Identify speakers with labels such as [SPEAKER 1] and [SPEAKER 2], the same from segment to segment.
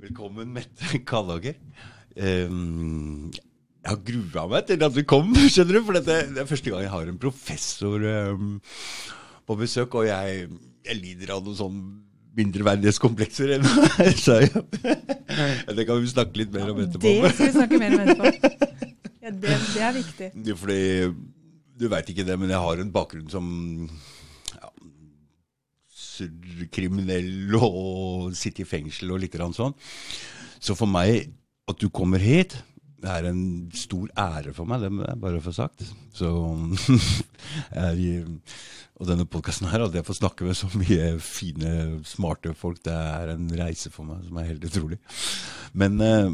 [SPEAKER 1] Velkommen, Mette Kallager. Um, jeg har grua meg til at du kom, skjønner du. For dette, det er første gang jeg har en professor um, på besøk, og jeg, jeg lider av noen sånn mindreverdighetskomplekser ennå. Så jeg, det kan vi snakke litt mer om etterpå.
[SPEAKER 2] Det skal vi snakke mer om etterpå. Ja, det, det er viktig.
[SPEAKER 1] Fordi, du veit ikke det, men jeg har en bakgrunn som kriminell og sitte i fengsel og litt sånn. Så for meg, at du kommer hit, det er en stor ære for meg, det må jeg bare få sagt. Så jeg, Og denne podkasten her, at jeg får snakke med så mye fine, smarte folk, det er en reise for meg som er helt utrolig. Men uh,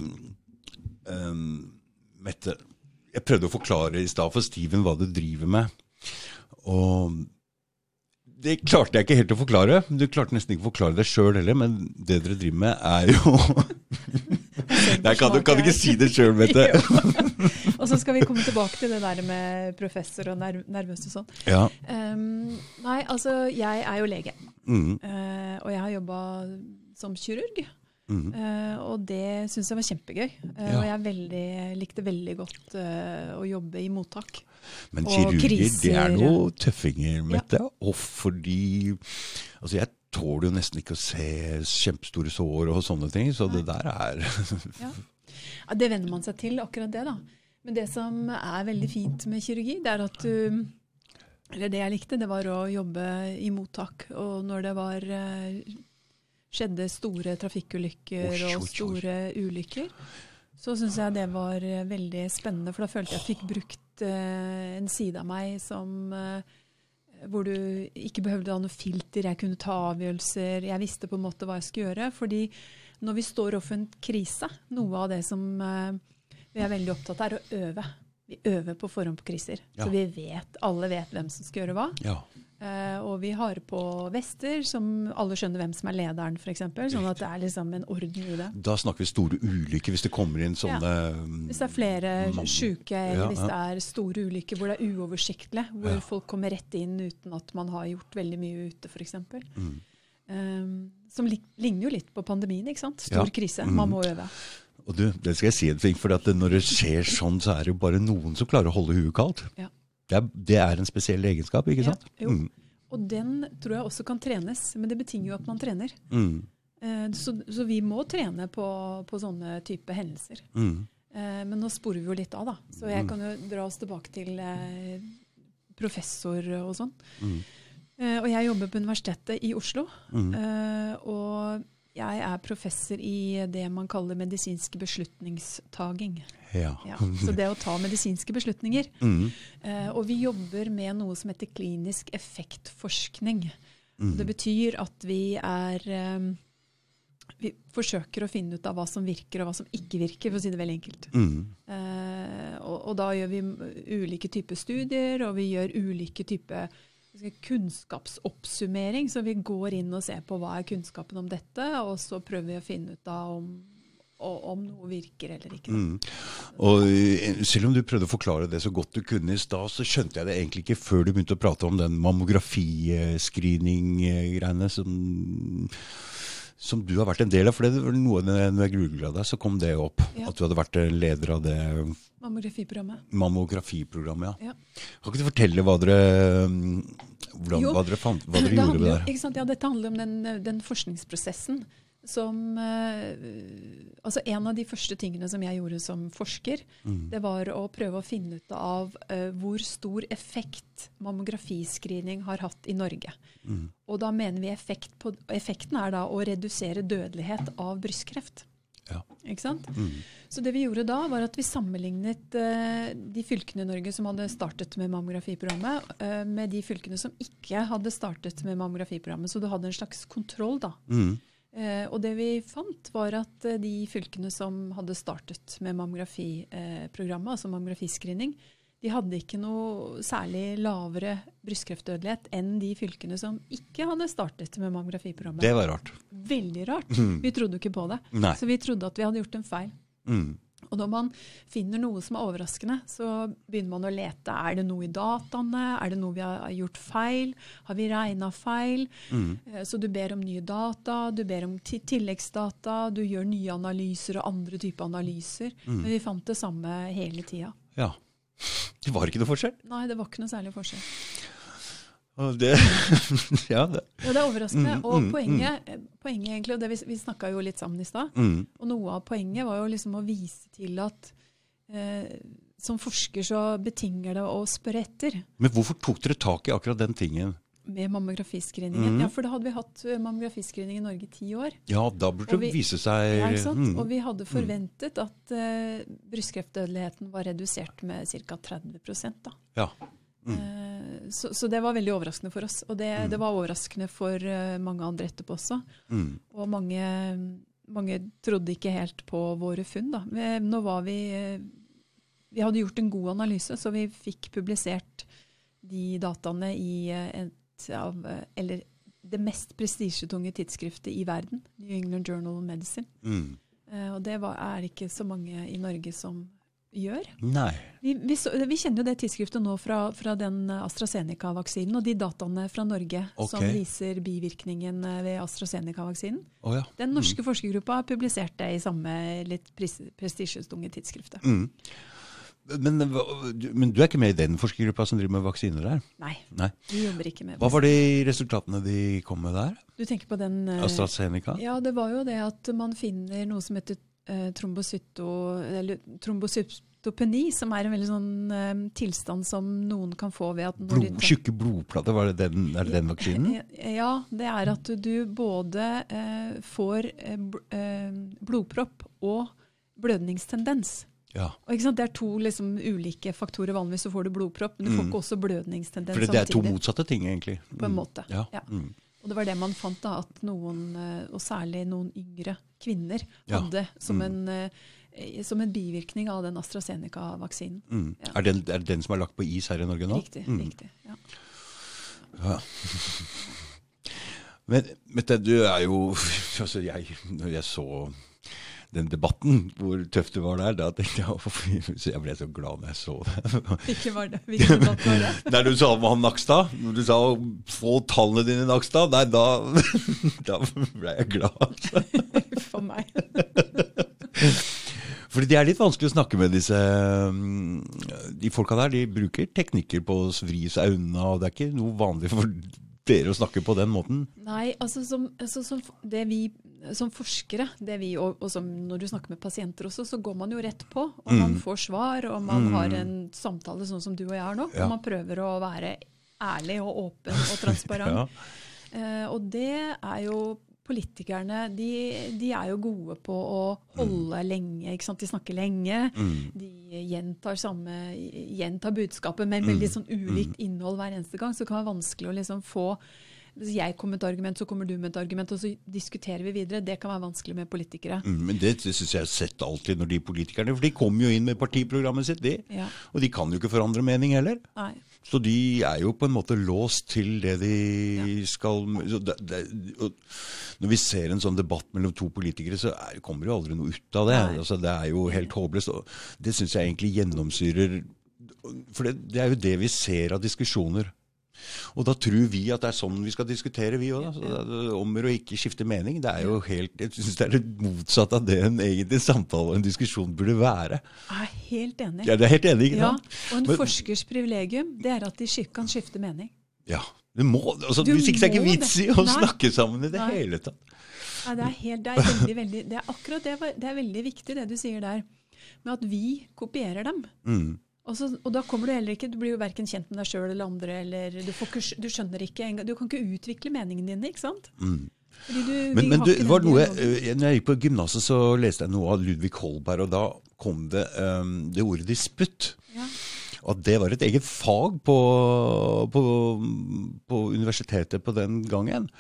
[SPEAKER 1] um, Mette, jeg prøvde å forklare i stad for Steven hva du driver med. Og det klarte jeg ikke helt å forklare. Du klarte nesten ikke å forklare det sjøl heller, men det dere driver med, er jo Nei, kan du kan ikke si det sjøl, vet du.
[SPEAKER 2] og så skal vi komme tilbake til det der med professor og nerv nervøs og sånn.
[SPEAKER 1] Ja.
[SPEAKER 2] Um, nei, altså, jeg er jo lege. Mm. Uh, og jeg har jobba som kirurg. Mm. Uh, og det syns jeg var kjempegøy. Uh, ja. Og jeg veldig, likte veldig godt å jobbe i mottak.
[SPEAKER 1] Men kirurger, det er noe tøffinger, Mette. Ja. Og fordi Altså, jeg tåler jo nesten ikke å se kjempestore sår og sånne ting, så Nei. det der er
[SPEAKER 2] ja. ja. Det venner man seg til, akkurat det, da. Men det som er veldig fint med kirurgi, det er at du Eller det jeg likte, det var å jobbe i mottak. Og når det var eh, skjedde store trafikkulykker og store ulykker, så syns jeg det var veldig spennende, for da følte jeg at jeg fikk brukt uh, en side av meg som uh, hvor du ikke behøvde ha noe filter, jeg kunne ta avgjørelser. Jeg visste på en måte hva jeg skulle gjøre. fordi når vi står overfor en krise, noe av det som uh, vi er veldig opptatt av, er å øve. Vi øver på forhånd på kriser. Ja. Så vi vet, alle vet hvem som skal gjøre hva.
[SPEAKER 1] Ja.
[SPEAKER 2] Uh, og vi har på vester som alle skjønner hvem som er lederen, f.eks. Sånn at det er liksom en orden i det.
[SPEAKER 1] Da snakker vi store ulykker, hvis det kommer inn sånne ja.
[SPEAKER 2] Hvis det er flere syke, eller ja, hvis det er store ulykker hvor det er uoversiktlig, hvor folk kommer rett inn uten at man har gjort veldig mye ute, f.eks. Mm. Um, som ligner jo litt på pandemien, ikke sant? Stor krise. Man må øve.
[SPEAKER 1] Og du, det skal jeg si en ting, for når det skjer sånn, så er det jo bare noen som klarer å holde huet kaldt.
[SPEAKER 2] Ja.
[SPEAKER 1] Det er, det er, en spesiell egenskap, ikke sant?
[SPEAKER 2] Ja, jo. Mm. Og den tror jeg også kan trenes, men det betinger jo at man trener.
[SPEAKER 1] Mm.
[SPEAKER 2] Eh, så, så, vi må trene på, på sånne type hendelser.
[SPEAKER 1] Mm.
[SPEAKER 2] Eh, men nå sporer vi jo litt av, da. Så jeg mm. kan jo dra oss tilbake til eh, professor og sånn.
[SPEAKER 1] Mm.
[SPEAKER 2] Og jeg jobber på Universitetet i Oslo.
[SPEAKER 1] Mm.
[SPEAKER 2] Og jeg er professor i det man kaller medisinsk beslutningstaging.
[SPEAKER 1] Ja.
[SPEAKER 2] ja. Så det å ta medisinske beslutninger.
[SPEAKER 1] Mm.
[SPEAKER 2] Eh, og vi jobber med noe som heter klinisk effektforskning.
[SPEAKER 1] Mm.
[SPEAKER 2] Det betyr at vi er eh, Vi forsøker å finne ut av hva som virker og hva som ikke virker, for å si det veldig enkelt.
[SPEAKER 1] Mm.
[SPEAKER 2] Eh, og, og, da gjør vi ulike typer studier, og vi gjør ulike typer kunnskapsoppsummering. Så vi går inn og ser på hva er kunnskapen om dette, og så prøver vi å finne ut av om, om noe virker eller ikke.
[SPEAKER 1] Mm. Og eh, Selv om du prøvde å forklare det så godt du kunne i stad, så skjønte jeg det egentlig ikke før du begynte å prate om den mammografiscreening-greiene som som du har vært en del av. For det var noe når jeg googla deg, så kom det opp. Ja. At du hadde vært leder av det
[SPEAKER 2] Mammografiprogrammet.
[SPEAKER 1] Mammografiprogrammet,
[SPEAKER 2] ja.
[SPEAKER 1] ja. Kan ikke du fortelle hva dere, hvordan, hva dere, fant, hva dere gjorde
[SPEAKER 2] handler,
[SPEAKER 1] der?
[SPEAKER 2] Ja, dette handler om den, den forskningsprosessen som uh, Altså en av de første tingene som jeg gjorde som forsker,
[SPEAKER 1] mm.
[SPEAKER 2] det var å prøve å finne ut av uh, hvor stor effekt mammografiscreening har hatt i Norge.
[SPEAKER 1] Mm.
[SPEAKER 2] Og da mener vi effekt på, effekten er da å redusere dødelighet av brystkreft.
[SPEAKER 1] Ja.
[SPEAKER 2] Ikke sant?
[SPEAKER 1] Mm.
[SPEAKER 2] Så det vi gjorde da, var at vi sammenlignet uh, de fylkene i Norge som hadde startet med mammografiprogrammet, uh, med de fylkene som ikke hadde startet med mammografiprogrammet. Så du hadde en slags kontroll, da.
[SPEAKER 1] Mm.
[SPEAKER 2] Uh, og det vi fant, var at de fylkene som hadde startet med mammografiprogrammet, altså mammografiscreening, de hadde ikke noe særlig lavere brystkreftdødelighet enn de fylkene som ikke hadde startet med mammografiprogrammet.
[SPEAKER 1] Det var rart.
[SPEAKER 2] Veldig rart.
[SPEAKER 1] Mm.
[SPEAKER 2] Vi trodde jo ikke på det.
[SPEAKER 1] Nei.
[SPEAKER 2] Så vi trodde at vi hadde gjort en feil.
[SPEAKER 1] Mm.
[SPEAKER 2] Og når man finner noe som er overraskende, så begynner man å lete. Er det noe i dataene? Er det noe vi har gjort feil? Har vi regna feil? Mm. Så du ber om nye data, du ber om tilleggsdata, du gjør nye analyser og andre typer analyser. Men vi fant det samme hele tida.
[SPEAKER 1] Ja. Det var ikke noe forskjell.
[SPEAKER 2] Nei, det var ikke noe særlig forskjell.
[SPEAKER 1] Det, ja, det.
[SPEAKER 2] Ja, det er overraskende.
[SPEAKER 1] Mm,
[SPEAKER 2] Og
[SPEAKER 1] mm,
[SPEAKER 2] poenget, poenget egentlig, og det vi, vi snakka jo litt sammen i stad,
[SPEAKER 1] Mm.
[SPEAKER 2] og noe av poenget var jo liksom å vise til at eh, som forsker så betinger det å spørre etter
[SPEAKER 1] Men hvorfor tok dere tak i akkurat den tingen?
[SPEAKER 2] med mammografiscreeningen.
[SPEAKER 1] Mm.
[SPEAKER 2] Ja, for da hadde vi hatt eh, mammografiscreening i Norge i ti år.
[SPEAKER 1] Ja, da burde
[SPEAKER 2] Og
[SPEAKER 1] det
[SPEAKER 2] vi-
[SPEAKER 1] vise seg
[SPEAKER 2] Ja, ikke sant?
[SPEAKER 1] mm.
[SPEAKER 2] Og vi hadde forventet at eh, brystkreftdødeligheten var redusert med ca. 30 da.
[SPEAKER 1] Ja.
[SPEAKER 2] Eh, så, så det var veldig overraskende for oss. Og det, det var overraskende for eh, mange andre etterpå også.
[SPEAKER 1] Mm.
[SPEAKER 2] Og mange, mange trodde ikke helt på våre funn. Da. Nå var vi eh, Vi hadde gjort en god analyse, så vi fikk publisert de dataene i et av Eller det mest prestisjetunge tidsskriftet i verden, New England Journal of Medicine.
[SPEAKER 1] Mm.
[SPEAKER 2] Og det var, er det ikke så mange i Norge som gjør.
[SPEAKER 1] Nei.
[SPEAKER 2] Vi, vi, vi kjenner jo det tidsskriftet nå fra, fra den AstraZeneca-vaksinen og de dataene fra Norge som viser bivirkningen eh, ved AstraZeneca-vaksinen.
[SPEAKER 1] Oh, ja.
[SPEAKER 2] Den norske forskergruppa har publisert det i samme litt pres- prestisjetunge tidsskriftet.
[SPEAKER 1] Mm. Men, men du er ikke med i den forskergruppa som driver med vaksiner der?
[SPEAKER 2] Nei,
[SPEAKER 1] Nei.
[SPEAKER 2] vi jobber ikke med
[SPEAKER 1] Hva var de resultatene de kom med der?
[SPEAKER 2] Du tenker på den eh,
[SPEAKER 1] AstraZeneca?
[SPEAKER 2] Ja, det var jo det at man finner noe som heter eh, trombocyto, eller trombocytopeni, som er en veldig sånn eh, tilstand som noen kan få ved at
[SPEAKER 1] Blod,
[SPEAKER 2] tar-
[SPEAKER 1] tjukke blodplater, var det den, er det den vaksinen?
[SPEAKER 2] Ja, det er at du både eh, får eh, eh, blodpropp og blødningstendens.
[SPEAKER 1] Ja.
[SPEAKER 2] Det er to liksom, ulike faktorer. Vanligvis så får du blodpropp, men du får
[SPEAKER 1] Mm.
[SPEAKER 2] ikke også blødningstendens
[SPEAKER 1] For det er to
[SPEAKER 2] samtidig.
[SPEAKER 1] motsatte ting, egentlig.
[SPEAKER 2] På en
[SPEAKER 1] Mm.
[SPEAKER 2] måte.
[SPEAKER 1] Ja.
[SPEAKER 2] Ja.
[SPEAKER 1] Mm.
[SPEAKER 2] Og det var det man fant, da, at noen, eh, og særlig noen yngre kvinner,
[SPEAKER 1] Ja.
[SPEAKER 2] hadde som,
[SPEAKER 1] Mm.
[SPEAKER 2] en, eh, som en bivirkning av den AstraZeneca-vaksinen.
[SPEAKER 1] Mm.
[SPEAKER 2] Ja.
[SPEAKER 1] Er, den, er det den som er lagt på is her i Norge nå?
[SPEAKER 2] Riktig.
[SPEAKER 1] Mm.
[SPEAKER 2] riktig, ja.
[SPEAKER 1] Ja. Men vet du, du er jo altså jeg, Når jeg så den debatten, hvor tøft det var der, da tenkte jeg «Å, så Jeg ble så glad når jeg så det.
[SPEAKER 2] Hvilken var det? Hvilken debatt var det?
[SPEAKER 1] Der du sa om han Nakstad, når du sa 'få tallene dine, Nakstad', nei, da, da ble jeg glad. Altså.
[SPEAKER 2] For meg.
[SPEAKER 1] Fordi det er litt vanskelig å snakke med disse mm, De folka der, de bruker teknikker på å vri seg unna, og det er ikke noe vanlig for dere å snakke på den måten.
[SPEAKER 2] Nei, altså som, altså som det vi som forskere, det vi, og, og som når du snakker med pasienter også, så går man jo rett på. Og man
[SPEAKER 1] Mm.
[SPEAKER 2] får svar, og man har en samtale sånn som du og jeg har nå.
[SPEAKER 1] Ja.
[SPEAKER 2] Og man prøver å være ærlig og åpen og transparent.
[SPEAKER 1] Ja.
[SPEAKER 2] Eh, og det er jo politikerne de, de er jo gode på å holde lenge. ikke sant? De snakker lenge.
[SPEAKER 1] Mm.
[SPEAKER 2] De gjentar, samme, gjentar budskapet med veldig sånn ulikt innhold hver eneste gang. Så det kan være vanskelig å liksom få Hvis jeg kommer med et argument, så kommer du med et argument, og så diskuterer vi videre. Det kan være vanskelig med politikere.
[SPEAKER 1] Mm, Men det, det syns jeg har sett alltid når de politikerne For de kommer jo inn med partiprogrammet sitt, de.
[SPEAKER 2] Ja.
[SPEAKER 1] Og de kan jo ikke forandre mening heller.
[SPEAKER 2] Nei.
[SPEAKER 1] Så de er jo på en måte låst til det de skal så det, det, Når vi ser en sånn debatt mellom to politikere, så er, kommer jo aldri noe ut av det. Altså, det er jo helt håpløst. Og det syns jeg egentlig gjennomsyrer For det, det er jo det vi ser av diskusjoner. Og da tror vi at det er sånn vi skal diskutere, vi òg. Om å ikke skifte mening. Det er jo helt, Jeg syns det er det motsatte av det en egentlig samtale og en diskusjon burde være.
[SPEAKER 2] Jeg er helt enig.
[SPEAKER 1] Ja, det er helt enig, ikke
[SPEAKER 2] Ja,
[SPEAKER 1] sant?
[SPEAKER 2] og en
[SPEAKER 1] Men-
[SPEAKER 2] forskers privilegium det er at de kan skifte mening.
[SPEAKER 1] Ja. Det må, altså,
[SPEAKER 2] Du
[SPEAKER 1] hvis ikke så er det ikke vits i å
[SPEAKER 2] Nei.
[SPEAKER 1] snakke sammen i det
[SPEAKER 2] Nei.
[SPEAKER 1] hele tatt.
[SPEAKER 2] Ja, det, er helt, det, er veldig, veldig, det er akkurat det, det er veldig viktig det du sier der, med at vi kopierer dem.
[SPEAKER 1] Mm.
[SPEAKER 2] Og, så, og da kommer du heller ikke, du blir jo verken kjent med deg sjøl eller andre, eller du, får ikke, du skjønner ikke engang, du kan ikke utvikle meningene dine, ikke sant?
[SPEAKER 1] Mm.
[SPEAKER 2] Du,
[SPEAKER 1] Men, men du, var noe,
[SPEAKER 2] dialogen.
[SPEAKER 1] eh, når jeg gikk på gymnaset, så leste jeg noe av Ludvig Holberg, og da kom det um, det ordet disputt.
[SPEAKER 2] Ja.
[SPEAKER 1] At det var et eget fag på, på, på universitetet på den gangen.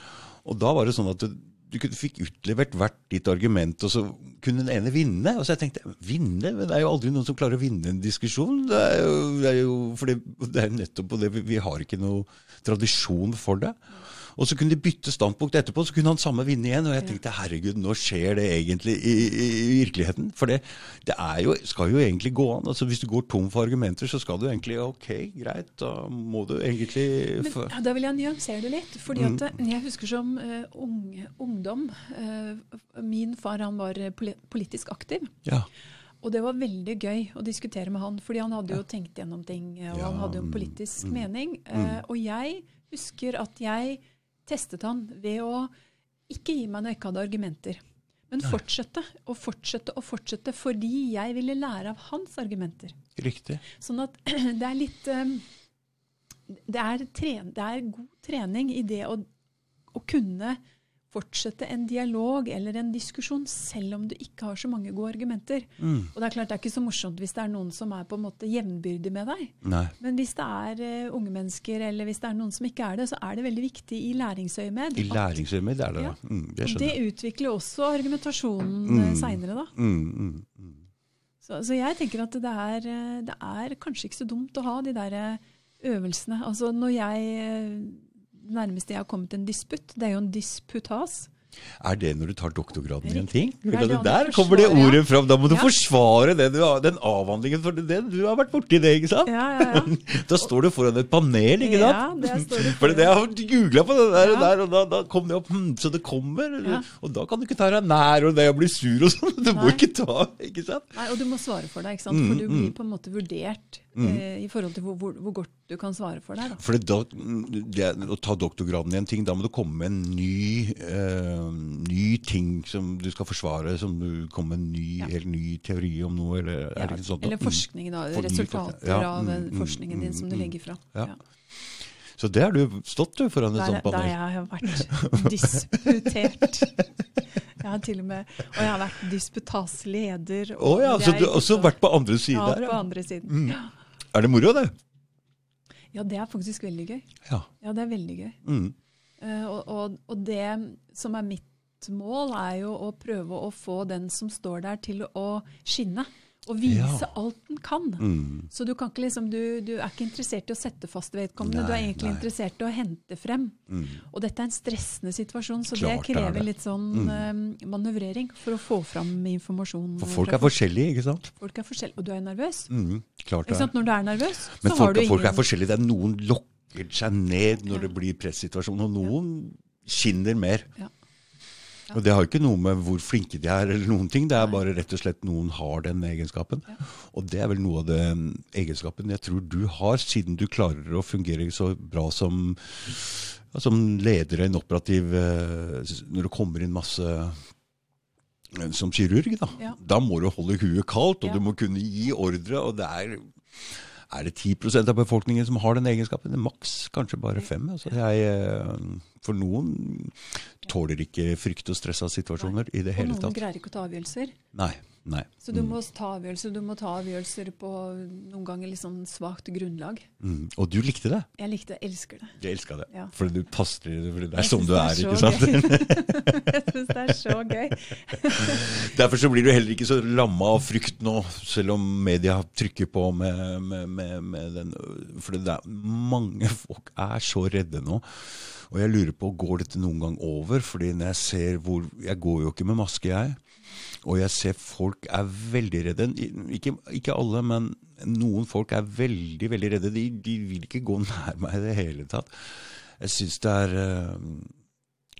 [SPEAKER 1] Og da var det sånn at du, du fikk utlevert hvert ditt argument, og så kunne den ene vinne. Og så jeg tenkte vinne? Men det er jo aldri noen som klarer å vinne en diskusjon. Det er jo, det er jo, for det, det er jo nettopp på det, vi, vi har ikke noe tradisjon for det. Og så kunne de bytte standpunkt etterpå, så kunne han samme vinne igjen. Og jeg tenkte herregud, nå skjer det egentlig i, i, i virkeligheten. For det, det er jo, skal jo egentlig gå an. Altså Hvis du går tom for argumenter, så skal du egentlig Ok, greit, da må du egentlig
[SPEAKER 2] Men, ja, Da vil jeg nyansere det litt. fordi at mm. jeg husker som uh, unge, ungdom uh, Min far han var politisk aktiv.
[SPEAKER 1] Ja.
[SPEAKER 2] Og det var veldig gøy å diskutere med han, fordi han hadde jo tenkt gjennom ting. Og
[SPEAKER 1] Ja,
[SPEAKER 2] han hadde jo en
[SPEAKER 1] mm,
[SPEAKER 2] politisk
[SPEAKER 1] mm,
[SPEAKER 2] mening. Eh, og jeg husker at jeg testet han ved å ikke gi meg når jeg ikke hadde argumenter. Men fortsette og fortsette og fortsette fordi jeg ville lære av hans argumenter.
[SPEAKER 1] Riktig.
[SPEAKER 2] Sånn at det er litt eh, det, er tren, det er god trening i det å, å kunne fortsette en dialog eller en diskusjon selv om du ikke har så mange gode argumenter.
[SPEAKER 1] Mm.
[SPEAKER 2] Og det er klart det er ikke så morsomt hvis det er noen som er på en måte jevnbyrdig med deg.
[SPEAKER 1] Nei.
[SPEAKER 2] Men hvis det er uh, unge mennesker eller hvis det er noen som ikke er det, så er det veldig viktig i læringsøyemed.
[SPEAKER 1] I læringsøyemed er det
[SPEAKER 2] Ja.
[SPEAKER 1] det. Mm, det
[SPEAKER 2] det utvikler også argumentasjonen
[SPEAKER 1] Mm.
[SPEAKER 2] mm. seinere, da.
[SPEAKER 1] Mm, mm, mm.
[SPEAKER 2] Så, så jeg tenker at det er, eh, det er kanskje ikke så dumt å ha de der eh, øvelsene. Altså når jeg eh, Nærmest jeg har kommet en disputt, det er jo en disputas.
[SPEAKER 1] Er det når du tar doktorgraden i en ting?
[SPEAKER 2] Er det
[SPEAKER 1] Der kommer det ordet
[SPEAKER 2] ja.
[SPEAKER 1] fram. Da må du
[SPEAKER 2] Ja.
[SPEAKER 1] forsvare det du har, den avhandlingen, for det, du har vært borti det, ikke sant?
[SPEAKER 2] Ja, ja, ja.
[SPEAKER 1] Da står du foran et panel, ikke sant?
[SPEAKER 2] det
[SPEAKER 1] For det jeg har googla på det der, og der, og da, da kom det opp hm, Så det kommer. Og da kan du ikke ta deg nær og det å bli sur og sånn. Du må
[SPEAKER 2] Nei.
[SPEAKER 1] ikke ta Ikke sant?
[SPEAKER 2] Nei, og du må svare for deg, ikke sant?
[SPEAKER 1] Mm,
[SPEAKER 2] for du blir
[SPEAKER 1] mm.
[SPEAKER 2] på en måte vurdert eh, i forhold til hvor, hvor, hvor godt du kan svare for deg. Da.
[SPEAKER 1] For da, det, å ta doktorgraden i en ting, da må du komme med en ny, eh, ny ting som du skal forsvare. Som du kommer med en ny,
[SPEAKER 2] Ja.
[SPEAKER 1] helt ny teori om noe, eller er det ikke sånn?
[SPEAKER 2] eller
[SPEAKER 1] Mm.
[SPEAKER 2] forskning, da.
[SPEAKER 1] For
[SPEAKER 2] Resultater.
[SPEAKER 1] Ja,
[SPEAKER 2] av
[SPEAKER 1] mm, mm,
[SPEAKER 2] forskningen din som du
[SPEAKER 1] mm,
[SPEAKER 2] legger fra.
[SPEAKER 1] ja. Så det har du stått du foran et sånt
[SPEAKER 2] der
[SPEAKER 1] Nei,
[SPEAKER 2] jeg har vært disputert. Jeg har til og med, og jeg har vært disputasleder.
[SPEAKER 1] Å ja, så du har også vært på andre
[SPEAKER 2] ja,
[SPEAKER 1] siden Ja,
[SPEAKER 2] på andre siden.
[SPEAKER 1] Mm. Er det moro, det?
[SPEAKER 2] Ja, det er faktisk veldig gøy.
[SPEAKER 1] Ja.
[SPEAKER 2] Ja, det er veldig gøy.
[SPEAKER 1] Mm.
[SPEAKER 2] Uh, og, og, og det som er mitt mål, er jo å prøve å få den som står der, til å skinne. Og vise
[SPEAKER 1] Ja.
[SPEAKER 2] alt den kan.
[SPEAKER 1] Mm.
[SPEAKER 2] Så du, kan ikke liksom, du, du er ikke interessert i å sette fast vedkommende, du er egentlig
[SPEAKER 1] nei.
[SPEAKER 2] interessert i å hente frem.
[SPEAKER 1] Mm.
[SPEAKER 2] Og dette er en stressende situasjon, så
[SPEAKER 1] Klart
[SPEAKER 2] det
[SPEAKER 1] er
[SPEAKER 2] krever
[SPEAKER 1] det.
[SPEAKER 2] litt sånn mm. manøvrering for å få fram informasjon.
[SPEAKER 1] For folk er forskjellige, ikke sant?
[SPEAKER 2] folk er forskjellige. Og du er nervøs.
[SPEAKER 1] Mm. Klart det
[SPEAKER 2] sant? Når du er nervøs,
[SPEAKER 1] Men
[SPEAKER 2] så
[SPEAKER 1] folk,
[SPEAKER 2] har du ingen
[SPEAKER 1] folk er forskjellige. Det er noen lokker seg ned når
[SPEAKER 2] Ja.
[SPEAKER 1] det blir pressituasjon, og noen skinner mer.
[SPEAKER 2] Ja.
[SPEAKER 1] Og det har ikke noe med hvor flinke de er, eller noen ting. Det er bare rett og slett noen har den egenskapen. Og det er vel noe av den egenskapen jeg tror du har, siden du klarer å fungere så bra som, ja, som leder en operativ eh, Når det kommer inn masse eh, som kirurg, da.
[SPEAKER 2] Ja.
[SPEAKER 1] Da må du holde huet kaldt, og
[SPEAKER 2] Ja.
[SPEAKER 1] du må kunne gi ordre. Og det er er det 10% av befolkningen som har den egenskapen? Maks kanskje bare 5 Altså jeg, eh, for noen tåler ikke frykt og stress av situasjoner i det hele
[SPEAKER 2] Og
[SPEAKER 1] hele
[SPEAKER 2] noen
[SPEAKER 1] tatt.
[SPEAKER 2] greier ikke å ta avgjørelser.
[SPEAKER 1] Nei. Nei.
[SPEAKER 2] Så du må ta avgjørelser. Du må ta avgjørelser på noen ganger litt sånn svakt grunnlag.
[SPEAKER 1] Mm. Og du likte det?
[SPEAKER 2] Jeg likte det, elsker det.
[SPEAKER 1] Jeg elska det.
[SPEAKER 2] Ja.
[SPEAKER 1] Fordi du passer i det, fordi det er
[SPEAKER 2] som
[SPEAKER 1] sånn du er,
[SPEAKER 2] så
[SPEAKER 1] ikke sant?
[SPEAKER 2] Jeg syns det er så gøy.
[SPEAKER 1] Derfor så blir du heller ikke så lamma av frykt nå, selv om media trykker på med, med, med, med den For det er mange folk er så redde nå. Og jeg lurer på, går dette noen gang over? Fordi når jeg ser hvor Jeg går jo ikke med maske, jeg. Og jeg ser folk er veldig redde. Ikke, ikke alle, men noen folk er veldig, veldig redde. De, de vil ikke gå nær meg i det hele tatt. Jeg syns det er eh,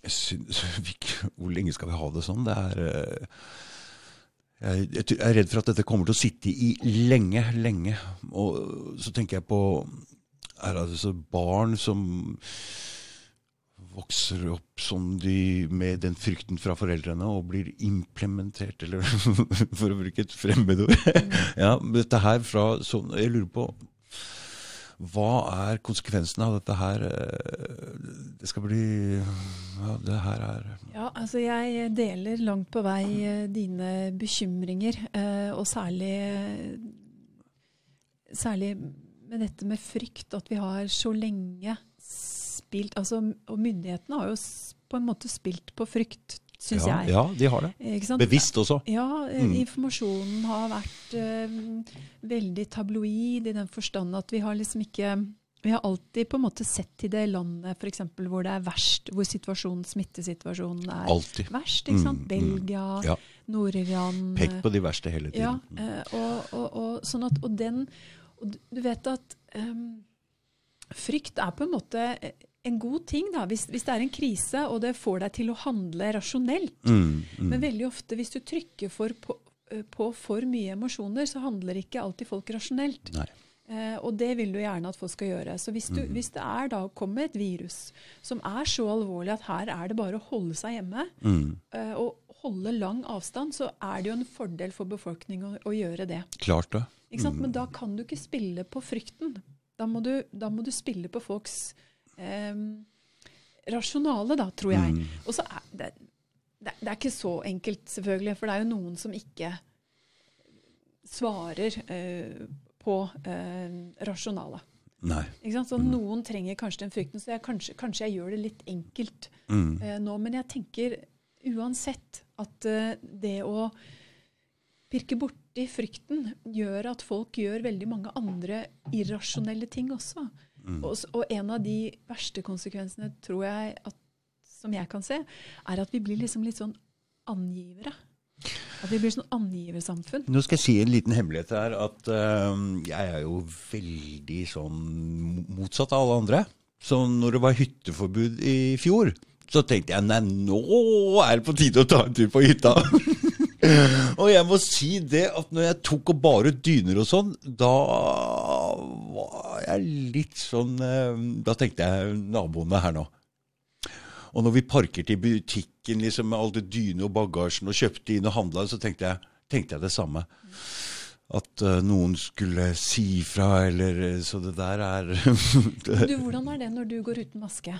[SPEAKER 1] jeg synes, Hvor lenge skal vi ha det sånn? Det er eh, jeg, jeg er redd for at dette kommer til å sitte i lenge, lenge. Og så tenker jeg på er det altså barn som vokser opp som de, med den frykten fra foreldrene og blir implementert, eller for å bruke et fremmedord. ja, dette her fra sånn Jeg lurer på hva er konsekvensen av dette her? Eh, Det skal bli Ja, det her er
[SPEAKER 2] Ja, altså jeg deler langt på vei eh, dine bekymringer, eh, og særlig Særlig med dette med frykt, at vi har så lenge spilt altså, Og myndighetene har jo på en måte spilt på frykt, syns
[SPEAKER 1] ja,
[SPEAKER 2] jeg.
[SPEAKER 1] ja, de har det. Bevisst også.
[SPEAKER 2] Ja, eh,
[SPEAKER 1] Mm.
[SPEAKER 2] informasjonen har vært uh, veldig tabloid i den forstand at vi har liksom ikke vi har alltid på en måte sett til det landet for eksempel, hvor det er verst, hvor situasjonen, smittesituasjonen er
[SPEAKER 1] Altid.
[SPEAKER 2] verst. ikke sant?
[SPEAKER 1] Mm, mm.
[SPEAKER 2] Belgia,
[SPEAKER 1] Ja.
[SPEAKER 2] Nord-Irland
[SPEAKER 1] Pekt på de verste hele tiden.
[SPEAKER 2] Ja, og, og, og, sånn at, og den Du vet at um, frykt er på en måte en god ting, da. Hvis, hvis det er en krise og det får deg til å handle rasjonelt.
[SPEAKER 1] Mm, mm.
[SPEAKER 2] Men veldig ofte hvis du trykker for på, eh, på for mye emosjoner, så handler ikke alltid folk rasjonelt. Eh, og det vil du gjerne at folk skal gjøre. Så hvis, du,
[SPEAKER 1] mm.
[SPEAKER 2] hvis det er da kommer et virus som er så alvorlig at her er det bare å holde seg hjemme,
[SPEAKER 1] Mm.
[SPEAKER 2] eh, og holde lang avstand, så er det jo en fordel for befolkningen å, å gjøre det.
[SPEAKER 1] Klart det.
[SPEAKER 2] Men da kan du ikke spille på frykten. Da må du, da må du spille på folks eh, rasjonale, da, tror jeg.
[SPEAKER 1] Mm.
[SPEAKER 2] Og så er det, det, det er ikke så enkelt, selvfølgelig, for det er jo noen som ikke svarer eh, på eh, rasjonale.
[SPEAKER 1] Nei.
[SPEAKER 2] Så Noen trenger kanskje den frykten, så jeg, kanskje, kanskje jeg gjør det litt enkelt
[SPEAKER 1] Mm.
[SPEAKER 2] eh, nå. Men jeg tenker uansett at eh, det å pirke borti frykten gjør at folk gjør veldig mange andre irrasjonelle ting også.
[SPEAKER 1] Mm.
[SPEAKER 2] Og, og en av de verste konsekvensene, tror jeg, at, som jeg kan se, er at vi blir liksom litt sånn angivere. At vi blir sånn angiversamfunn.
[SPEAKER 1] Nå skal jeg si en liten hemmelighet her, at uh, jeg er jo veldig sånn motsatt av alle andre. Så når det var hytteforbud i fjor, så tenkte jeg nei, nå er det på tide å ta en tur på hytta. og jeg må si det at når jeg tok og bar ut dyner og sånn, da var jeg litt sånn eh, Da tenkte jeg naboene her nå. Og når vi parkerte i butikken liksom, med alle dyne og bagasjen og kjøpte inn og handla, så tenkte jeg, tenkte jeg det samme. At uh, noen skulle si fra, eller eh, Så det der er
[SPEAKER 2] Du, hvordan er det når du går uten maske?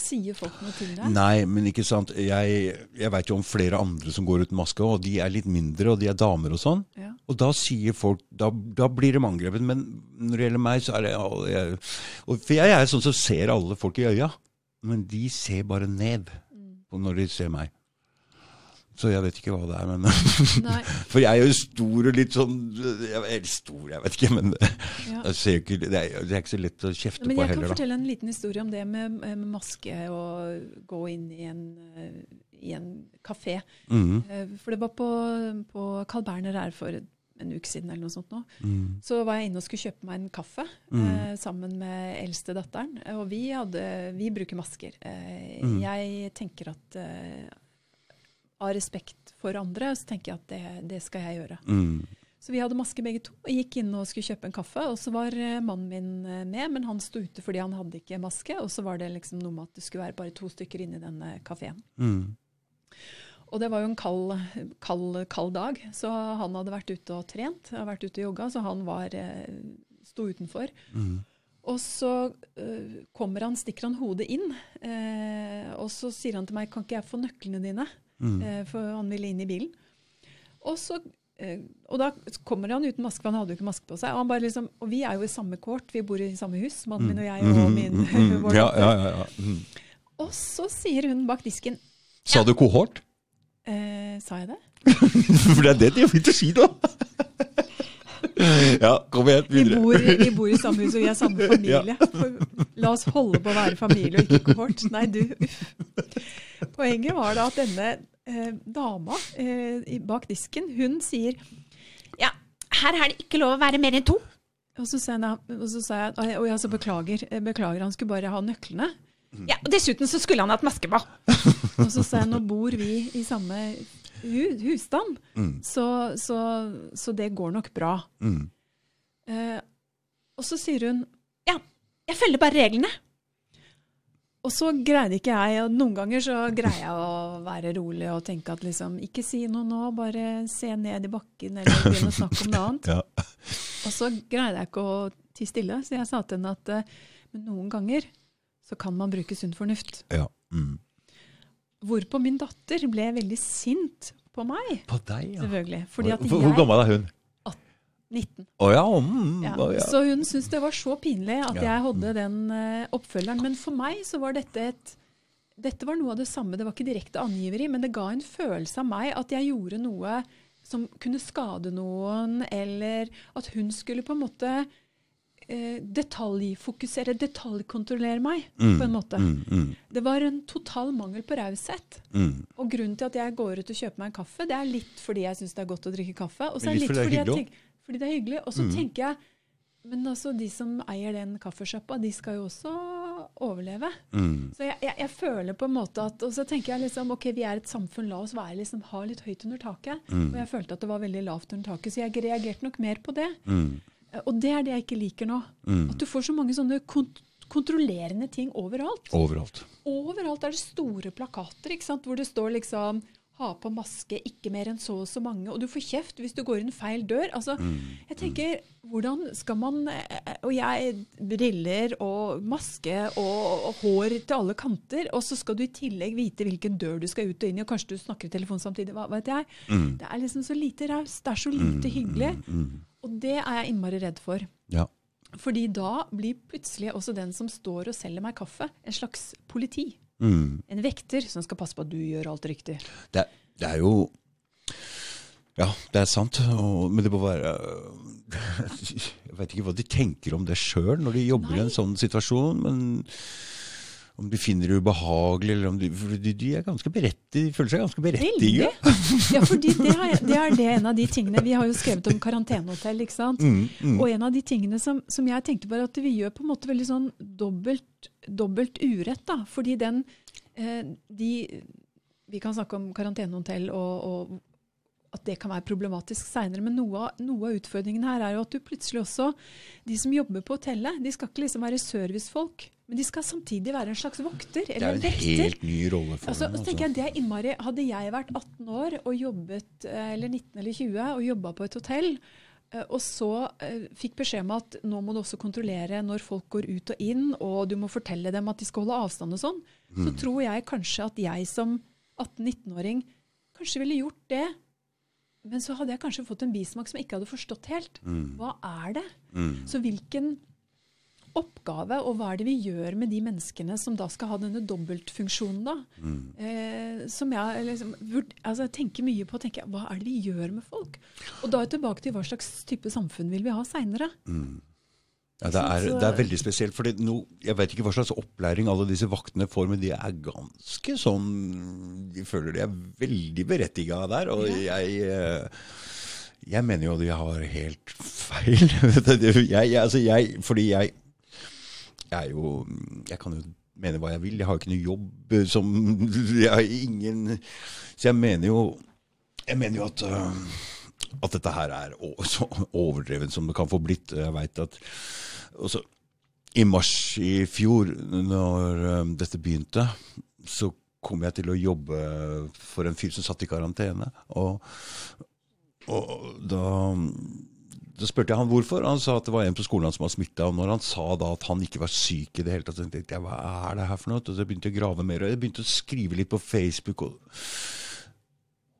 [SPEAKER 2] Sier folk noe til deg?
[SPEAKER 1] Nei, men ikke sant. Jeg, jeg veit jo om flere andre som går uten maske, og de er litt mindre, og de er damer og sånn.
[SPEAKER 2] Ja.
[SPEAKER 1] Og da sier folk Da, da blir de angrepet. Men når det gjelder meg, så er det jeg, og, For jeg er sånn som ser alle folk i øya, men de ser bare ned på når de ser meg. Så jeg vet ikke hva det er, men For jeg er jo stor og litt sånn jeg, Eller stor, jeg vet ikke, men
[SPEAKER 2] Ja.
[SPEAKER 1] ikke, det, er, det er ikke så lett å kjefte
[SPEAKER 2] Men
[SPEAKER 1] på
[SPEAKER 2] jeg kan
[SPEAKER 1] fortelle da.
[SPEAKER 2] en liten historie om det med, med maske og gå inn i en, i en kafé.
[SPEAKER 1] Mm
[SPEAKER 2] -hmm. For det var på, på Carl Berner her for en uke siden eller noe sånt nå.
[SPEAKER 1] Mm.
[SPEAKER 2] Så var jeg inne og skulle kjøpe meg en kaffe
[SPEAKER 1] Mm.
[SPEAKER 2] eh, sammen med eldste datteren. Og vi, hadde, vi bruker masker. Eh,
[SPEAKER 1] Mm.
[SPEAKER 2] Jeg tenker at eh, av respekt for andre, så tenker jeg at det, det skal jeg gjøre.
[SPEAKER 1] Mm.
[SPEAKER 2] Så vi hadde maske begge to, og gikk inn og skulle kjøpe en kaffe. Og så var eh, mannen min eh, med, men han sto ute fordi han hadde ikke maske. Og så var det liksom noe med at det skulle være bare to stykker inne i denne kafeen.
[SPEAKER 1] Mm.
[SPEAKER 2] Og det var jo en kald, kald, kald dag, så han hadde vært ute og trent, hadde vært ute og jogga, så han var, eh, sto utenfor.
[SPEAKER 1] Mm.
[SPEAKER 2] Og så eh, kommer han, stikker han hodet inn, eh, og så sier han til meg, kan ikke jeg få nøklene dine?
[SPEAKER 1] Mhm.
[SPEAKER 2] Eh, for han ville inn i bilen. Og, så, eh, og da kommer han uten maske, for han hadde jo ikke maske på seg. Og, han bare liksom, og vi er jo i samme kort, vi bor i samme hus, mannen min og jeg og min
[SPEAKER 1] Mm,
[SPEAKER 2] vår
[SPEAKER 1] ja, ja, ja, ja. mhm.
[SPEAKER 2] Og så sier hun bak disken
[SPEAKER 1] Sa du kohort?
[SPEAKER 2] eh, Sa jeg det?
[SPEAKER 1] For det er det de har begynt å si, da. ja, kom igjen.
[SPEAKER 2] Vi bor, vi bor i samme hus, og vi er samme familie. Ja. la oss holde på å være familie og ikke kohort. Nei, du, uff. Poenget var da at denne eh, dama eh, bak disken, hun sier Ja, her er det ikke lov å være mer enn to. Og så sa jeg, og så sa jeg så beklager, eh, beklager, han skulle bare ha nøklene. Ja, og Dessuten så skulle han hatt maske på. Og så sa jeg nå bor vi i samme husstand,
[SPEAKER 1] Mm.
[SPEAKER 2] så, så, så det går nok bra.
[SPEAKER 1] Mm.
[SPEAKER 2] Eh, og så sier hun ja, jeg følger bare reglene. Og så greide ikke jeg, og noen ganger så greier jeg å være rolig og tenke at liksom, ikke si noe nå, bare se ned i bakken eller begynne å snakke om noe annet.
[SPEAKER 1] Ja.
[SPEAKER 2] Og så greide jeg ikke å tie stille, så jeg sa til henne at eh, men noen ganger så kan man bruke sunn fornuft.
[SPEAKER 1] ja. Mm.
[SPEAKER 2] Hvorpå min datter ble veldig sint på meg,
[SPEAKER 1] På deg, ja.
[SPEAKER 2] selvfølgelig. Fordi at
[SPEAKER 1] hvor, hvor gammel er hun?
[SPEAKER 2] 19.
[SPEAKER 1] Oh ja, mm,
[SPEAKER 2] Ja,
[SPEAKER 1] Oh ja.
[SPEAKER 2] Så hun syntes det var så pinlig at jeg hadde den uh, oppfølgeren. Men for meg så var dette et Dette var noe av det samme. Det var ikke direkte angiveri, men det ga en følelse av meg at jeg gjorde noe som kunne skade noen, eller at hun skulle på en måte eh, detaljfokusere, detaljkontrollere meg,
[SPEAKER 1] Mm,
[SPEAKER 2] på en måte.
[SPEAKER 1] Mm, mm,
[SPEAKER 2] Det var en total mangel på raushet.
[SPEAKER 1] mm.
[SPEAKER 2] Og grunnen til at jeg går ut og kjøper meg en kaffe, det er litt fordi jeg syns det er godt å drikke kaffe. Og så er det
[SPEAKER 1] litt
[SPEAKER 2] litt
[SPEAKER 1] fordi det er
[SPEAKER 2] fordi,
[SPEAKER 1] hyggelig
[SPEAKER 2] fordi det er hyggelig. Og så
[SPEAKER 1] Mm.
[SPEAKER 2] tenker jeg Men altså, de som eier den kaffesjappa, de skal jo også overleve.
[SPEAKER 1] Mm.
[SPEAKER 2] Så jeg, jeg, jeg føler på en måte at Og så tenker jeg liksom OK, vi er et samfunn, la oss være liksom, ha litt høyt under taket. Og jeg følte at det var veldig lavt under taket, så jeg reagerte nok mer på det.
[SPEAKER 1] Mm.
[SPEAKER 2] Og det er det jeg ikke liker nå.
[SPEAKER 1] Mm.
[SPEAKER 2] At du får så mange sånne kont kontrollerende ting overalt.
[SPEAKER 1] Overalt.
[SPEAKER 2] Overalt er det store plakater ikke sant? hvor det står liksom ha på maske, ikke mer enn så og så mange. Og du får kjeft hvis du går inn feil dør. Altså, jeg tenker, hvordan skal man eh, Og jeg briller og maske og, og hår til alle kanter, og så skal du i tillegg vite hvilken dør du skal ut og inn i, og kanskje du snakker i telefon samtidig. Hva vet jeg.
[SPEAKER 1] Mm.
[SPEAKER 2] Det er liksom så lite raust. Det er så lite hyggelig.
[SPEAKER 1] Mm.
[SPEAKER 2] Og det er jeg innmari redd for.
[SPEAKER 1] Ja.
[SPEAKER 2] Fordi da blir plutselig også den som står og selger meg kaffe, en slags politi.
[SPEAKER 1] Mm.
[SPEAKER 2] En vekter som skal passe på at du gjør alt riktig.
[SPEAKER 1] Det, det er jo Ja, det er sant. Og, men det må være Jeg vet ikke hva de tenker om det sjøl når de jobber i en sånn situasjon. Men om de finner det ubehagelig, eller om de For de, de er de føler seg ganske
[SPEAKER 2] Veldig. Ja, fordi det er, det er det en av de tingene Vi har jo skrevet om karantenehotell, ikke sant.
[SPEAKER 1] Mm, mm.
[SPEAKER 2] Og en av de tingene som, som jeg tenkte på, er at vi gjør på en måte veldig sånn dobbelt, dobbelt urett. da, Fordi den eh, de, Vi kan snakke om karantenehotell og, og at det kan være problematisk seinere, men noe av, noe av utfordringen her er jo at du plutselig også De som jobber på hotellet, de skal ikke liksom være servicefolk, men de skal samtidig være en slags vokter
[SPEAKER 1] Det er
[SPEAKER 2] en
[SPEAKER 1] en helt ny rolle for
[SPEAKER 2] Altså,
[SPEAKER 1] dem.
[SPEAKER 2] så tenker jeg, det er innmari, Hadde jeg vært 18 år og jobbet, eh, eller 19 eller 20 og jobba på et hotell, eh, og så eh, fikk beskjed om at nå må du også kontrollere når folk går ut og inn, og du må fortelle dem at de skal holde avstand og sånn, så tror jeg kanskje at jeg som 18-19-åring kanskje ville gjort det. Men så hadde jeg kanskje fått en bismak som jeg ikke hadde forstått helt. Hva er det?
[SPEAKER 1] Mm.
[SPEAKER 2] Så hvilken oppgave, og hva er det vi gjør med de menneskene som da skal ha denne dobbeltfunksjonen, da? Eh, som jeg liksom, altså, tenker mye på. tenker Hva er det vi gjør med folk? Og da er jeg tilbake til hva slags type samfunn vil vi ha seinere.
[SPEAKER 1] Ja, det, er, det er veldig spesielt. For jeg vet ikke hva slags opplæring alle disse vaktene får, men de er ganske sånn De føler de er veldig berettiga der. Og jeg, eh, jeg mener jo de har helt feil. jeg, jeg, altså jeg, fordi jeg er jo Jeg kan jo mene hva jeg vil. Jeg har jo ikke noe jobb som Jeg har ingen Så jeg mener jo Jeg mener jo at uh, at dette her er så overdrevet som det kan få blitt. Jeg vet at også, I mars i fjor, når um, dette begynte, så kom jeg til å jobbe for en fyr som satt i karantene. Og, og da, da spurte jeg han hvorfor. Han sa at det var en på skolen som var smitta. Når han sa da at han ikke var syk i det hele tatt, så tenkte jeg hva er det her for noe? Og så begynte jeg å grave mer. Og jeg begynte å skrive litt på Facebook. og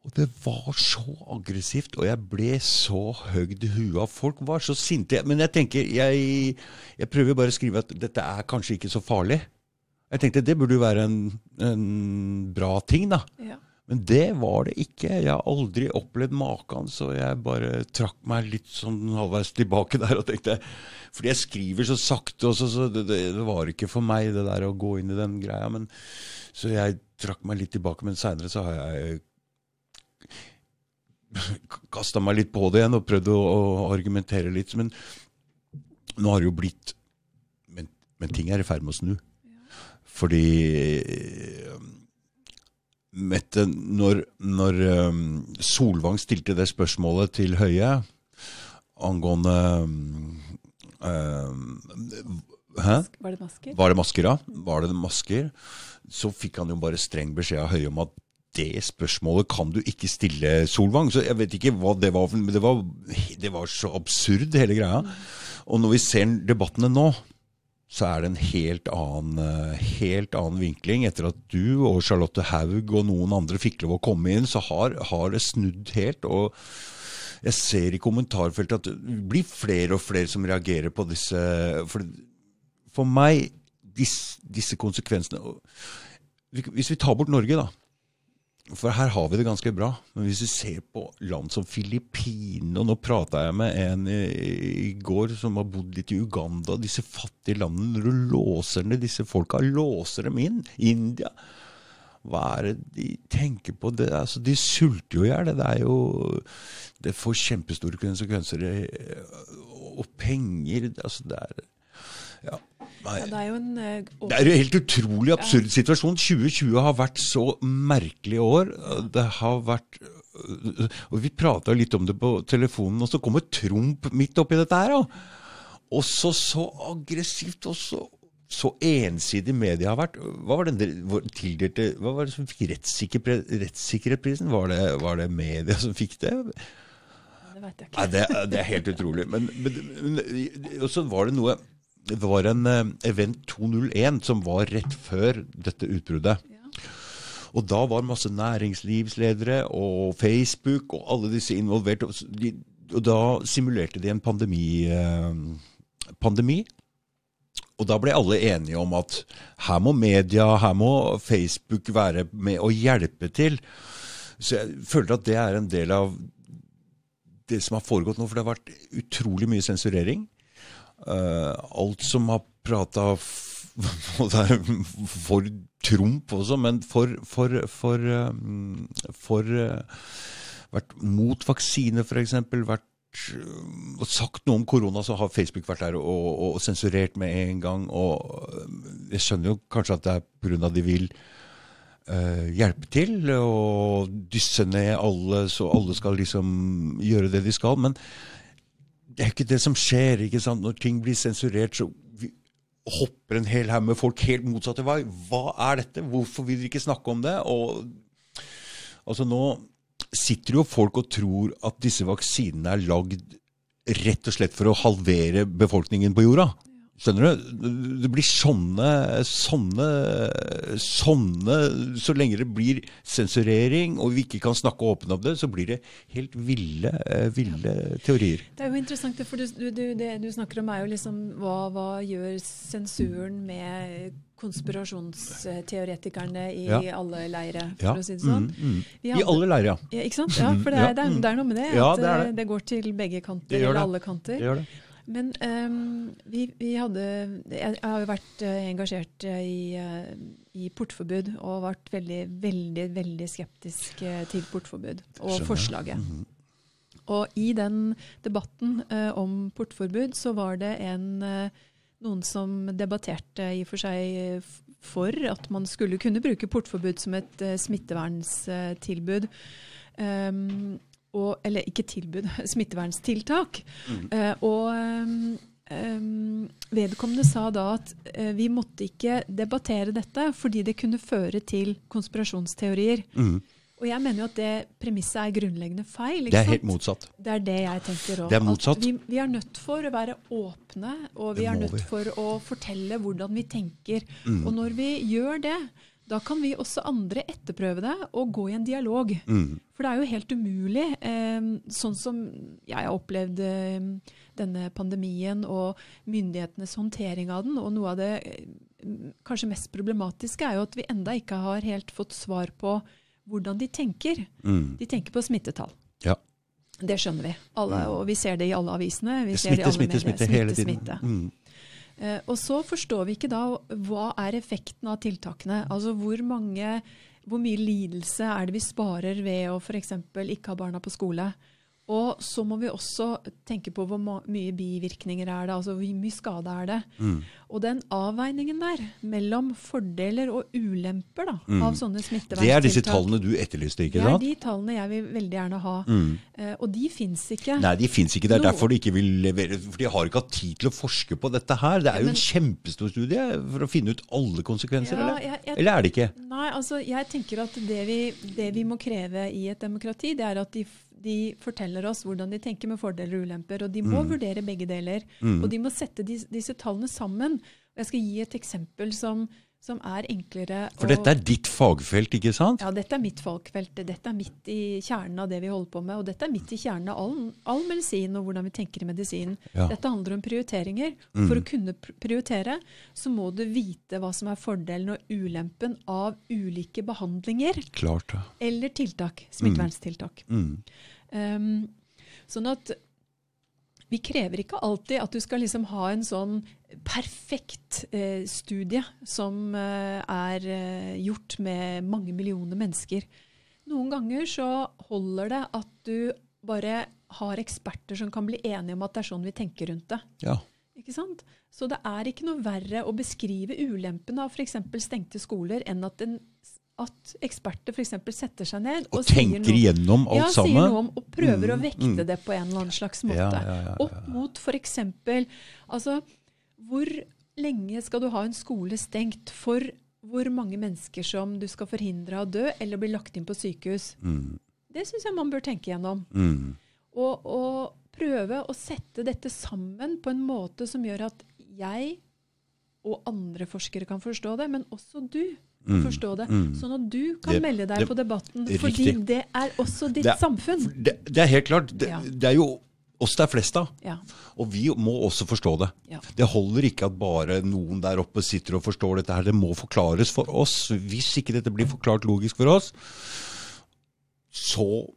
[SPEAKER 1] og det var så aggressivt, og jeg ble så høgd i huet av folk. var så sinte. Men jeg tenker, jeg, jeg prøver bare å skrive at dette er kanskje ikke så farlig. Jeg tenkte det burde jo være en, en bra ting, da.
[SPEAKER 2] Ja.
[SPEAKER 1] Men det var det ikke. Jeg har aldri opplevd maken, så jeg bare trakk meg litt sånn halvveis tilbake der og tenkte Fordi jeg skriver så sakte, også, så, det, det, det var ikke for meg det der å gå inn i den greia. Men, så jeg trakk meg litt tilbake, men seinere så har jeg kasta meg litt på det igjen og prøvd å, å argumentere litt. Men nå har det jo blitt men, men ting er i ferd med å snu. Fordi eh, Mette, når, når um, Solvang stilte det spørsmålet til Høie angående um, Hæ?
[SPEAKER 2] Var det masker?
[SPEAKER 1] Var det masker, da? Var det masker? Så fikk han jo bare streng beskjed av Høie om at det spørsmålet kan du ikke stille Solvang. Så jeg vet ikke hva det var, men det var, det var så absurd, hele greia. Og når vi ser debattene nå, så er det en helt annen, eh, helt annen vinkling. Etter at du og Charlotte Haug og noen andre fikk lov å komme inn, så har, har det snudd helt. og jeg ser i kommentarfeltet at det blir flere og flere som reagerer på disse For, for meg, disse, disse konsekvensene Hvis vi tar bort Norge, da. For her har vi det ganske bra. Men hvis du ser på land som Filippinene Og nå prata jeg med en i, går som har bodd litt i Uganda. Disse fattige landene. Når du låser ned disse folka, låser dem inn. India. Hva er det de tenker på? Det, altså, de sulter jo i hjel. Det jo Det får kjempestore konsekvenser. Og penger altså det er ja.
[SPEAKER 2] Det er jo en uh,
[SPEAKER 1] Det er en helt utrolig absurd ja. situasjon. 2020 har vært så merkelig år. Det har vært øh, og Vi prata litt om det på telefonen, og så kommer Trump midt oppi dette her. Og så så aggressivt og så, så ensidig media har vært. Hva var den tildelte Hva var det som fikk rettssikkerhetsprisen? Var det, var det media som fikk det?
[SPEAKER 2] Det vet jeg
[SPEAKER 1] ikke. Nei, det, det, er helt utrolig. Men, men, men og så var det noe det var en uh, Event 201 som var rett før dette utbruddet. Og da var masse næringslivsledere og Facebook og alle disse involvert. Og, da simulerte de en pandemi, uh, pandemi. Og da ble alle enige om at her må media, her må Facebook være med og hjelpe til. Så jeg føler at det er en del av det som har foregått nå, for det har vært utrolig mye sensurering. Uh, alt som har prata for Trump også, men for, for, for, um, for uh, Vært mot vaksine, f.eks. Vært og sagt noe om korona, så har Facebook vært der og, og, og, sensurert med en gang. Og jeg skjønner jo kanskje at det er pga. de vil uh, hjelpe til og dysse ned alle, så alle skal liksom gjøre det de skal. Men det er ikke det som skjer. ikke sant? Når ting blir sensurert, så hopper en hel haug med folk helt motsatte vei. Hva er dette? Hvorfor vil dere ikke snakke om det? Og altså Nå sitter jo folk og tror at disse vaksinene er lagd rett og slett for å halvere befolkningen på jorda. Skjønner du? Det blir sånne, sånne, sånne Så lenge det blir sensurering, og vi ikke kan snakke åpent om det, så blir det helt ville, eh, ville teorier.
[SPEAKER 2] Det er jo interessant, for du, du, det du snakker om er jo liksom hva, hva gjør sensuren med konspirasjonsteoretikerne i ja. alle leire, for ja. å si det sånn. Mm, mm.
[SPEAKER 1] Hadde, I alle leire, ja.
[SPEAKER 2] ja. Ikke sant? Ja, for det er, det er, det er noe med det. At det, det. det, går til begge kanter, eller alle kanter.
[SPEAKER 1] Det gjør det.
[SPEAKER 2] Men um, vi, vi, hadde Jeg har jo vært uh, engasjert uh, i, uh, i, portforbud og vært veldig, veldig, veldig skeptisk til portforbud og Skjønner. forslaget. Mm -hmm. Og i den debatten om portforbud så var det en, noen som debatterte i og for seg for at man skulle kunne bruke portforbud som et smittevernstilbud. Um, og, eller ikke tilbud, smittevernstiltak. Mm. Uh, og um, vedkommende sa da at uh, vi måtte ikke debattere dette fordi det kunne føre til konspirasjonsteorier. Mm. Og jeg mener jo at det premisset er grunnleggende feil.
[SPEAKER 1] det er helt motsatt.
[SPEAKER 2] Det er det jeg tenker òg. Vi, vi, er nødt for å være åpne, og vi er nødt vi. for å fortelle hvordan vi tenker. Mm. Og når vi gjør det, da kan vi også andre etterprøve det og gå i en dialog. Mm. For det er jo helt umulig, eh, sånn som jeg har opplevd eh, denne pandemien og myndighetenes håndtering av den. Og noe av det eh, kanskje mest problematiske er jo at vi enda ikke har helt fått svar på hvordan de tenker. Mm. De tenker på smittetall.
[SPEAKER 1] Ja.
[SPEAKER 2] Det skjønner vi. Alle, mm. og vi ser det i alle avisene. Vi smitte,
[SPEAKER 1] smitte, smitte, hele tiden. Smitte. Mm.
[SPEAKER 2] Eh, og så forstår vi ikke da hva er effekten av tiltakene. Altså hvor mange hvor mye lidelse er det vi sparer ved å f.eks. ikke ha barna på skole? Og så må vi også tenke på hvor mye bivirkninger er det, altså hvor mye skade er det. Mm. Og den avveiningen der mellom fordeler og ulemper da, mm. av sånne smitteverntiltak
[SPEAKER 1] Det er disse tallene du etterlyste, ikke
[SPEAKER 2] sant? Det er de tallene jeg vil veldig gjerne ha. Mm. Eh, og de fins ikke.
[SPEAKER 1] Nei, de fins ikke. Det er no. derfor de ikke vil levere. For de har ikke hatt tid til å forske på dette her. Det er jo Men, en kjempestor studie for å finne ut alle konsekvenser, ja, eller? Jeg, jeg, eller er det ikke?
[SPEAKER 2] Nei, altså jeg tenker at det vi, det vi må kreve i et demokrati, det er at de de forteller oss hvordan de tenker med fordeler og ulemper. Og de må mm. vurdere begge deler. Mm. Og de må sette de, disse tallene sammen. Og jeg skal gi et eksempel som, som er enklere
[SPEAKER 1] For dette er ditt fagfelt, ikke sant?
[SPEAKER 2] Ja, dette er mitt fagfelt. Dette er midt i kjernen av det vi holder på med. Og dette er midt i kjernen av all, all medisin og hvordan vi tenker i medisin.
[SPEAKER 1] Ja.
[SPEAKER 2] Dette handler om prioriteringer. For å kunne prioritere, så må du vite hva som er fordelen og ulempen av ulike behandlinger
[SPEAKER 1] Klart. ja.
[SPEAKER 2] eller tiltak. Smitteverntiltak.
[SPEAKER 1] Mm.
[SPEAKER 2] Um, sånn at vi krever ikke alltid at du skal liksom ha en sånn perfekt eh, studie som eh, er eh, gjort med mange millioner mennesker. Noen ganger så holder det at du bare har eksperter som kan bli enige om at det er sånn vi tenker rundt det.
[SPEAKER 1] Ja.
[SPEAKER 2] Ikke sant? Så det er ikke noe verre å beskrive ulempen av f.eks. stengte skoler enn at, en, at eksperter f.eks. setter seg ned
[SPEAKER 1] Og,
[SPEAKER 2] og,
[SPEAKER 1] tenker
[SPEAKER 2] noe
[SPEAKER 1] igjennom alt
[SPEAKER 2] ja,
[SPEAKER 1] sammen.
[SPEAKER 2] sier noe om, og prøver å
[SPEAKER 1] Mm,
[SPEAKER 2] vekte
[SPEAKER 1] mm.
[SPEAKER 2] det på en eller annen slags måte.
[SPEAKER 1] Ja, ja, ja, ja, ja.
[SPEAKER 2] Opp mot f.eks. Altså, hvor lenge skal du ha en skole stengt for hvor mange mennesker som du skal forhindre å dø eller bli lagt inn på sykehus?
[SPEAKER 1] Mm.
[SPEAKER 2] Det syns jeg man bør tenke igjennom.
[SPEAKER 1] Mm.
[SPEAKER 2] Og, og prøve å sette dette sammen på en måte som gjør at jeg og andre forskere kan forstå det, men også du kan
[SPEAKER 1] Mm.
[SPEAKER 2] forstå det.
[SPEAKER 1] Mm.
[SPEAKER 2] Sånn at du kan
[SPEAKER 1] Det-
[SPEAKER 2] melde deg
[SPEAKER 1] det-
[SPEAKER 2] på debatten,
[SPEAKER 1] riktig.
[SPEAKER 2] fordi det er også ditt
[SPEAKER 1] Det er-
[SPEAKER 2] samfunn.
[SPEAKER 1] Det, er helt klart. Det,
[SPEAKER 2] Ja.
[SPEAKER 1] er jo oss det er flest av.
[SPEAKER 2] Ja.
[SPEAKER 1] Og vi må også forstå det.
[SPEAKER 2] Ja.
[SPEAKER 1] Det holder ikke at bare noen der oppe sitter og forstår dette her. Det må forklares for oss. Hvis ikke dette blir forklart logisk for oss, så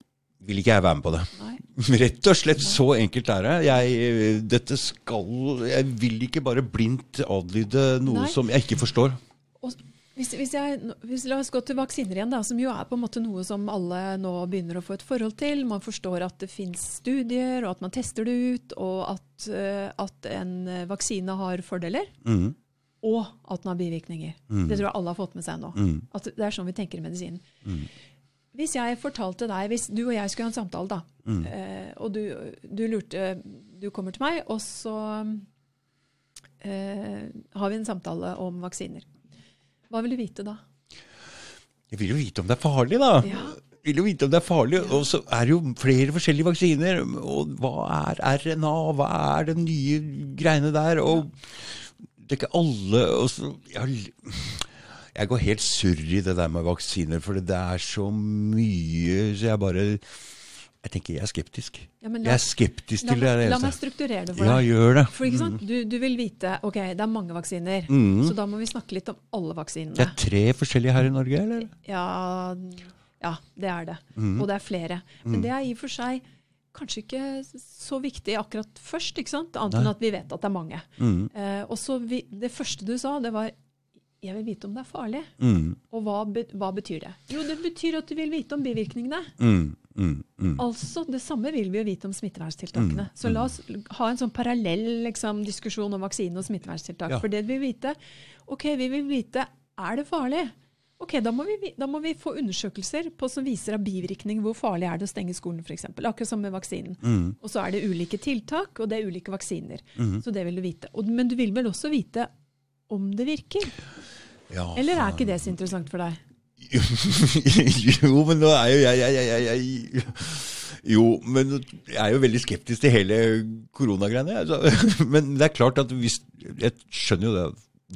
[SPEAKER 1] vil ikke jeg være med på det.
[SPEAKER 2] Nei.
[SPEAKER 1] Rett og slett så enkelt er det. Jeg, dette skal Jeg vil ikke bare blindt adlyde noe
[SPEAKER 2] Nei.
[SPEAKER 1] som jeg ikke forstår.
[SPEAKER 2] Og hvis, hvis jeg, hvis, la oss gå til vaksiner igjen, da, som jo er på en måte noe som alle nå begynner å få et forhold til. Man forstår at det fins studier, og at man tester det ut, og at, eh, at en eh, vaksine har fordeler.
[SPEAKER 1] Mm.
[SPEAKER 2] Og at den har bivirkninger. Det tror jeg alle har fått med seg nå.
[SPEAKER 1] Mm.
[SPEAKER 2] At det er sånn vi tenker i medisinen. Hvis jeg fortalte deg, hvis du og jeg skulle ha en samtale, da,
[SPEAKER 1] Mm.
[SPEAKER 2] eh, og du, du lurte Du kommer til meg, og så eh, har vi en samtale om vaksiner. Hva vil du vite da?
[SPEAKER 1] Jeg vil jo vite om det er farlig, da.
[SPEAKER 2] Ja.
[SPEAKER 1] Jeg vil jo vite om det er farlig. Og så er det jo flere forskjellige vaksiner. Og hva er RNA? Hva er den nye greiene der? Og det er ikke alle og så, jeg, jeg går helt surr i det der med vaksiner, for det er så mye Så jeg bare Jeg tenker jeg er skeptisk.
[SPEAKER 2] Ja, la,
[SPEAKER 1] Jeg er skeptisk til det.
[SPEAKER 2] La, la meg strukturere det for deg.
[SPEAKER 1] Ja, gjør det.
[SPEAKER 2] For ikke sant? Du, du vil vite ok, det er mange vaksiner,
[SPEAKER 1] Mm.
[SPEAKER 2] så da må vi snakke litt om alle vaksinene.
[SPEAKER 1] Det er tre forskjellige her i Norge, eller?
[SPEAKER 2] Ja, ja, det er det.
[SPEAKER 1] Mm.
[SPEAKER 2] Og det er flere. Men det er i og for seg kanskje ikke så viktig akkurat først, ikke sant? annet enn at vi vet at det er mange.
[SPEAKER 1] Mm.
[SPEAKER 2] Eh, og så Det første du sa, det var jeg vil vite om det er farlig.
[SPEAKER 1] Mm.
[SPEAKER 2] Og hva, hva betyr det? Jo, det betyr at du vil vite om bivirkningene.
[SPEAKER 1] Mm. Mm. Mm.
[SPEAKER 2] Altså, Det samme vil vi jo vite om smitteverntiltakene. Så la oss ha en sånn parallell liksom, diskusjon om vaksine og smitteverntiltak.
[SPEAKER 1] Ja.
[SPEAKER 2] For det vi vil vite Ok, vi vil vite er det farlig. Ok, Da må vi, da må vi få undersøkelser på som viser av bivirkning hvor farlig er det å stenge skolen f.eks. Akkurat som med vaksinen.
[SPEAKER 1] Mm.
[SPEAKER 2] Og så er det ulike tiltak, og det er ulike vaksiner.
[SPEAKER 1] Mm.
[SPEAKER 2] Så det vil du vite. Og, men du vil vel også vite om det virker?
[SPEAKER 1] Ja,
[SPEAKER 2] Eller er ikke det så interessant for deg?
[SPEAKER 1] jo, men nå er jo jeg, jeg, jeg, jeg, Jo, men jeg er jo veldig skeptisk til hele koronagreiene. Altså. Men det er klart at hvis Jeg skjønner jo det.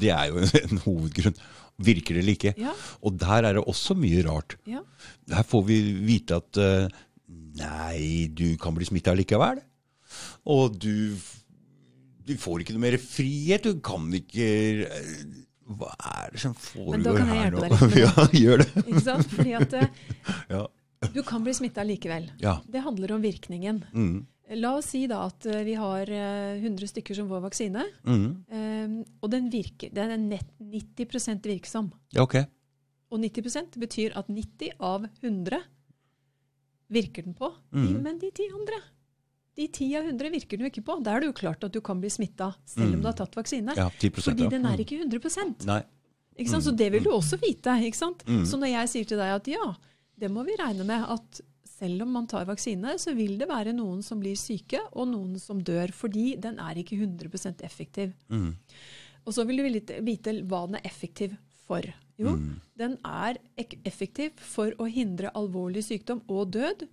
[SPEAKER 1] Det er jo en hovedgrunn. Virker det eller ikke?
[SPEAKER 2] Ja,
[SPEAKER 1] Og der er det også mye rart.
[SPEAKER 2] ja.
[SPEAKER 1] Her får vi vite at eh, nei, du kan bli smitta likevel. Og du, du får ikke noe mer frihet. Du kan ikke eh, Hva er det som
[SPEAKER 2] Men da
[SPEAKER 1] foregår
[SPEAKER 2] kan jeg
[SPEAKER 1] her
[SPEAKER 2] hjelpe
[SPEAKER 1] nå?
[SPEAKER 2] deg litt
[SPEAKER 1] ja, gjør det.
[SPEAKER 2] Ikke sant? Fordi at eh,
[SPEAKER 1] Ja.
[SPEAKER 2] du kan bli smitta likevel.
[SPEAKER 1] ja.
[SPEAKER 2] Det handler om virkningen.
[SPEAKER 1] Mm.
[SPEAKER 2] La oss si da at eh, vi har eh, 100 stykker som får vaksine,
[SPEAKER 1] Mm.
[SPEAKER 2] eh, og den virker. Den er nett 90 virksom.
[SPEAKER 1] Ja, ok.
[SPEAKER 2] Og 90% betyr at 90 av 100 virker den på. mm. Men de 10 andre de ti av 100 virker den jo ikke på. Da er det jo klart at du kan bli smitta selv om du har tatt vaksine.
[SPEAKER 1] Ja, 10
[SPEAKER 2] Fordi
[SPEAKER 1] ja.
[SPEAKER 2] den er
[SPEAKER 1] Mm.
[SPEAKER 2] ikke 100
[SPEAKER 1] Nei.
[SPEAKER 2] Ikke sant? Så det vil du også vite. ikke sant?
[SPEAKER 1] Mm.
[SPEAKER 2] Så når jeg sier til deg at ja, det må vi regne med at selv om man tar vaksine, så vil det være noen som blir syke, og noen som dør, fordi den er ikke 100% effektiv.
[SPEAKER 1] Mm.
[SPEAKER 2] Og så vil du vite hva den er effektiv for. Jo,
[SPEAKER 1] Mm.
[SPEAKER 2] den er effektiv for å hindre alvorlig sykdom og død.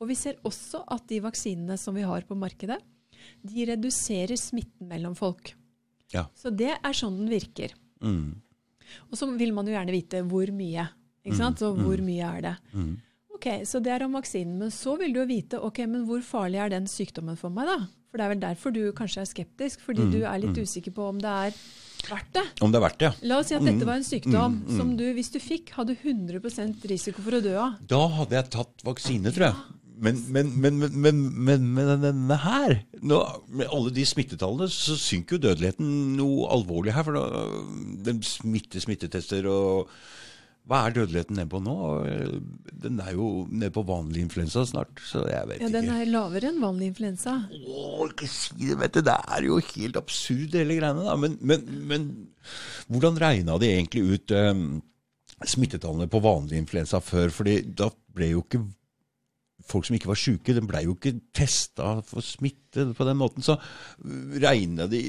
[SPEAKER 2] Og vi ser også at de vaksinene som vi har på markedet, de reduserer smitten mellom folk.
[SPEAKER 1] Ja.
[SPEAKER 2] Så det er sånn den virker.
[SPEAKER 1] Mm.
[SPEAKER 2] Og så vil man jo gjerne vite hvor mye. ikke sant? Så hvor mye er det?
[SPEAKER 1] Mm.
[SPEAKER 2] Ok, Så det er om vaksinen. Men så vil du jo vite ok, men hvor farlig er den sykdommen for meg, da? For det er vel derfor du kanskje er skeptisk, fordi du er litt usikker på om det er verdt det.
[SPEAKER 1] Om det er verdt det, ja.
[SPEAKER 2] La oss si at dette var en sykdom som du, hvis du fikk, hadde 100% risiko for å dø av.
[SPEAKER 1] Da hadde jeg tatt vaksine, tror jeg. Men, men, men, men, men, men, men denne her nå, Med alle de smittetallene så synker jo dødeligheten noe alvorlig her. For da, den smitter smittetester og Hva er dødeligheten nede på nå? Den er jo nede på vanlig influensa snart, så jeg vet ikke.
[SPEAKER 2] Ja, Den
[SPEAKER 1] ikke.
[SPEAKER 2] er lavere enn vanlig influensa.
[SPEAKER 1] Å, ikke si det, vet du. Det er jo helt absurd, hele greiene. da. Men, men, men hvordan regna de egentlig ut um, smittetallene på vanlig influensa før? Fordi da ble jo ikke folk som ikke var syke, de ble jo ikke testa for smitte på den måten. Så regna de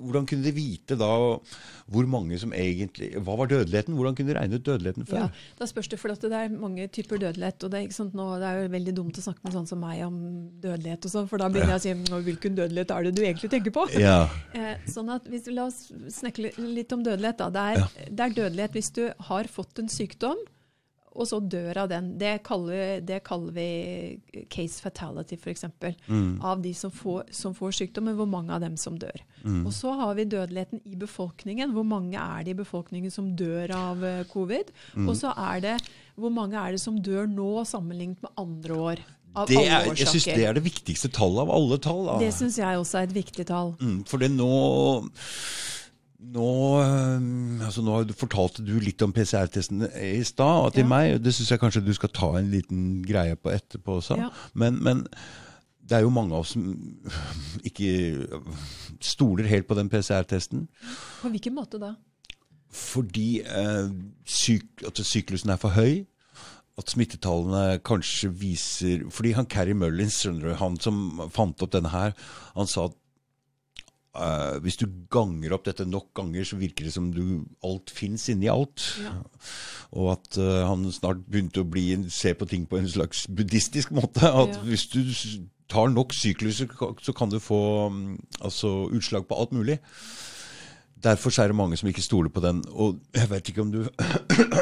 [SPEAKER 1] Hvordan kunne de vite da hvor mange som egentlig Hva var dødeligheten? Hvordan kunne de regne ut dødeligheten før?
[SPEAKER 2] Ja, Da spørs det, for at det er mange typer dødelighet. og Det er, sant, nå, det er jo veldig dumt å snakke med sånn som meg om dødelighet, og sånn, for da begynner jeg å si hvilken dødelighet er det du egentlig tenker på?
[SPEAKER 1] Ja.
[SPEAKER 2] Eh, sånn at hvis, La oss snakke litt om dødelighet. Da. Det, er, det er dødelighet hvis du har fått en sykdom, og så dør av den. Det kaller, det kaller vi case fatality, f.eks. Av de som får, som får sykdommen, hvor mange av dem som dør. Og så har vi dødeligheten i befolkningen. Hvor mange er det i befolkningen som dør av covid? covid? Og så er det hvor mange er det som dør nå sammenlignet med andre år. Av
[SPEAKER 1] Det
[SPEAKER 2] alle
[SPEAKER 1] er, jeg syns det er det viktigste tallet av alle tall. Da.
[SPEAKER 2] Det syns jeg også er et viktig tall.
[SPEAKER 1] Mm, for det nå nå, altså nå har du- fortalte du litt om PCR-testen i stad og til
[SPEAKER 2] Ja.
[SPEAKER 1] meg. Det syns jeg kanskje du skal ta en liten greie på etterpå også.
[SPEAKER 2] Ja.
[SPEAKER 1] Men, men det er jo mange av oss som ikke stoler helt på den PCR-testen.
[SPEAKER 2] På hvilken måte da?
[SPEAKER 1] Fordi eh, syk, at syklusen er for høy. At smittetallene kanskje viser Fordi han Carrie Mullins, skjønner du, han som fant opp denne her, han sa at eh, hvis du ganger opp dette nok ganger, så virker det som du, alt fins inni alt.
[SPEAKER 2] Ja.
[SPEAKER 1] Og at uh, han snart begynte å bli, se på ting på en slags buddhistisk måte. At
[SPEAKER 2] Ja.
[SPEAKER 1] hvis du tar nok sykluser, så kan du få mm, altså, utslag på alt mulig. Derfor er det mange som ikke stoler på den. Og jeg vet ikke om du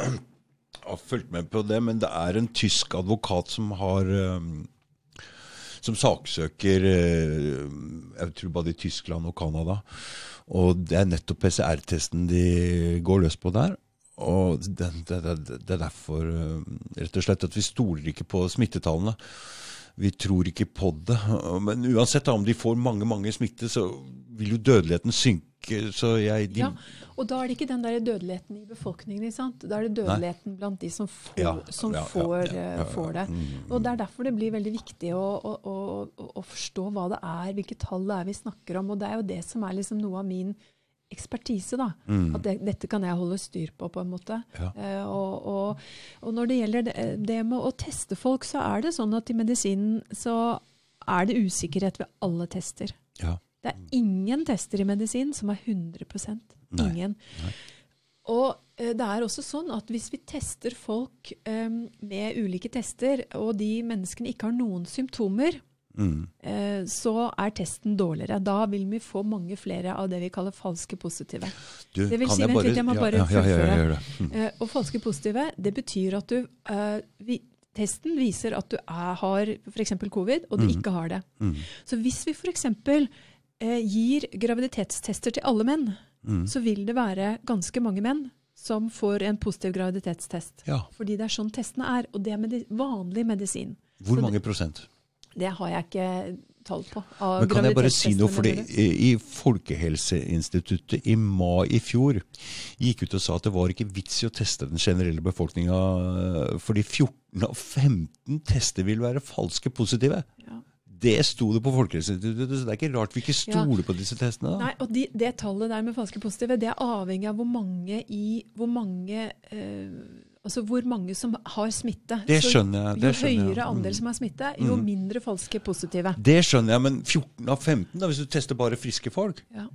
[SPEAKER 1] har fulgt med på det, men det er en tysk advokat som har um, som saksøker eh, jeg tror både i Tyskland og Canada. Og det er nettopp PCR-testen de går løs på der. Og det, det, det, det er derfor eh, rett og slett at vi stoler ikke på smittetallene. Vi tror ikke på det. Men uansett om de får mange mange smitte, så vil jo dødeligheten synke. Så jeg de,
[SPEAKER 2] Ja, og da er det ikke den der dødeligheten i befolkningen. ikke sant? Da er det dødeligheten blant de som får,
[SPEAKER 1] Ja,
[SPEAKER 2] som
[SPEAKER 1] ja,
[SPEAKER 2] får, eh,
[SPEAKER 1] ja.
[SPEAKER 2] får det.
[SPEAKER 1] Mm,
[SPEAKER 2] Og Det er derfor det blir veldig viktig å, å, å, å- forstå hva det er, hvilke tall det er vi snakker om. Og det er jo det som er liksom noe av min ekspertise. da. At det, dette kan jeg holde styr på, på en måte.
[SPEAKER 1] Mm. Ja.
[SPEAKER 2] Eh, og, og, og når det gjelder det, det med å teste folk, så er det sånn at i medisinen så er det usikkerhet ved alle tester.
[SPEAKER 1] ja.
[SPEAKER 2] Det er ingen tester i medisin som er 100
[SPEAKER 1] Nei.
[SPEAKER 2] Ingen. Og eh, det er også sånn at hvis vi tester folk eh, med ulike tester, og de menneskene ikke har noen symptomer,
[SPEAKER 1] Mm.
[SPEAKER 2] eh, så er testen dårligere. Da vil vi få mange flere av det vi kaller falske positive.
[SPEAKER 1] Du,
[SPEAKER 2] Det vil
[SPEAKER 1] kan
[SPEAKER 2] si- vent litt, jeg må bare
[SPEAKER 1] ja, ja, ja,
[SPEAKER 2] fullføre.
[SPEAKER 1] ja, det. Mm.
[SPEAKER 2] Eh, og falske positive, det betyr at du eh, vi, Testen viser at du er, har f.eks. covid, og du ikke har det.
[SPEAKER 1] Mm.
[SPEAKER 2] Så hvis vi f.eks. Eh, gir graviditetstester til alle menn,
[SPEAKER 1] Mm.
[SPEAKER 2] så vil det være ganske mange menn som får en positiv graviditetstest.
[SPEAKER 1] Ja.
[SPEAKER 2] Fordi det er sånn testene er, og det er medi vanlig medisin.
[SPEAKER 1] Hvor
[SPEAKER 2] Så
[SPEAKER 1] mange prosent?
[SPEAKER 2] Det har jeg ikke tall på. av
[SPEAKER 1] Men kan jeg bare si noe, fordi i Folkehelseinstituttet i mai i fjor gikk ut og sa at det var ikke vits i å teste den generelle befolkninga, fordi 14 av 15 tester vil være falske positive.
[SPEAKER 2] Ja.
[SPEAKER 1] Det sto det på Folkehelseinstituttet, så det er ikke rart vi ikke stoler på disse testene. da.
[SPEAKER 2] Nei, og de, Det tallet der med falske positive, det er avhengig av hvor mange, i, hvor mange eh, Altså hvor mange som har smitte.
[SPEAKER 1] Det skjønner jeg. Det
[SPEAKER 2] jo
[SPEAKER 1] skjønner jeg.
[SPEAKER 2] høyere andel
[SPEAKER 1] Mm.
[SPEAKER 2] som har smitte, jo
[SPEAKER 1] Mm.
[SPEAKER 2] mindre falske positive.
[SPEAKER 1] Det skjønner jeg, men 14 av 15, da, hvis du tester bare friske folk?
[SPEAKER 2] Ja.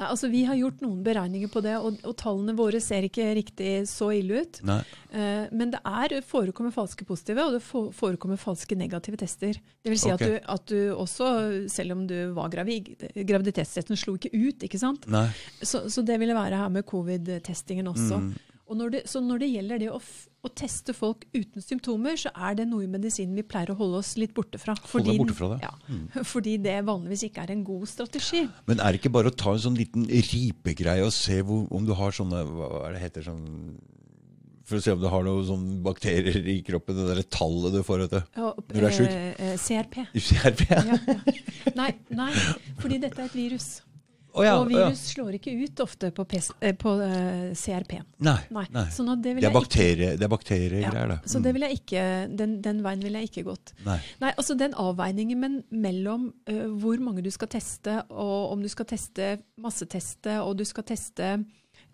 [SPEAKER 2] Nei, altså Vi har gjort noen beregninger på det, og, og tallene våre ser ikke riktig så ille ut.
[SPEAKER 1] Nei.
[SPEAKER 2] Eh, men det er forekommer falske positive, og det fo- forekommer falske negative tester. Det vil si
[SPEAKER 1] okay.
[SPEAKER 2] at, du, at du også, selv om du var gravid, graviditetstesten slo ikke ut, ikke sant.
[SPEAKER 1] Nei.
[SPEAKER 2] Så, så det ville være her med covid-testingen også.
[SPEAKER 1] Mm.
[SPEAKER 2] Og når det, så når det gjelder det å, å teste folk uten symptomer, så er det noe i medisinen vi pleier å holde oss litt borte fra.
[SPEAKER 1] Deg borte fra det. Mm.
[SPEAKER 2] Ja, fordi det vanligvis ikke er en god strategi.
[SPEAKER 1] Men er det ikke bare å ta en sånn liten ripegreie og se hvor, om du har sånne Hva er det heter sånn For å se om du har noen sånne bakterier i kroppen, det derre tallet du får, etter.
[SPEAKER 2] Ja,
[SPEAKER 1] Når du er sjuk?
[SPEAKER 2] eh, eh, CRP.
[SPEAKER 1] CRP?
[SPEAKER 2] Ja, ja. Nei, nei, fordi dette er et virus.
[SPEAKER 1] Å ja,
[SPEAKER 2] og
[SPEAKER 1] å ja.
[SPEAKER 2] virus slår ikke ut ofte på, PC, eh, på uh, CRP.
[SPEAKER 1] Nei.
[SPEAKER 2] Nei.
[SPEAKER 1] nei.
[SPEAKER 2] Sånn at det vil
[SPEAKER 1] Det er bakterie, det er
[SPEAKER 2] ja,
[SPEAKER 1] bakteriegreier, det.
[SPEAKER 2] Så det vil jeg ikke, den, den veien ville jeg ikke gått.
[SPEAKER 1] Nei.
[SPEAKER 2] Nei, altså Den avveiningen men, mellom uh, hvor mange du skal teste, og om du skal teste masseteste, og du skal teste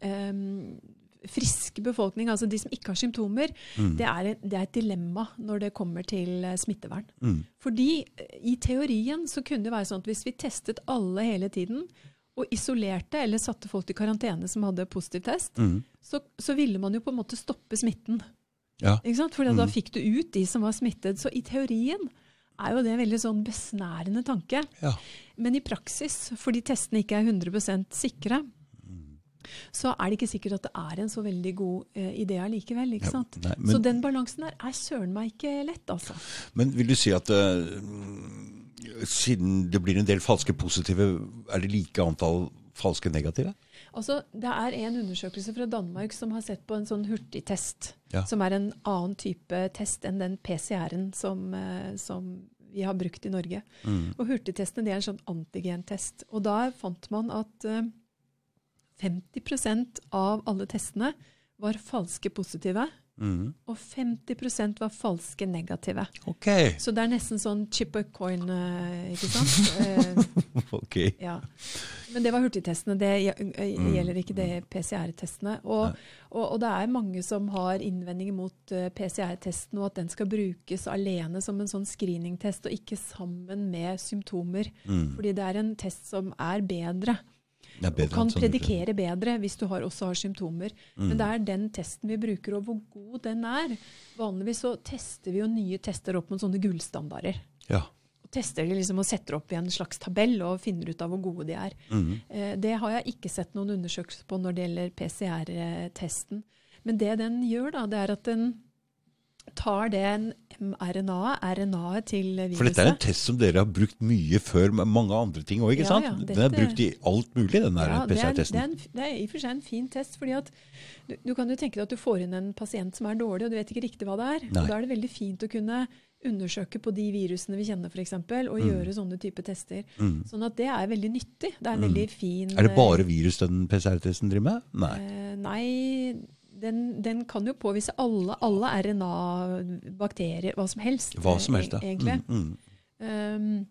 [SPEAKER 2] um, frisk befolkning, altså de som ikke har symptomer,
[SPEAKER 1] Mm.
[SPEAKER 2] det, er, et- det er et dilemma når det kommer til eh, smittevern.
[SPEAKER 1] Mm.
[SPEAKER 2] Fordi eh, i teorien så kunne det være sånn at hvis vi testet alle hele tiden, og isolerte eller satte folk i karantene som hadde positiv test,
[SPEAKER 1] Mm.
[SPEAKER 2] så, så ville man jo på en måte stoppe smitten.
[SPEAKER 1] Ja.
[SPEAKER 2] Ikke sant? For da
[SPEAKER 1] Mm.
[SPEAKER 2] fikk du ut de som var smittet. Så i teorien er jo det en veldig sånn besnærende tanke.
[SPEAKER 1] ja.
[SPEAKER 2] Men i praksis, fordi testene ikke er 100% sikre, så er det ikke sikkert at det er en så veldig god eh, idé allikevel. ikke
[SPEAKER 1] Ja, nei, men-
[SPEAKER 2] så den balansen der er søren meg ikke lett, altså.
[SPEAKER 1] Men vil du si at eh, siden det blir en del falske positive, er det like antall falske negative?
[SPEAKER 2] Altså, Det er en undersøkelse fra Danmark som har sett på en sånn hurtigtest.
[SPEAKER 1] Ja.
[SPEAKER 2] Som er en annen type test enn den PCR-en som, eh, som vi har brukt i Norge.
[SPEAKER 1] Mm.
[SPEAKER 2] Og hurtigtestene det er en sånn antigentest. Og da fant man at eh, 50% av alle testene var falske positive,
[SPEAKER 1] Mm.
[SPEAKER 2] og 50% var falske negative.
[SPEAKER 1] Okay.
[SPEAKER 2] Så det er nesten sånn chip a coin, eh, ikke sant? Eh,
[SPEAKER 1] ok.
[SPEAKER 2] ja. Men det var hurtigtestene. Det eh,
[SPEAKER 1] Mm.
[SPEAKER 2] gjelder ikke det PCR-testene. Og, og, og det er mange som har innvendinger mot PCR-testen, og at den skal brukes alene som en sånn screeningtest, og ikke sammen med symptomer.
[SPEAKER 1] Mm.
[SPEAKER 2] Fordi det er en test som er bedre, og kan predikere bedre hvis du har, også har symptomer.
[SPEAKER 1] Mm.
[SPEAKER 2] Men det er den testen vi bruker, og hvor god den er. Vanligvis så tester vi jo nye tester opp mot sånne gullstandarder.
[SPEAKER 1] Ja.
[SPEAKER 2] Og tester de liksom og setter opp i en slags tabell og finner ut av hvor gode de er.
[SPEAKER 1] Mm.
[SPEAKER 2] Eh, Det har jeg ikke sett noen undersøkelser på når det gjelder PCR-testen. Men det den gjør, da, det er at den tar det mRNA-et, RNA-et til viruset.
[SPEAKER 1] For dette er en test som dere har brukt mye før med mange andre ting òg, ikke
[SPEAKER 2] Ja,
[SPEAKER 1] sant?
[SPEAKER 2] ja,
[SPEAKER 1] Den er brukt i alt mulig, den der
[SPEAKER 2] Ja, er,
[SPEAKER 1] PCR-testen.
[SPEAKER 2] Det, det er i og for seg en fin test. fordi at du, du kan jo tenke deg at du får inn en pasient som er dårlig, og du vet ikke riktig hva det er.
[SPEAKER 1] Nei.
[SPEAKER 2] Og Da er det veldig fint å kunne undersøke på de virusene vi kjenner, f.eks., og
[SPEAKER 1] Mm.
[SPEAKER 2] gjøre sånne type tester.
[SPEAKER 1] Mm.
[SPEAKER 2] Sånn at det er veldig nyttig. Det er en
[SPEAKER 1] Mm.
[SPEAKER 2] veldig fin
[SPEAKER 1] Er det bare virus den PCR-testen driver med? Nei.
[SPEAKER 2] Eh, nei, den, den kan jo påvise alle, alle RNA, bakterier, hva som helst.
[SPEAKER 1] Hva
[SPEAKER 2] eh,
[SPEAKER 1] som helst, ja.
[SPEAKER 2] Egentlig.
[SPEAKER 1] Mm. Mm.
[SPEAKER 2] Um,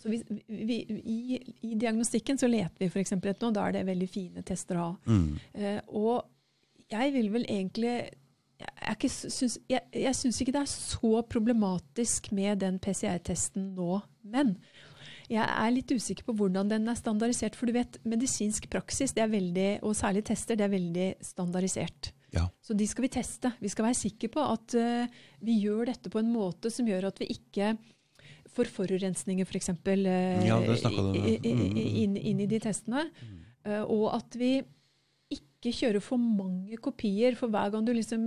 [SPEAKER 2] så vi, vi, i, I diagnostikken så leter vi f.eks. etter noe. Da er det veldig fine tester å ha.
[SPEAKER 1] Mm.
[SPEAKER 2] Uh, og jeg vil vel egentlig jeg, syns, jeg, jeg syns ikke det er så problematisk med den PCR-testen nå, men jeg er litt usikker på hvordan den er standardisert. For du vet, medisinsk praksis, det er veldig, og særlig tester, det er veldig standardisert.
[SPEAKER 1] Ja.
[SPEAKER 2] Så de skal vi teste. Vi skal være sikre på at uh, vi gjør dette på en måte som gjør at vi ikke får forurensninger, f.eks. Uh,
[SPEAKER 1] Ja, ja. Mm, mm,
[SPEAKER 2] inn, inn i de testene. Uh, og at vi ikke kjører for mange kopier. For hver gang du liksom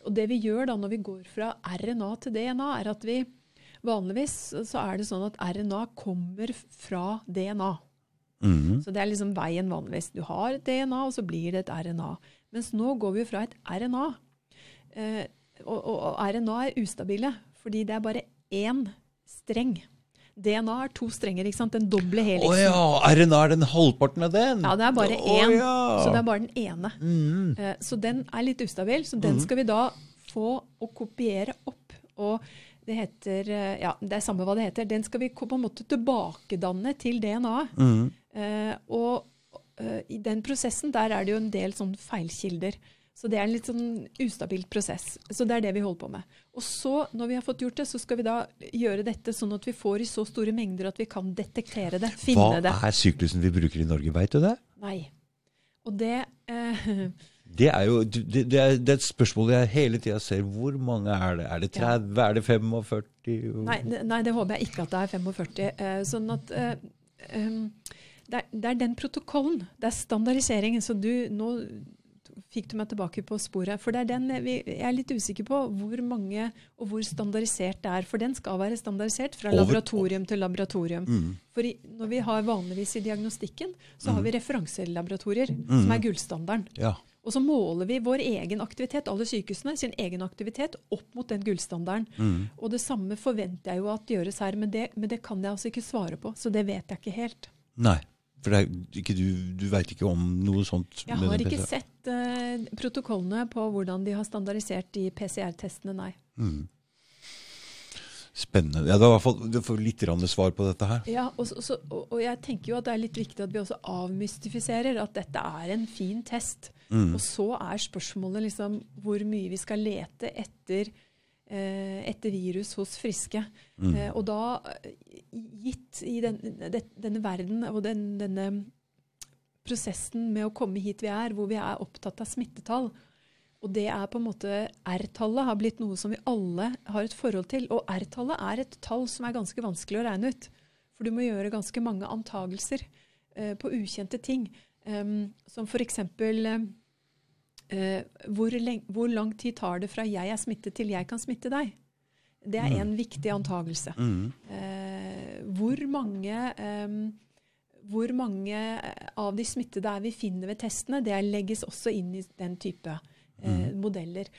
[SPEAKER 2] Og det vi gjør da når vi går fra RNA til DNA, er at vi Vanligvis så er det sånn at RNA kommer fra DNA.
[SPEAKER 1] Mm.
[SPEAKER 2] Så det er liksom veien vanligvis. Du har et DNA, og så blir det et RNA. Mens nå går vi jo fra et RNA. Eh, og, og, og RNA er ustabile, fordi det er bare én streng. DNA er to strenger, ikke sant? Den doble
[SPEAKER 1] Å
[SPEAKER 2] helixen.
[SPEAKER 1] ja! RNA er den halvparten av den?
[SPEAKER 2] Ja, det er bare én.
[SPEAKER 1] ja.
[SPEAKER 2] Så det er bare den ene.
[SPEAKER 1] Mm.
[SPEAKER 2] Eh, Så den er litt ustabil, så den skal vi da få å kopiere opp. Og det heter eh, Ja, det er samme hva det heter. Den skal vi på en måte tilbakedanne til DNA-et.
[SPEAKER 1] Mm.
[SPEAKER 2] Uh, og uh, i den prosessen der er det jo en del sånn feilkilder. Så det er en litt sånn ustabil prosess. Så det er det vi holder på med. Og så, når vi har fått gjort det, så skal vi da gjøre dette sånn at vi får i så store mengder at vi kan detektere det, finne det.
[SPEAKER 1] Hva er syklusen vi bruker i Norge, veit du det?
[SPEAKER 2] Nei. Og det eh,
[SPEAKER 1] Det er jo det, det, er, det er et spørsmål jeg hele tida ser. Hvor mange er det? Er det 30? Er det 45?
[SPEAKER 2] nei, nei, det håper jeg ikke at det er 45. Eh, sånn at eh, em, det, er, det er den protokollen. Det er standardiseringen. Så du nå fikk du meg tilbake på sporet. For det er den vi, jeg er litt usikker på hvor mange og hvor standardisert det er. For den skal være standardisert fra laboratorium til laboratorium.
[SPEAKER 1] Mm.
[SPEAKER 2] For i, når vi har vanligvis i diagnostikken, så har vi referanselaboratorier, som er gullstandarden.
[SPEAKER 1] Ja.
[SPEAKER 2] Og så måler vi vår egen aktivitet, alle sykehusene sin egen aktivitet, opp mot den gullstandarden.
[SPEAKER 1] Mm.
[SPEAKER 2] Og det samme forventer jeg jo at gjøres her, men det, men det kan jeg altså ikke svare på. Så det vet jeg ikke helt.
[SPEAKER 1] Nei. For det er ikke du, du veit ikke om noe sånt?
[SPEAKER 2] Jeg har ikke sett uh, protokollene på hvordan de har standardisert de PCR-testene, nei.
[SPEAKER 1] Mm. Spennende. Ja, det var i hvert fall, Du får litt grann svar på dette her.
[SPEAKER 2] Ja, og, så- så, og, og jeg tenker jo at det er litt viktig at vi også avmystifiserer at dette er en fin test.
[SPEAKER 1] Mm.
[SPEAKER 2] Og så er spørsmålet liksom hvor mye vi skal lete etter, eh, etter virus hos friske.
[SPEAKER 1] Mm.
[SPEAKER 2] Eh, og da, eh, gitt i den, det, denne verden og den, denne prosessen med å komme hit vi er, hvor vi er opptatt av smittetall, og det er på en måte R-tallet har blitt noe som vi alle har et forhold til. Og R-tallet er et tall som er ganske vanskelig å regne ut. For du må gjøre ganske mange antagelser eh, på ukjente ting. Um, som f.eks. Eh, hvor, hvor lang tid tar det fra jeg er smittet til jeg kan smitte deg? Det er en viktig antagelse.
[SPEAKER 1] Mm.
[SPEAKER 2] Eh, hvor mange em, hvor mange av de smittede er vi finner ved testene, det legges også inn i den type eh, modeller.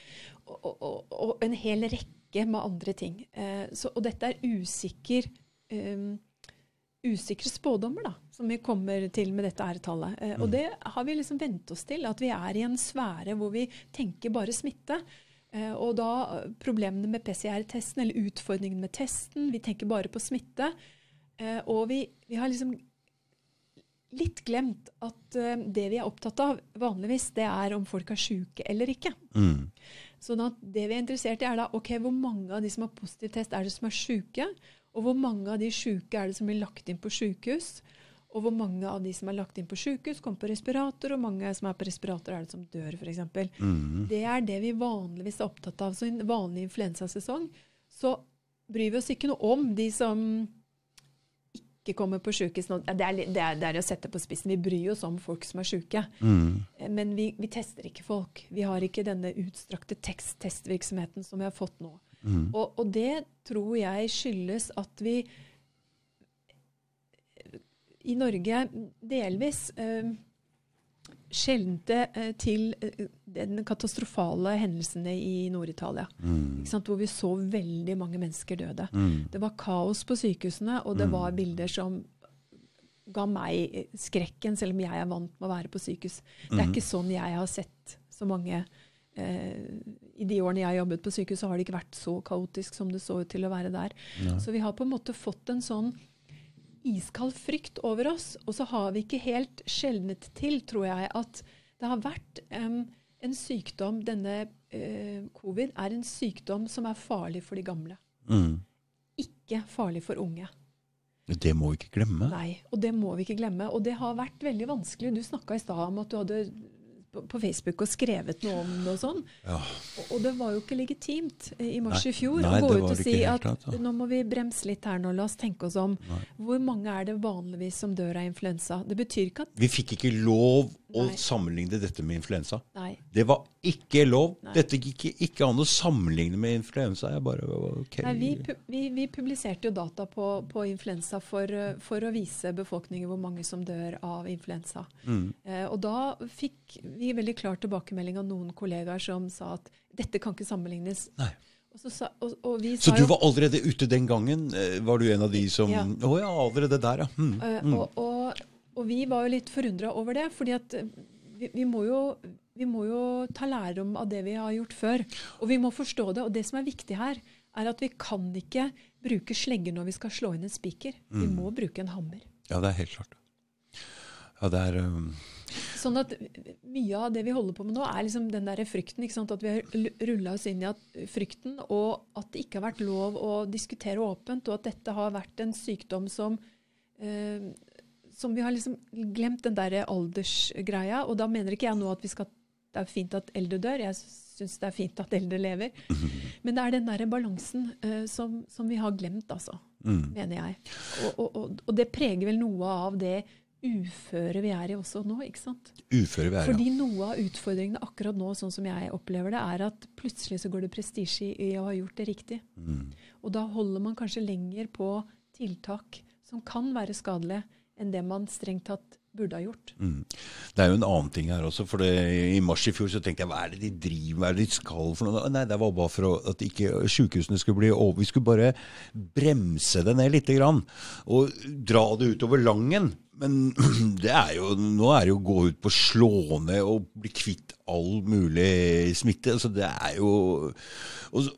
[SPEAKER 2] Og, og, og, en hel rekke med andre ting. Eh, så, og dette er usikker, um, usikre spådommer da, som vi kommer til med dette R-tallet. Eh, og det har vi liksom vent oss til, at vi er i en sfære hvor vi tenker bare smitte. Eh, og da problemene med PCR-testen, eller utfordringene med testen, vi tenker bare på smitte. Eh, og vi, vi har liksom litt glemt at uh, det vi er opptatt av vanligvis, det er om folk er syke eller ikke.
[SPEAKER 1] Mm.
[SPEAKER 2] Sånn at det vi er interessert i, er da ok, hvor mange av de som har positiv test, er det som er syke? Og hvor mange av de syke er det som blir lagt inn på sykehus? Og hvor mange av de som er lagt inn på sykehus, kommer på respirator, og mange som er på respirator, er det som dør, f.eks.
[SPEAKER 1] Mm.
[SPEAKER 2] Det er det vi vanligvis er opptatt av. Så i en vanlig influensasesong så bryr vi oss ikke noe om de som ikke kommer på sjukehus nå. Det er, det, er, det er å sette på spissen. Vi bryr oss om folk som er syke.
[SPEAKER 1] Mm.
[SPEAKER 2] Eh, Men vi, vi tester ikke folk. Vi har ikke denne utstrakte testvirksomheten som vi har fått nå.
[SPEAKER 1] Mm.
[SPEAKER 2] Og, og det tror jeg skyldes at vi i Norge delvis eh, skjelte eh, til eh, den katastrofale hendelsene i Nord-Italia.
[SPEAKER 1] Mm.
[SPEAKER 2] Hvor vi så veldig mange mennesker døde.
[SPEAKER 1] Mm.
[SPEAKER 2] Det var kaos på sykehusene, og det var bilder som ga meg skrekken, selv om jeg er vant med å være på sykehus. Det er ikke sånn jeg har sett så mange eh, I de årene jeg har jobbet på sykehus, så har det ikke vært så kaotisk som det så ut til å være der. Så vi har på en måte fått en sånn iskald frykt over oss, og så har vi ikke helt skjelnet til, tror jeg, at det har vært um, en sykdom Denne uh, covid er en sykdom som er farlig for de gamle.
[SPEAKER 1] Mm.
[SPEAKER 2] Ikke farlig for unge.
[SPEAKER 1] Det må vi ikke glemme.
[SPEAKER 2] Nei, og det må vi ikke glemme. Og det har vært veldig vanskelig. Du snakka i stad om at du hadde på, Facebook og skrevet noe om det og sånn.
[SPEAKER 1] Ja.
[SPEAKER 2] Og, og det var jo ikke legitimt eh, i mars
[SPEAKER 1] Nei,
[SPEAKER 2] i fjor
[SPEAKER 1] nei,
[SPEAKER 2] å gå ut og si at
[SPEAKER 1] tatt, ja.
[SPEAKER 2] nå må vi bremse litt her nå, la oss tenke oss om.
[SPEAKER 1] Nei.
[SPEAKER 2] Hvor mange er det vanligvis som dør av influensa? Det betyr ikke at
[SPEAKER 1] Vi fikk ikke lov å sammenligne dette med influensa.
[SPEAKER 2] Nei.
[SPEAKER 1] Det var ikke lov.
[SPEAKER 2] Nei.
[SPEAKER 1] Dette gikk ikke, an å sammenligne med influensa. Jeg bare, ok.
[SPEAKER 2] Nei, vi, vi, vi publiserte jo data på, på influensa for, for å vise befolkningen hvor mange som dør av influensa.
[SPEAKER 1] Mm.
[SPEAKER 2] Eh, og da fikk vi veldig klar tilbakemelding av noen kollegaer som sa at dette kan ikke sammenlignes.
[SPEAKER 1] Nei.
[SPEAKER 2] Så, sa, og, og
[SPEAKER 1] Så du var allerede ute den gangen? Eh, Var du en av de som Å
[SPEAKER 2] Ja.
[SPEAKER 1] ja. allerede der, ja. Mm.
[SPEAKER 2] eh, og, og, vi var jo litt forundra over det, fordi at eh, vi, vi, må jo, vi må jo ta lærdom av det vi har gjort før. Og vi må forstå det. Og det som er viktig her, er at vi kan ikke bruke slegger når vi skal slå inn en spiker. Vi
[SPEAKER 1] Mm.
[SPEAKER 2] må bruke en hammer.
[SPEAKER 1] Ja, det er helt klart. Ja, det er um,
[SPEAKER 2] Sånn at Mye av det vi holder på med nå, er liksom den der frykten. At vi har rulla oss inn i at frykten, og at det ikke har vært lov å diskutere åpent, og at dette har vært en sykdom som eh, som vi har liksom glemt den der aldersgreia. Og da mener ikke jeg nå at vi skal, det er fint at eldre dør. Jeg syns det er fint at eldre lever. Men det er den der balansen uh, som, som, vi har glemt, altså. Mm. Mener jeg. Og, og, og, og, det preger vel noe av det uføre vi er i også nå, ikke sant?
[SPEAKER 1] Uføre vi er,
[SPEAKER 2] Fordi noe av utfordringene akkurat nå, sånn som jeg opplever det, er at plutselig så går det prestisje i å ha gjort det riktig. Mm. Og da holder man kanskje lenger på tiltak som kan være skadelige, enn det man strengt tatt burde ha gjort. Mm.
[SPEAKER 1] Det er jo en annen ting her også. for det, I mars i fjor så tenkte jeg hva er det de driver med, hva er det de skal for noe? Nei, det var bare for at ikke sykehusene skulle bli over. Vi skulle bare bremse det ned litt grann, og dra det utover Langen. Men det er jo, nå er det jo å gå ut på slå ned og bli kvitt all mulig smitte. Altså det er jo så,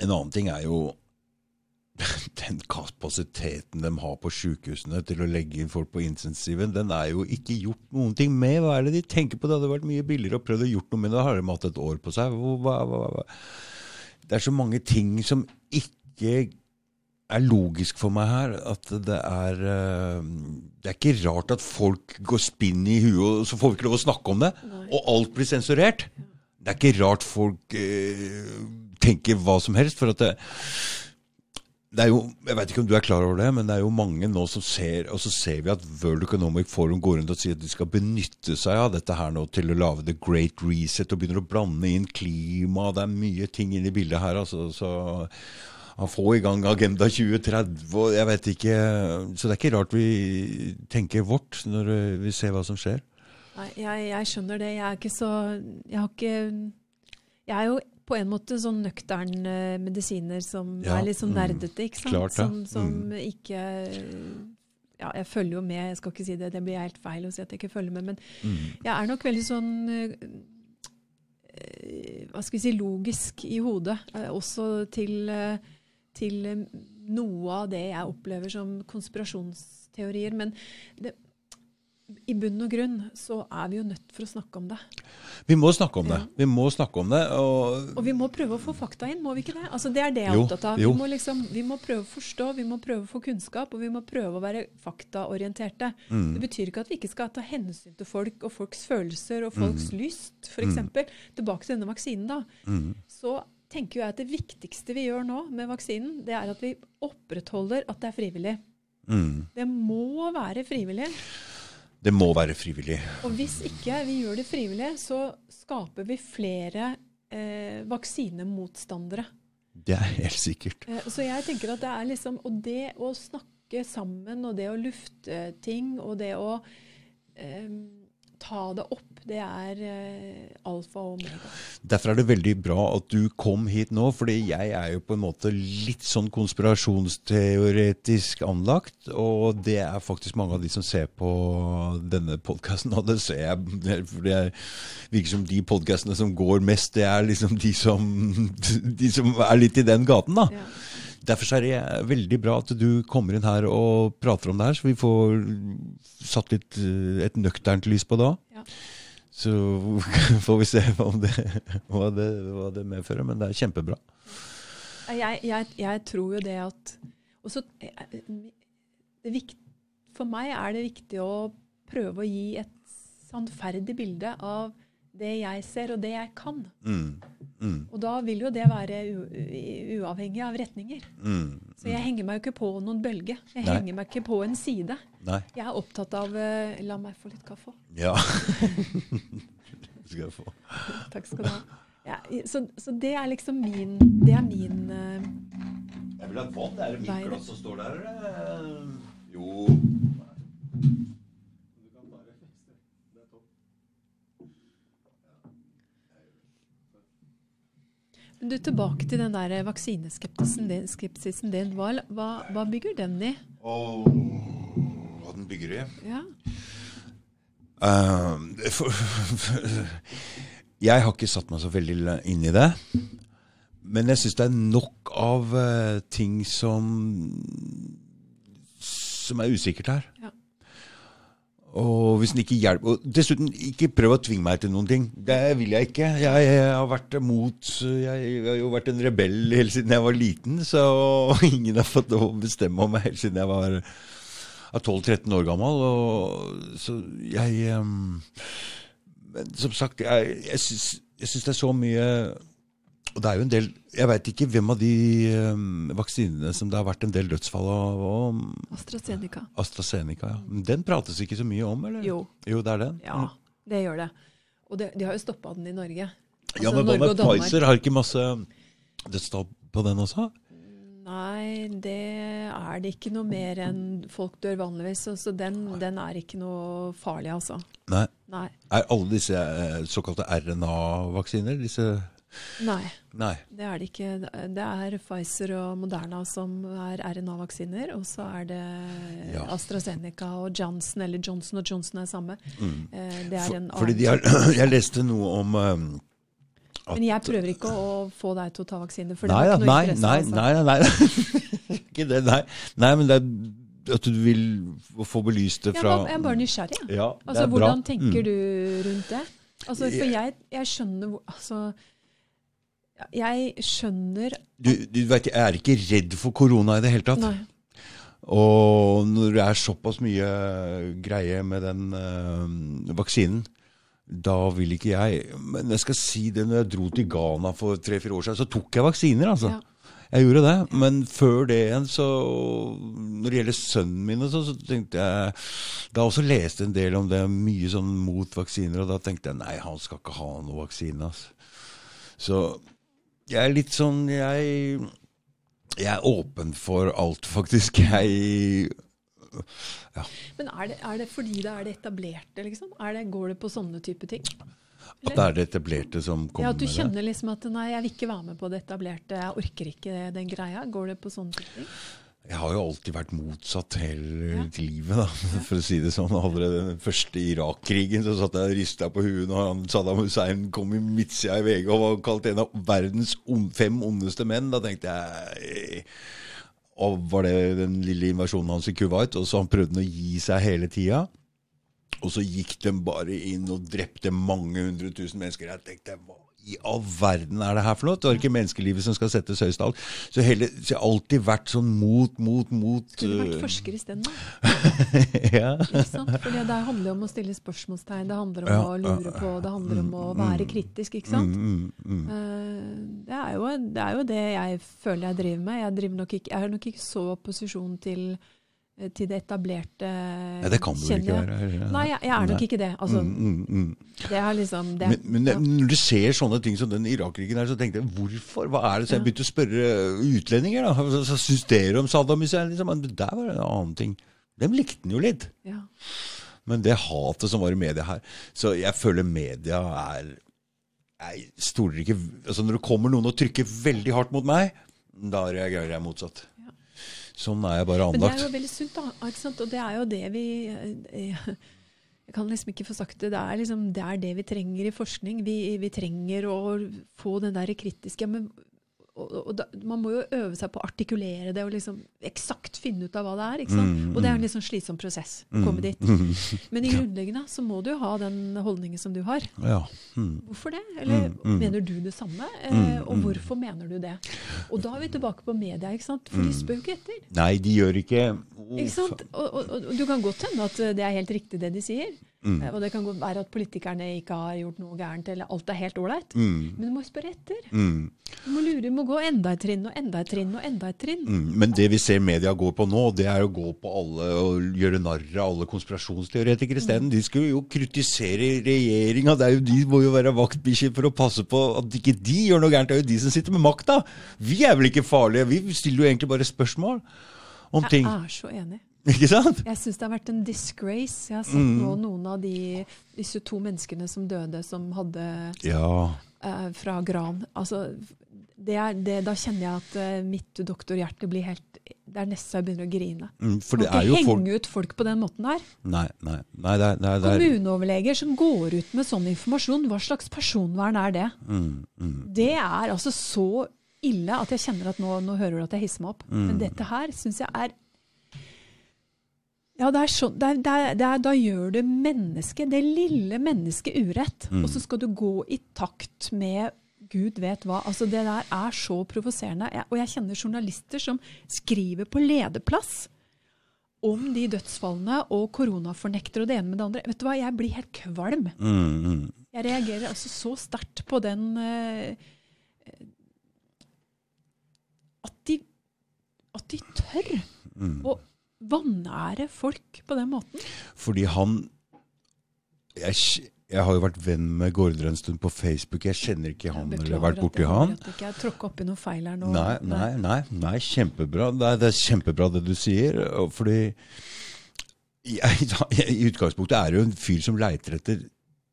[SPEAKER 1] En annen ting er jo den kapasiteten de har på sykehusene til å legge inn folk på intensiven, den er jo ikke gjort noen ting med. Hva er det de tenker på? Det hadde vært mye billigere å prøve å gjort noe med det. Har de hatt et år på seg. Hva, hva, hva? Det er så mange ting som ikke er logisk for meg her. At det er eh, Det er ikke rart at folk går spinn i huet, og så får vi ikke lov å snakke om det. Og alt blir sensurert. Det er ikke rart folk eh, tenker hva som helst. for at det det er jo, Jeg vet ikke om du er klar over det, men det er jo mange nå som ser Og så ser vi at World Economic Forum går rundt og sier at de skal benytte seg av dette her nå til å lage the great reset og begynner å blande inn klima. Det er mye ting inn i bildet her. altså, så han får i gang Agenda 2030 og jeg vet ikke Så det er ikke rart vi tenker vårt når vi ser hva som skjer.
[SPEAKER 2] Nei, jeg, jeg skjønner det. Jeg er ikke så Jeg har ikke Jeg er jo på en måte sånn nøktern uh, medisiner som ja, er litt sånn mm. nerdete, ikke sant?
[SPEAKER 1] Klart,
[SPEAKER 2] ja. Som, som mm. ikke Ja, jeg følger jo med, jeg skal ikke si det, det blir helt feil å si at jeg ikke følger med, men mm. jeg er nok veldig sånn uh, Hva skal vi si logisk i hodet. Uh, også til, til noe av det jeg opplever som konspirasjonsteorier. Men det, i bunn og grunn så er vi jo nødt for å snakke om det.
[SPEAKER 1] Vi må snakke om det. Vi må snakke om det.
[SPEAKER 2] Og, og vi må prøve å få fakta inn, må vi ikke det? Altså Det er det jeg er opptatt av. Vi må, liksom, vi må, prøve å forstå, vi må prøve å få kunnskap, og vi må prøve å være faktaorienterte. Mm. Det betyr ikke at vi ikke skal ta hensyn til folk og folks følelser og folks mm. lyst, f.eks. Mm. Tilbake til denne vaksinen, da. Mm. Så tenker jeg at det viktigste vi gjør nå med vaksinen, det er at vi opprettholder at det er frivillig. Mm. Det må være frivillig.
[SPEAKER 1] Det må være frivillig.
[SPEAKER 2] Og hvis ikke vi gjør det frivillig, så skaper vi flere eh, vaksinemotstandere.
[SPEAKER 1] Det er helt sikkert.
[SPEAKER 2] Eh, så jeg tenker at det er liksom Og det å snakke sammen, og det å lufte ting, og det å eh, ta det opp det er uh, alfa og omega.
[SPEAKER 1] Derfor er det veldig bra at du kom hit nå, fordi jeg er jo på en måte litt sånn konspirasjonsteoretisk anlagt. Og det er faktisk mange av de som ser på denne podkasten, og det ser jeg For det virker som de podkastene som går mest, det er liksom de som, de som er litt i den gaten, da. Ja. Derfor er det veldig bra at du kommer inn her og prater om det her, så vi får satt litt eh, et nøkternt lys på det. Ja. Så får vi se det, hva, det, hva det medfører. Men det er kjempebra.
[SPEAKER 2] Jeg, jeg, jeg tror jo det at også, det vikt, For meg er det viktig å prøve å gi et sannferdig bilde av det jeg ser, og det jeg kan. Mm. Mm. Og da vil jo det være uavhengig av retninger. Mm. Så jeg henger meg jo ikke på noen bølge. Jeg Nei. henger meg ikke på en side. Nei. Jeg er opptatt av uh, La meg få litt kaffe.
[SPEAKER 1] Ja. skal jeg få.
[SPEAKER 2] Takk skal du ha. Ja, så, så, det er liksom min Det er min uh,
[SPEAKER 1] Jeg vil ha vann. Er det mitt glass som står der? Jo.
[SPEAKER 2] Du, Tilbake til den der vaksineskepsisen din. Hva, hva, hva, bygger den i?
[SPEAKER 1] Oh, hva den bygger i?
[SPEAKER 2] Ja.
[SPEAKER 1] Uh, for, jeg har ikke satt meg så veldig inn i det. Men jeg syns det er nok av uh, ting som som er usikkert her. Ja. Og hvis den ikke hjelper Og dessuten, ikke prøv å tvinge meg til noen ting. Det vil jeg ikke. Jeg, jeg har vært mot jeg, jeg har jo vært en rebell helt siden jeg var liten, så ingen har fått lov å bestemme om meg helt siden jeg var 12-13 år gammel. Og, så jeg um, Men som sagt, jeg, jeg syns det er så mye og det er jo en del Jeg veit ikke hvem av de um, vaksinene som det har vært en del dødsfall av. Og,
[SPEAKER 2] AstraZeneca.
[SPEAKER 1] AstraZeneca, ja. Den prates ikke så mye om, eller?
[SPEAKER 2] Jo.
[SPEAKER 1] Jo, det er den?
[SPEAKER 2] Ja, det gjør det. Og det, de har jo stoppa den i Norge.
[SPEAKER 1] Altså, ja, men hva med Pfizer? Har ikke masse dødsfall på den også?
[SPEAKER 2] Nei, det er det ikke noe mer enn folk dør vanligvis. Så, så den, den, er ikke noe farlig, altså.
[SPEAKER 1] Nei.
[SPEAKER 2] Nei.
[SPEAKER 1] Er alle disse eh, såkalte RNA-vaksiner, disse
[SPEAKER 2] Nei,
[SPEAKER 1] Nei,
[SPEAKER 2] det er det ikke. Det er Pfizer og Moderna som er RNA-vaksiner. Og så er det ja. AstraZeneca og Johnson, eller Johnson og Johnson er samme. Mm. Eh, det er en
[SPEAKER 1] de har, Jeg leste noe om um,
[SPEAKER 2] Men jeg prøver ikke å få deg til å ta vaksine. For
[SPEAKER 1] nei,
[SPEAKER 2] det er ikke
[SPEAKER 1] nei,
[SPEAKER 2] noe
[SPEAKER 1] nei,
[SPEAKER 2] altså.
[SPEAKER 1] nei, nei, nei. ikke det, nei. nei, men det er at du vil få belyst det fra
[SPEAKER 2] Jeg er bare nysgjerrig.
[SPEAKER 1] Ja,
[SPEAKER 2] altså, hvordan tenker mm. du rundt det? Altså, for jeg, jeg skjønner altså, jeg skjønner
[SPEAKER 1] Du, du vet, Jeg er ikke redd for korona i det hele tatt.
[SPEAKER 2] Nei.
[SPEAKER 1] Og når det er såpass mye greie med den øh, vaksinen, da vil ikke jeg Men jeg skal si det, når jeg dro til Ghana for tre-fire år siden, så tok jeg vaksiner, altså. Ja. Jeg gjorde det. Men før det igjen, så Når det gjelder sønnen min, så, så tenkte jeg Da også leste en del om det, mye sånn mot vaksiner, og da tenkte jeg nei, han skal ikke ha noe vaksine. altså. Så jeg er litt sånn Jeg, jeg er åpen for alt, faktisk. Jeg
[SPEAKER 2] ja. Men er det, er det, fordi det er det etablerte, liksom? Det, går det på sånne type ting?
[SPEAKER 1] Eller? At det er det etablerte som kommer med det?
[SPEAKER 2] Ja, At du kjenner liksom at nei, jeg vil ikke være med på det etablerte, jeg orker ikke den greia. Går det på sånne type ting?
[SPEAKER 1] Jeg har jo alltid vært motsatt hele ja. livet, da, for å si det sånn. Allerede den første Irak-krigen så satt jeg og rista på huet når Saddam Hussein kom i midtsida i VG og var kalt en av verdens fem ondeste menn. Da tenkte jeg Og var det den lille invasjonen hans i Kuwait? Og så han prøvde å gi seg hele tida. Og så gikk de bare inn og drepte mange hundre tusen mennesker. Jeg tenkte, hva i all verden er det her for noe? Det var ikke menneskelivet som skal settes høyest av alt. Så, jeg har alltid vært sånn mot, mot, mot
[SPEAKER 2] Skulle du vært øh, forsker isteden, da?
[SPEAKER 1] ja.
[SPEAKER 2] Fordi det handler om å stille spørsmålstegn, det handler om ja, å lure på, det handler om å mm, være mm. kritisk, ikke sant? Mm, mm, mm. Uh, det, er jo, det, er jo, det jeg føler jeg driver med. Jeg, driver nok ikke, jeg er nok ikke så opposisjon til Eh, til det etablerte
[SPEAKER 1] Nei, Det kan du kjenner. ikke være?
[SPEAKER 2] Nei, jeg, jeg er nok ikke det. Altså, mm, mm, mm. Det er liksom det,
[SPEAKER 1] Men, men ja. når du ser sånne ting som den Irak-krigen her, så tenkte jeg hvorfor? Hva er det? Så jeg begynte å spørre utlendinger. da, så, så Syns dere om Saddam Hussein? Liksom. Men der var det en annen ting. Dem likte han jo litt.
[SPEAKER 2] Ja.
[SPEAKER 1] Men det hatet som var i media her Så jeg føler media er Jeg stoler ikke altså Når det kommer noen og trykker veldig hardt mot meg, da reagerer jeg motsatt. Sånn er jeg bare anlagt.
[SPEAKER 2] Men det er jo veldig sunt, da. Og det er jo det vi eh, Jeg kan liksom ikke få sagt det. Det er, liksom, det, er det vi trenger i forskning. Vi, vi trenger å få den der kritiske men og, og da, Man må jo øve seg på å artikulere det og liksom eksakt finne ut av hva det er. ikke sant? Mm, og det er en mm. litt sånn slitsom prosess å komme mm, dit. Mm. Men i grunnleggende så må du jo ha den holdningen som du har.
[SPEAKER 1] Ja.
[SPEAKER 2] Mm. Hvorfor det? Eller mm, mener du det samme? Eh, og hvorfor mener du det? Og da er vi tilbake på media, ikke sant? for de spør jo ikke etter.
[SPEAKER 1] Nei, de gjør ikke
[SPEAKER 2] Ikke sant? Og, og, og, du kan godt hende at det er helt riktig det de sier. Mm. Og det kan være at politikerne ikke har gjort noe gærent, eller alt er helt ålreit.
[SPEAKER 1] Mm.
[SPEAKER 2] Men du må spørre etter. Mm. Du må lure, du må gå enda et trinn og enda et trinn og enda et trinn.
[SPEAKER 1] Mm. Men det vi ser media går på nå, det er å gå på alle og gjøre narr av alle konspirasjonsteoretikere isteden. Mm. De skulle jo kritisere regjeringa. De må jo være vaktbikkjer for å passe på at ikke de gjør noe gærent. Det er jo de som sitter med makta. Vi er vel ikke farlige? Vi stiller jo egentlig bare spørsmål om ting.
[SPEAKER 2] Jeg er så enig.
[SPEAKER 1] Ikke sant?
[SPEAKER 2] Jeg syns det har vært en disgrace. Jeg har sett mm. nå noen av de, disse to menneskene som døde, som hadde
[SPEAKER 1] ja.
[SPEAKER 2] uh, Fra Gran. Altså, det er, det, da kjenner jeg at uh, mitt doktorhjerte blir helt Det er nesten jeg begynner å grine.
[SPEAKER 1] Mm, for det
[SPEAKER 2] er ikke henge ut folk på den måten der.
[SPEAKER 1] Nei, nei, nei, nei, nei
[SPEAKER 2] Kommuneoverleger som går ut med sånn informasjon, hva slags personvern er det?
[SPEAKER 1] Mm, mm.
[SPEAKER 2] Det er altså så ille at jeg kjenner at nå, nå hører du at jeg hisser meg opp. Men
[SPEAKER 1] mm.
[SPEAKER 2] dette her syns jeg er Ja, det er sånn, det er, det er, det er, da gjør du mennesket, det lille mennesket, urett.
[SPEAKER 1] Mm.
[SPEAKER 2] Og så skal du gå i takt med Gud vet hva. Altså, det der er så provoserende. Og jeg kjenner journalister som skriver på lederplass om de dødsfallene og koronafornektere og det ene med det andre. Vet du hva, jeg blir helt kvalm.
[SPEAKER 1] Mm, mm.
[SPEAKER 2] Jeg reagerer altså så sterkt på den uh, at, de, at de tør
[SPEAKER 1] Mm.
[SPEAKER 2] å vanære folk på den måten.
[SPEAKER 1] Fordi han jeg, jeg har jo vært venn med Gaarder en stund på Facebook. Jeg kjenner ikke han
[SPEAKER 2] Jeg
[SPEAKER 1] eller
[SPEAKER 2] har
[SPEAKER 1] vært borti
[SPEAKER 2] jeg-
[SPEAKER 1] han.
[SPEAKER 2] At ikke jeg tråkka oppi noe feil her nå.
[SPEAKER 1] Nei, nei, nei, nei kjempebra. Det er, det er kjempebra det du sier. Fordi Fordi jeg, I utgangspunktet er det jo en fyr som leiter etter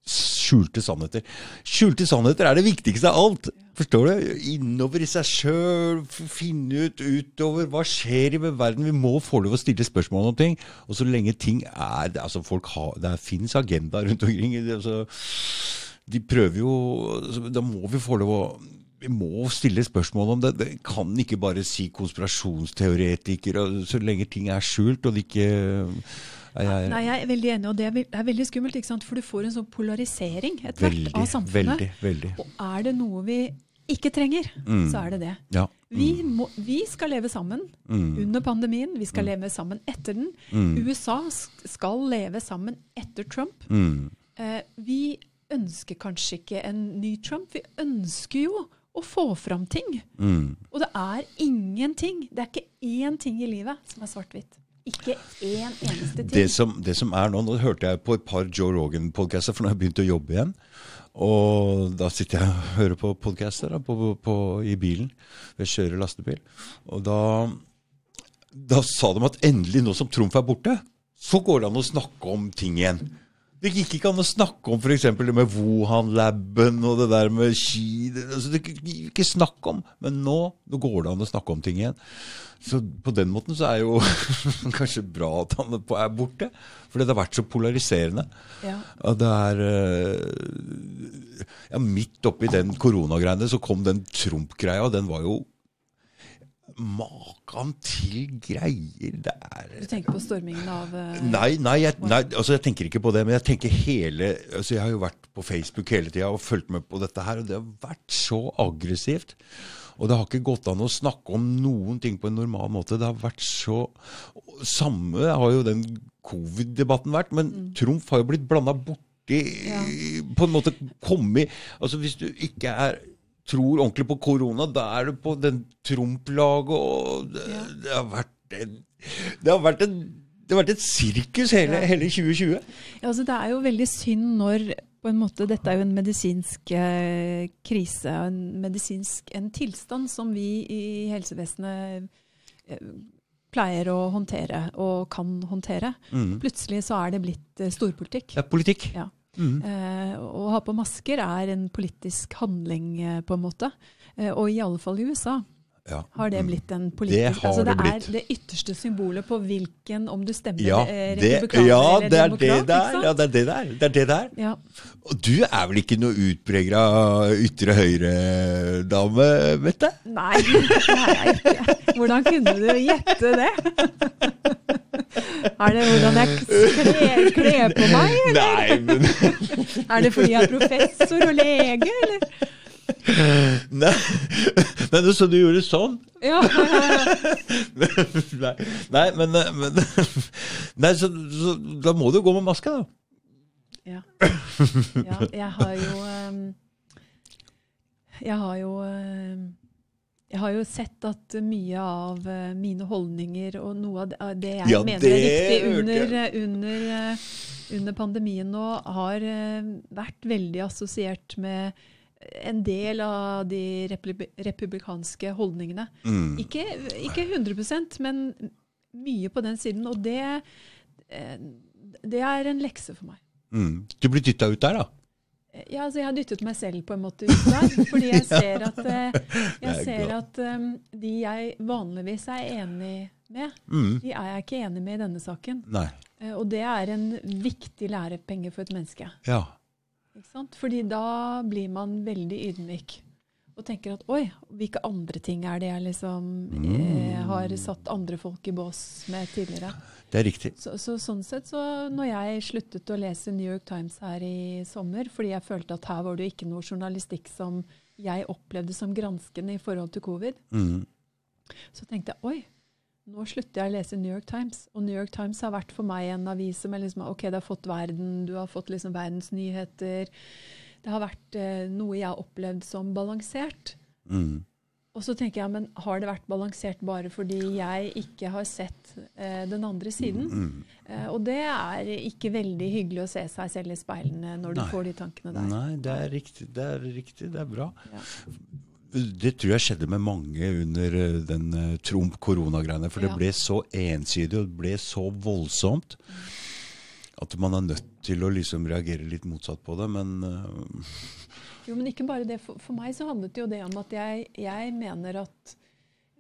[SPEAKER 1] skjulte sannheter. Skjulte sannheter er det viktigste av alt. Forstår du? Innover i seg sjøl, finne ut utover hva skjer i verden. Vi må få lov å stille spørsmål om ting. Og så lenge ting er altså folk har, Det fins agenda rundt omkring. Altså, de prøver jo altså, Da må vi få lov å vi må stille spørsmål om det. Det kan ikke bare si konspirasjonsteoretiker så lenge ting er skjult og det ikke jeg,
[SPEAKER 2] Nei, jeg er veldig enig, og det er, det er veldig skummelt, ikke sant? for du får en sånn polarisering etter hvert av samfunnet.
[SPEAKER 1] veldig, veldig.
[SPEAKER 2] Og er det noe vi ikke trenger,
[SPEAKER 1] Mm.
[SPEAKER 2] så er det det.
[SPEAKER 1] Ja.
[SPEAKER 2] Vi, må, vi skal leve sammen
[SPEAKER 1] Mm.
[SPEAKER 2] under pandemien, vi skal leve sammen etter den.
[SPEAKER 1] Mm.
[SPEAKER 2] USA skal leve sammen etter Trump.
[SPEAKER 1] Mm.
[SPEAKER 2] Eh, vi ønsker kanskje ikke en ny Trump, vi ønsker jo å få fram ting.
[SPEAKER 1] Mm.
[SPEAKER 2] Og det er ingenting, det er ikke én ting i livet som er svart-hvitt. Ikke én eneste ting.
[SPEAKER 1] Det, som, det som er nå Nå hørte jeg på et par Joe Rogan-podcaster, for nå har jeg begynt å jobbe igjen. Og da sitter jeg og hører på podcaster da, på, på, i bilen. Jeg kjører lastebil. Og da, da sa de at endelig, nå som Trumf er borte, så går det an å snakke om ting igjen. Det gikk ikke an å snakke om f.eks. det med Wuhan-laben og det der med ski altså, det gikk ikke snakk om. Men nå, nå går det an å snakke om ting igjen. Så på den måten så er jo kanskje bra at han er borte. For det har vært så polariserende.
[SPEAKER 2] Ja.
[SPEAKER 1] Det er eh, Ja, midt oppi den koronagreiene så kom den Trump-greia, og den var jo Makan til greier. Det er
[SPEAKER 2] Du tenker på stormingen av uh,
[SPEAKER 1] Nei, nei, jeg, nei altså jeg tenker ikke på det, men jeg tenker hele altså Jeg har jo vært på Facebook hele tida og fulgt med på dette her, og det har vært så aggressivt. Og det har ikke gått an å snakke om noen ting på en normal måte. Det har vært så Samme har jo den covid-debatten vært, men Trumf har jo blitt blanda borti
[SPEAKER 2] Ja.
[SPEAKER 1] På en måte kommet Altså hvis du ikke er tror ordentlig på korona, da er du på den Trump-laget, og det,
[SPEAKER 2] Ja.
[SPEAKER 1] det har vært en, Det har vært en det har vært et sirkus hele,
[SPEAKER 2] Ja.
[SPEAKER 1] hele 2020.
[SPEAKER 2] Ja, altså det er jo veldig synd når på en måte, Dette er jo en medisinsk eh, krise, en medisinsk en tilstand som vi i helsevesenet eh, pleier å håndtere og kan håndtere.
[SPEAKER 1] Mm.
[SPEAKER 2] Plutselig så er det blitt eh, storpolitikk.
[SPEAKER 1] Er politikk.
[SPEAKER 2] Ja.
[SPEAKER 1] Mm.
[SPEAKER 2] Eh, å ha på masker er en politisk handling, eh, på en måte. Eh, og i alle fall i USA
[SPEAKER 1] Ja.
[SPEAKER 2] har det
[SPEAKER 1] Mm.
[SPEAKER 2] blitt en politisk
[SPEAKER 1] Det,
[SPEAKER 2] altså
[SPEAKER 1] det
[SPEAKER 2] det er det ytterste symbolet på hvilken Om du stemmer
[SPEAKER 1] Ja,
[SPEAKER 2] eh,
[SPEAKER 1] det,
[SPEAKER 2] republikaner
[SPEAKER 1] ja,
[SPEAKER 2] eller
[SPEAKER 1] det er
[SPEAKER 2] demokrat.
[SPEAKER 1] det? Ja, det er det der. Det er det der.
[SPEAKER 2] Ja.
[SPEAKER 1] Og du er vel ikke noe utprega ytre høyre-dame, vet du?
[SPEAKER 2] Nei, det er jeg ikke. Hvordan kunne du gjette det? Er det hvordan jeg kler, kler på meg, eller?
[SPEAKER 1] Nei, men
[SPEAKER 2] Er det fordi jeg er professor og lege, eller?
[SPEAKER 1] Nei, men så du gjorde sånn?
[SPEAKER 2] Ja,
[SPEAKER 1] Nei, nei men, men Nei, så, så da må du gå med maske, da.
[SPEAKER 2] ja. ja jeg har jo ehm, Jeg har jo ehm, jeg har jo sett at mye av eh, mine holdninger og noe av det- jeg
[SPEAKER 1] Ja,
[SPEAKER 2] mener
[SPEAKER 1] det
[SPEAKER 2] er riktig under, under, eh, under pandemien nå, har eh, vært veldig assosiert med en del av de republikanske holdningene.
[SPEAKER 1] Mm.
[SPEAKER 2] Ikke, ikke 100% men mye på den siden. Og det, eh, det er en lekse for meg.
[SPEAKER 1] Mm. Du blir dytta ut der, da.
[SPEAKER 2] Ja, altså jeg har dyttet meg selv på en måte ut der. Fordi jeg ser at, eh, jeg
[SPEAKER 1] er
[SPEAKER 2] ser at eh, de jeg vanligvis er enig med,
[SPEAKER 1] Mm.
[SPEAKER 2] de er jeg ikke enig med i denne saken.
[SPEAKER 1] Nei.
[SPEAKER 2] Eh, Og det er en viktig lærepenge for et menneske.
[SPEAKER 1] Ja.
[SPEAKER 2] Ikke sant? Fordi da blir man veldig ydmyk. og tenker at oi, hvilke andre ting er det jeg liksom eh, har satt andre folk i bås med tidligere.
[SPEAKER 1] Det er riktig.
[SPEAKER 2] Så, så sånn sett, så når jeg sluttet å lese New York Times her i sommer, fordi jeg følte at her var det jo ikke noe journalistikk som jeg opplevde som granskende i forhold til covid,
[SPEAKER 1] Mm.
[SPEAKER 2] så tenkte jeg oi, nå slutter jeg å lese New York Times. Og New York Times har vært for meg en avis som er liksom, ok, det har fått verden, du har fått liksom verdensnyheter. Det har vært eh, noe jeg har opplevd som balansert.
[SPEAKER 1] Mm.
[SPEAKER 2] Og så tenker jeg, men har det vært balansert bare fordi jeg ikke har sett eh, den andre siden?
[SPEAKER 1] Mm.
[SPEAKER 2] Eh, og det er ikke veldig hyggelig å se seg selv i speilene når du
[SPEAKER 1] Nei.
[SPEAKER 2] får de tankene der.
[SPEAKER 1] Nei, det er riktig. Det er riktig, det er bra.
[SPEAKER 2] Ja.
[SPEAKER 1] Det tror jeg skjedde med mange under eh, den eh, Trump-koronagreiene. For det
[SPEAKER 2] Ja.
[SPEAKER 1] ble så ensidig og det ble så voldsomt at man er nødt til å liksom reagere litt motsatt på det. Men uh...
[SPEAKER 2] Jo, men ikke bare det. For, for meg så handlet jo det om at jeg, jeg mener at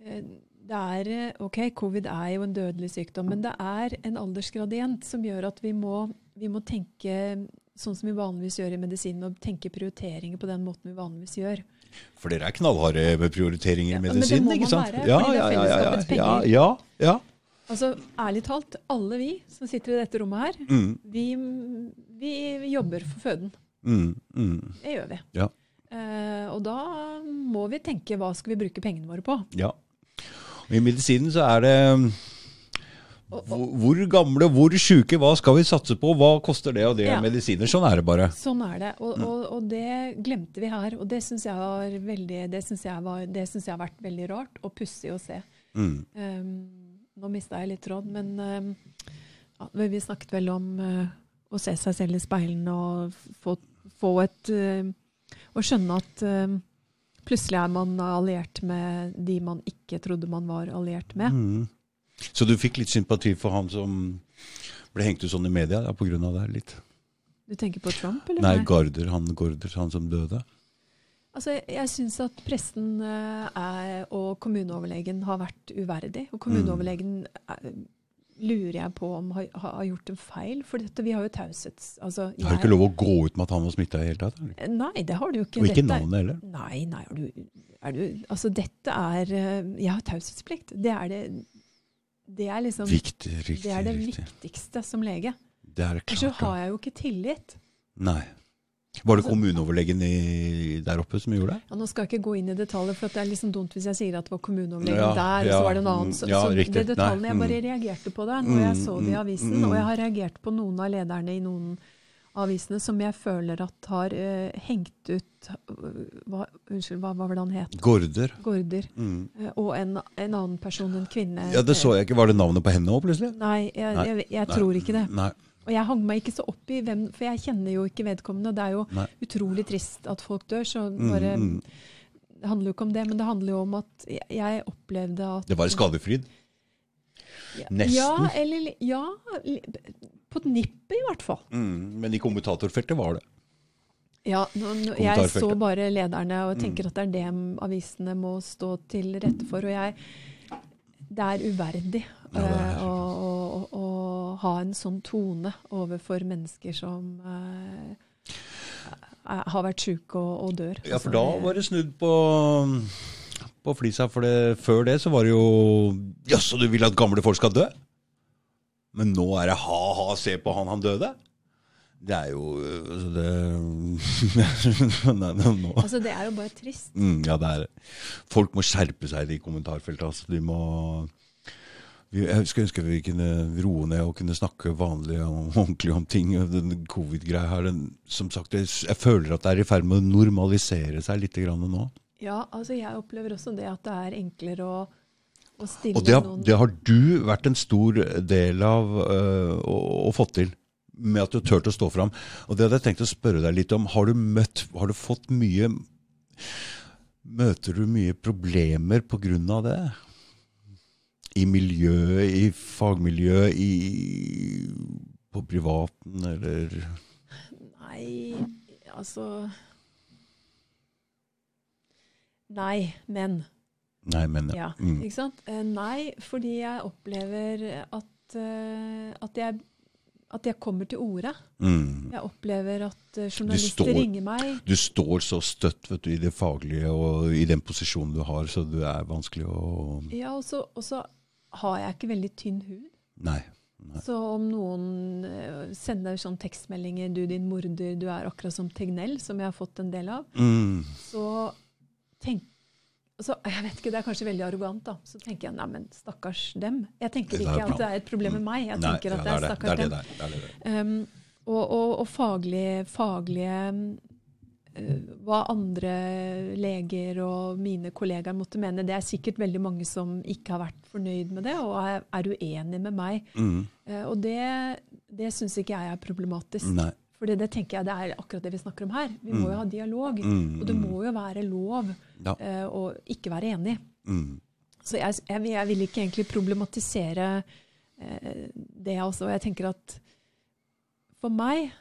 [SPEAKER 2] uh, det er OK, covid er jo en dødelig sykdom, men det er en aldersgradient som gjør at vi må, vi må tenke sånn som vi vanligvis gjør i medisinen, og tenke prioriteringer på den måten vi vanligvis gjør.
[SPEAKER 1] For dere er knallharde med prioriteringer
[SPEAKER 2] Ja,
[SPEAKER 1] i
[SPEAKER 2] men det må
[SPEAKER 1] ikke
[SPEAKER 2] man
[SPEAKER 1] sant?
[SPEAKER 2] være,
[SPEAKER 1] ja,
[SPEAKER 2] fordi det er
[SPEAKER 1] ja, ja, ja,
[SPEAKER 2] fellesskapets
[SPEAKER 1] ja,
[SPEAKER 2] penger.
[SPEAKER 1] ja, ja.
[SPEAKER 2] Altså, ærlig talt, alle vi som sitter i dette rommet her,
[SPEAKER 1] Mm,
[SPEAKER 2] vi, vi jobber for føden.
[SPEAKER 1] mm, mm.
[SPEAKER 2] Det gjør vi.
[SPEAKER 1] Ja.
[SPEAKER 2] Uh, og da må vi tenke hva skal vi bruke pengene våre på.
[SPEAKER 1] ja. Og I medisinen så er det hvor, hvor gamle, hvor sjuke, hva skal vi satse på, hva koster det og det
[SPEAKER 2] Ja.
[SPEAKER 1] er medisiner? Sånn er det bare.
[SPEAKER 2] sånn er det.
[SPEAKER 1] Mm.
[SPEAKER 2] Og, og, og det glemte vi her. Og det syns jeg, var veldig- det synes jeg, var- det synes jeg har vært veldig rart og pussig å se.
[SPEAKER 1] Mm.
[SPEAKER 2] Um, nå mista jeg litt tråd, men um, ja, vi snakket vel om uh, å se seg selv i speilene og få, få et uh, skjønne at uh, plutselig er man alliert med de man ikke trodde man var alliert med.
[SPEAKER 1] Mm. Så du fikk litt sympati for han som ble hengt ut sånn i media ja, av det? litt?
[SPEAKER 2] Du tenker på Trump, eller?
[SPEAKER 1] Nei. Garder, han Garder, han som døde.
[SPEAKER 2] Altså, jeg jeg syns at presten eh, er, og kommuneoverlegen har vært uverdig. Og kommuneoverlegen er, lurer jeg på om har, har gjort en feil. For dette, vi har jo taushets... Altså,
[SPEAKER 1] Har du ikke lov å gå ut med at han var smitta i hele tatt? eller?
[SPEAKER 2] Nei, det har du jo ikke.
[SPEAKER 1] Og ikke
[SPEAKER 2] Dette
[SPEAKER 1] navnet heller?
[SPEAKER 2] Nei, nei, er du, er du Altså, dette er eh, Jeg har taushetsplikt. Det er det Det er liksom
[SPEAKER 1] Riktig, riktig.
[SPEAKER 2] Det er det
[SPEAKER 1] riktig.
[SPEAKER 2] viktigste som lege.
[SPEAKER 1] Det er klart.
[SPEAKER 2] Ellers så har jeg jo ikke tillit.
[SPEAKER 1] Nei. Var det
[SPEAKER 2] Altså-
[SPEAKER 1] kommuneoverlegen i, der oppe som gjorde det?
[SPEAKER 2] Ja, nå skal jeg ikke gå inn i detaljer, for det er liksom dumt hvis jeg sier at det var kommuneoverlegen
[SPEAKER 1] Ja,
[SPEAKER 2] der, og så var det en annen. Så,
[SPEAKER 1] ja,
[SPEAKER 2] så det detaljene, Jeg bare
[SPEAKER 1] mm.
[SPEAKER 2] reagerte på det når jeg
[SPEAKER 1] Mm,
[SPEAKER 2] så det i
[SPEAKER 1] mm,
[SPEAKER 2] avisen.
[SPEAKER 1] mm.
[SPEAKER 2] Og jeg har reagert på noen av lederne i noen avisene som jeg føler at har eh, hengt ut øh, hva, Unnskyld, hva, hva var det han het?
[SPEAKER 1] Gorder.
[SPEAKER 2] Gorder.
[SPEAKER 1] Mm.
[SPEAKER 2] Eh, og en, en annen person, en kvinne.
[SPEAKER 1] Ja, det så jeg ikke. Var det navnet på henne òg, plutselig?
[SPEAKER 2] Nei, jeg,
[SPEAKER 1] Nei.
[SPEAKER 2] jeg, jeg
[SPEAKER 1] Nei.
[SPEAKER 2] tror ikke det.
[SPEAKER 1] Nei.
[SPEAKER 2] Og jeg hang meg ikke så opp i hvem, for jeg kjenner jo ikke vedkommende. Det er jo
[SPEAKER 1] Nei.
[SPEAKER 2] utrolig trist at folk dør, så
[SPEAKER 1] Mm,
[SPEAKER 2] bare
[SPEAKER 1] mm.
[SPEAKER 2] Det handler jo ikke om det, men det handler jo om at jeg, opplevde at
[SPEAKER 1] Det var skadefryd.
[SPEAKER 2] Ja,
[SPEAKER 1] nesten.
[SPEAKER 2] Ja, eller Ja, på nippet i hvert fall.
[SPEAKER 1] Mm. Men i kommentatorfeltet var det.
[SPEAKER 2] Ja, nå, nå, jeg så bare lederne og
[SPEAKER 1] Mm.
[SPEAKER 2] tenker at det er det avisene må stå til rette for. Og jeg Det er uverdig
[SPEAKER 1] Ja, det er-
[SPEAKER 2] eh, å, å, å ha en sånn tone overfor mennesker som er- har vært syke og, og dør.
[SPEAKER 1] Ja, for
[SPEAKER 2] Altså,
[SPEAKER 1] da var det snudd på, på flisa. For det, før det så var det jo Jaså, du vil at gamle folk skal dø? Men nå er det ha-ha, se på han, han døde? Det er jo altså det Nei, nå.
[SPEAKER 2] Altså, det er jo bare trist.
[SPEAKER 1] Mm, ja, det er det. Folk må skjerpe seg i de kommentarfeltene. Altså. De må vi, Jeg skulle ønske vi kunne roe ned og kunne snakke vanlig og ordentlig om ting. Den covid-greia her, den, som sagt, jeg, jeg føler at det er i ferd med å normalisere seg litt grann nå.
[SPEAKER 2] Ja, altså jeg opplever også det at det er enklere å,
[SPEAKER 1] Og det har, det har du vært en stor del av å, å fått til. Med at du har turt å stå fram. Og det hadde jeg tenkt å spørre deg litt om. Har du møtt Har du fått mye Møter du mye problemer av det? I miljøet, i fagmiljøet, i på privaten, eller
[SPEAKER 2] Nei, altså Nei, men.
[SPEAKER 1] Nei, men
[SPEAKER 2] Ja.
[SPEAKER 1] Mm.
[SPEAKER 2] ikke sant? Eh, Nei, fordi jeg opplever at, eh, at jeg at jeg kommer til orde.
[SPEAKER 1] Mm.
[SPEAKER 2] Jeg opplever at eh, journalister
[SPEAKER 1] står-
[SPEAKER 2] ringer meg.
[SPEAKER 1] Du står så støtt vet du, i det faglige og i den posisjonen du har, så du er vanskelig å
[SPEAKER 2] Ja, og så, har jeg ikke veldig tynn hud.
[SPEAKER 1] Nei. Nei.
[SPEAKER 2] Så om noen sender sånn tekstmeldinger 'du din morder, du er akkurat som Tegnell', som jeg har fått en del av,
[SPEAKER 1] Mm.
[SPEAKER 2] så tenk så, jeg vet ikke, Det er kanskje veldig arrogant, da. Så tenker jeg nei, men stakkars dem. Jeg tenker
[SPEAKER 1] er
[SPEAKER 2] ikke at det er et problem med meg. Jeg
[SPEAKER 1] Nei,
[SPEAKER 2] tenker
[SPEAKER 1] ja,
[SPEAKER 2] at det er stakkars
[SPEAKER 1] det
[SPEAKER 2] dem.
[SPEAKER 1] det er det der.
[SPEAKER 2] Um, og, og, og faglige, faglige uh, Hva andre leger og mine kollegaer måtte mene, det er sikkert veldig mange som ikke har vært fornøyd med det, og er, er uenig med meg.
[SPEAKER 1] Mm.
[SPEAKER 2] Uh, og det, det syns ikke jeg er problematisk.
[SPEAKER 1] Nei.
[SPEAKER 2] For det tenker jeg det er akkurat det vi snakker om her. Vi må jo ha dialog.
[SPEAKER 1] Mm,
[SPEAKER 2] Og det
[SPEAKER 1] mm.
[SPEAKER 2] må jo være lov
[SPEAKER 1] Ja.
[SPEAKER 2] uh, å ikke være enig.
[SPEAKER 1] Mm.
[SPEAKER 2] Så jeg, jeg, jeg vil ikke egentlig problematisere uh, det også. Jeg tenker at for meg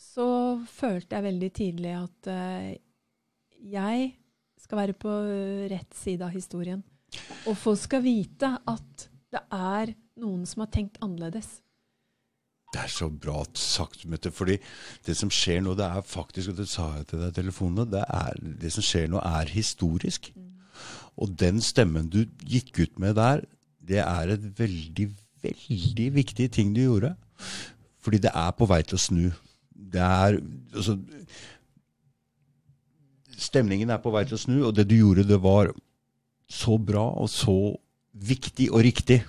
[SPEAKER 2] så følte jeg veldig tidlig at uh, jeg skal være på rett side av historien. Og folk skal vite at det er noen som har tenkt annerledes.
[SPEAKER 1] Det er så bra sagt, Mette. fordi det som skjer nå, det er faktisk, og det sa jeg til deg i telefonen, det, det som skjer nå er historisk. Og den stemmen du gikk ut med der, det er et veldig, veldig viktig ting du gjorde. Fordi det er på vei til å snu. Det er altså, Stemningen er på vei til å snu, og det du gjorde, det var så bra og så viktig og riktig.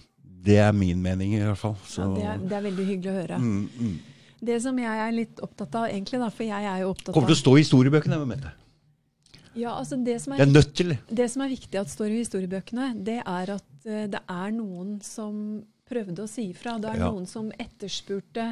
[SPEAKER 1] Det er min mening, i hvert fall. Så,
[SPEAKER 2] Ja, det, er, det er veldig hyggelig å høre.
[SPEAKER 1] mm, mm.
[SPEAKER 2] Det som jeg er litt opptatt av, egentlig, da, for jeg er jo opptatt av
[SPEAKER 1] Kommer til å stå i historiebøkene. Mette.
[SPEAKER 2] ja, altså det, som
[SPEAKER 1] er,
[SPEAKER 2] er,
[SPEAKER 1] er nødt til det.
[SPEAKER 2] det som er viktig at står i historiebøkene, det er at uh, det er noen som prøvde å si ifra. Det er
[SPEAKER 1] Ja.
[SPEAKER 2] noen som etterspurte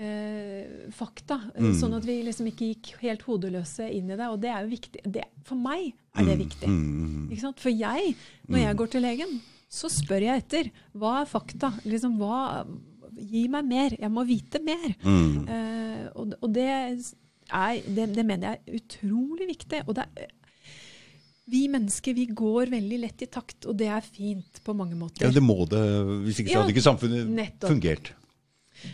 [SPEAKER 2] uh, fakta. eh,
[SPEAKER 1] Mm.
[SPEAKER 2] Sånn at vi liksom ikke gikk helt hodeløse inn i det. Og det er jo viktig. Det, for meg er det viktig.
[SPEAKER 1] Mm,
[SPEAKER 2] Ikke sant? For jeg, når jeg går til legen, så spør jeg etter. Hva er fakta? Liksom, hva, gi meg mer. Jeg må vite mer.
[SPEAKER 1] mm,
[SPEAKER 2] Eh, og, og det, er, det, det mener jeg er utrolig viktig. Og det er, vi mennesker vi går veldig lett i takt, og det er fint på mange måter.
[SPEAKER 1] ja, det må det. Hvis ikke så
[SPEAKER 2] Ja,
[SPEAKER 1] hadde ikke samfunnet
[SPEAKER 2] nettopp.
[SPEAKER 1] fungert.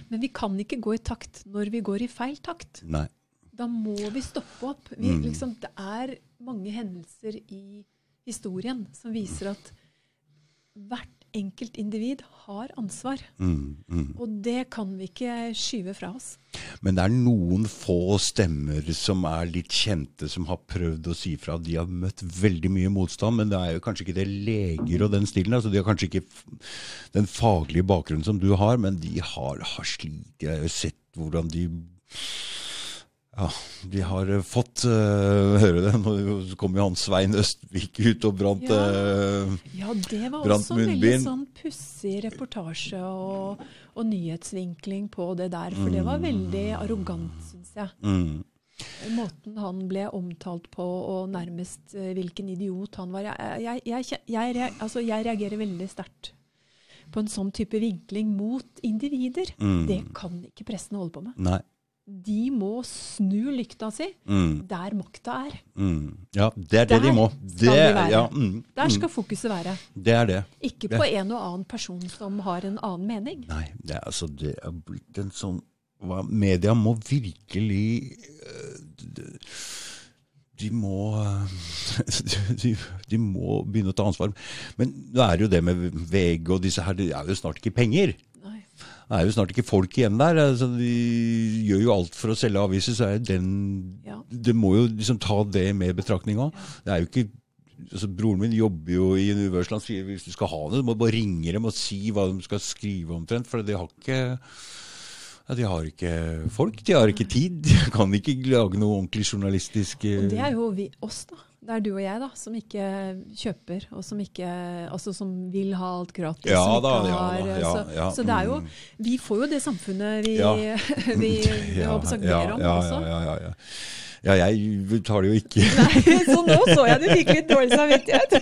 [SPEAKER 2] Men vi kan ikke gå i takt når vi går i feil takt.
[SPEAKER 1] Nei.
[SPEAKER 2] Da må vi stoppe opp. Vi,
[SPEAKER 1] Mm.
[SPEAKER 2] liksom, det er mange hendelser i historien som viser at hvert enkelt individ har ansvar.
[SPEAKER 1] Mm, mm.
[SPEAKER 2] Og det kan vi ikke skyve fra oss.
[SPEAKER 1] Men det er noen få stemmer som er litt kjente, som har prøvd å si fra. De har møtt veldig mye motstand, men det er jo kanskje ikke det leger og den stilen. altså De har kanskje ikke den faglige bakgrunnen som du har, men de har, har slitt. Jeg har jo sett hvordan de ja, de har eh, fått uh, høre det. Nå kom jo han Svein Østvik ut og brant
[SPEAKER 2] Ja.
[SPEAKER 1] eh,
[SPEAKER 2] Ja, det var også en veldig sånn pussig reportasje og, og nyhetsvinkling på det der. For det var veldig arrogant, syns jeg.
[SPEAKER 1] mm,
[SPEAKER 2] Måten han ble omtalt på, og nærmest uh, hvilken idiot han var. Jeg, jeg, jeg, altså, jeg reagerer veldig sterkt på en sånn type vinkling mot individer.
[SPEAKER 1] Mm.
[SPEAKER 2] Det kan ikke pressen holde på med.
[SPEAKER 1] Nei.
[SPEAKER 2] De må snu lykta si
[SPEAKER 1] Mm,
[SPEAKER 2] der makta er.
[SPEAKER 1] mm. Ja, det er det
[SPEAKER 2] Der
[SPEAKER 1] de må. Det,
[SPEAKER 2] være.
[SPEAKER 1] ja, mm,
[SPEAKER 2] Der
[SPEAKER 1] mm.
[SPEAKER 2] skal fokuset være.
[SPEAKER 1] Det er det.
[SPEAKER 2] Ikke på en og annen person som har en annen mening.
[SPEAKER 1] Nei, det er, altså, det er blitt en sånn hva, Media må virkelig øh, de, de må øh, de, de må begynne å ta ansvar. Men nå er det jo det med VG og disse her, det er jo snart ikke penger. Det er jo snart ikke folk igjen der. Altså, de gjør jo alt for å selge aviser, så er den
[SPEAKER 2] Ja.
[SPEAKER 1] Det må jo liksom ta det med betraktning òg. Det er jo ikke altså, Broren min jobber jo i Universal. Han sier hvis du skal ha det, du må bare ringe dem og si hva de skal skrive omtrent. For de har ikke ja, De har ikke folk, de har ikke tid. De kan ikke lage noe ordentlig journalistisk eh,
[SPEAKER 2] Og det er jo vi, oss, da. Det er du og jeg da, som ikke kjøper, og som ikke Altså som vil ha alt gratis.
[SPEAKER 1] Ja da, ja
[SPEAKER 2] har,
[SPEAKER 1] da, ja,
[SPEAKER 2] så,
[SPEAKER 1] ja,
[SPEAKER 2] så det er jo
[SPEAKER 1] mm.
[SPEAKER 2] Vi får jo det samfunnet vi, vi, vi sagt mer om
[SPEAKER 1] ja,
[SPEAKER 2] også.
[SPEAKER 1] Ja, ja, ja, ja. ja, jeg betaler jo ikke
[SPEAKER 2] Nei, så nå så jeg du fikk litt dårlig samvittighet.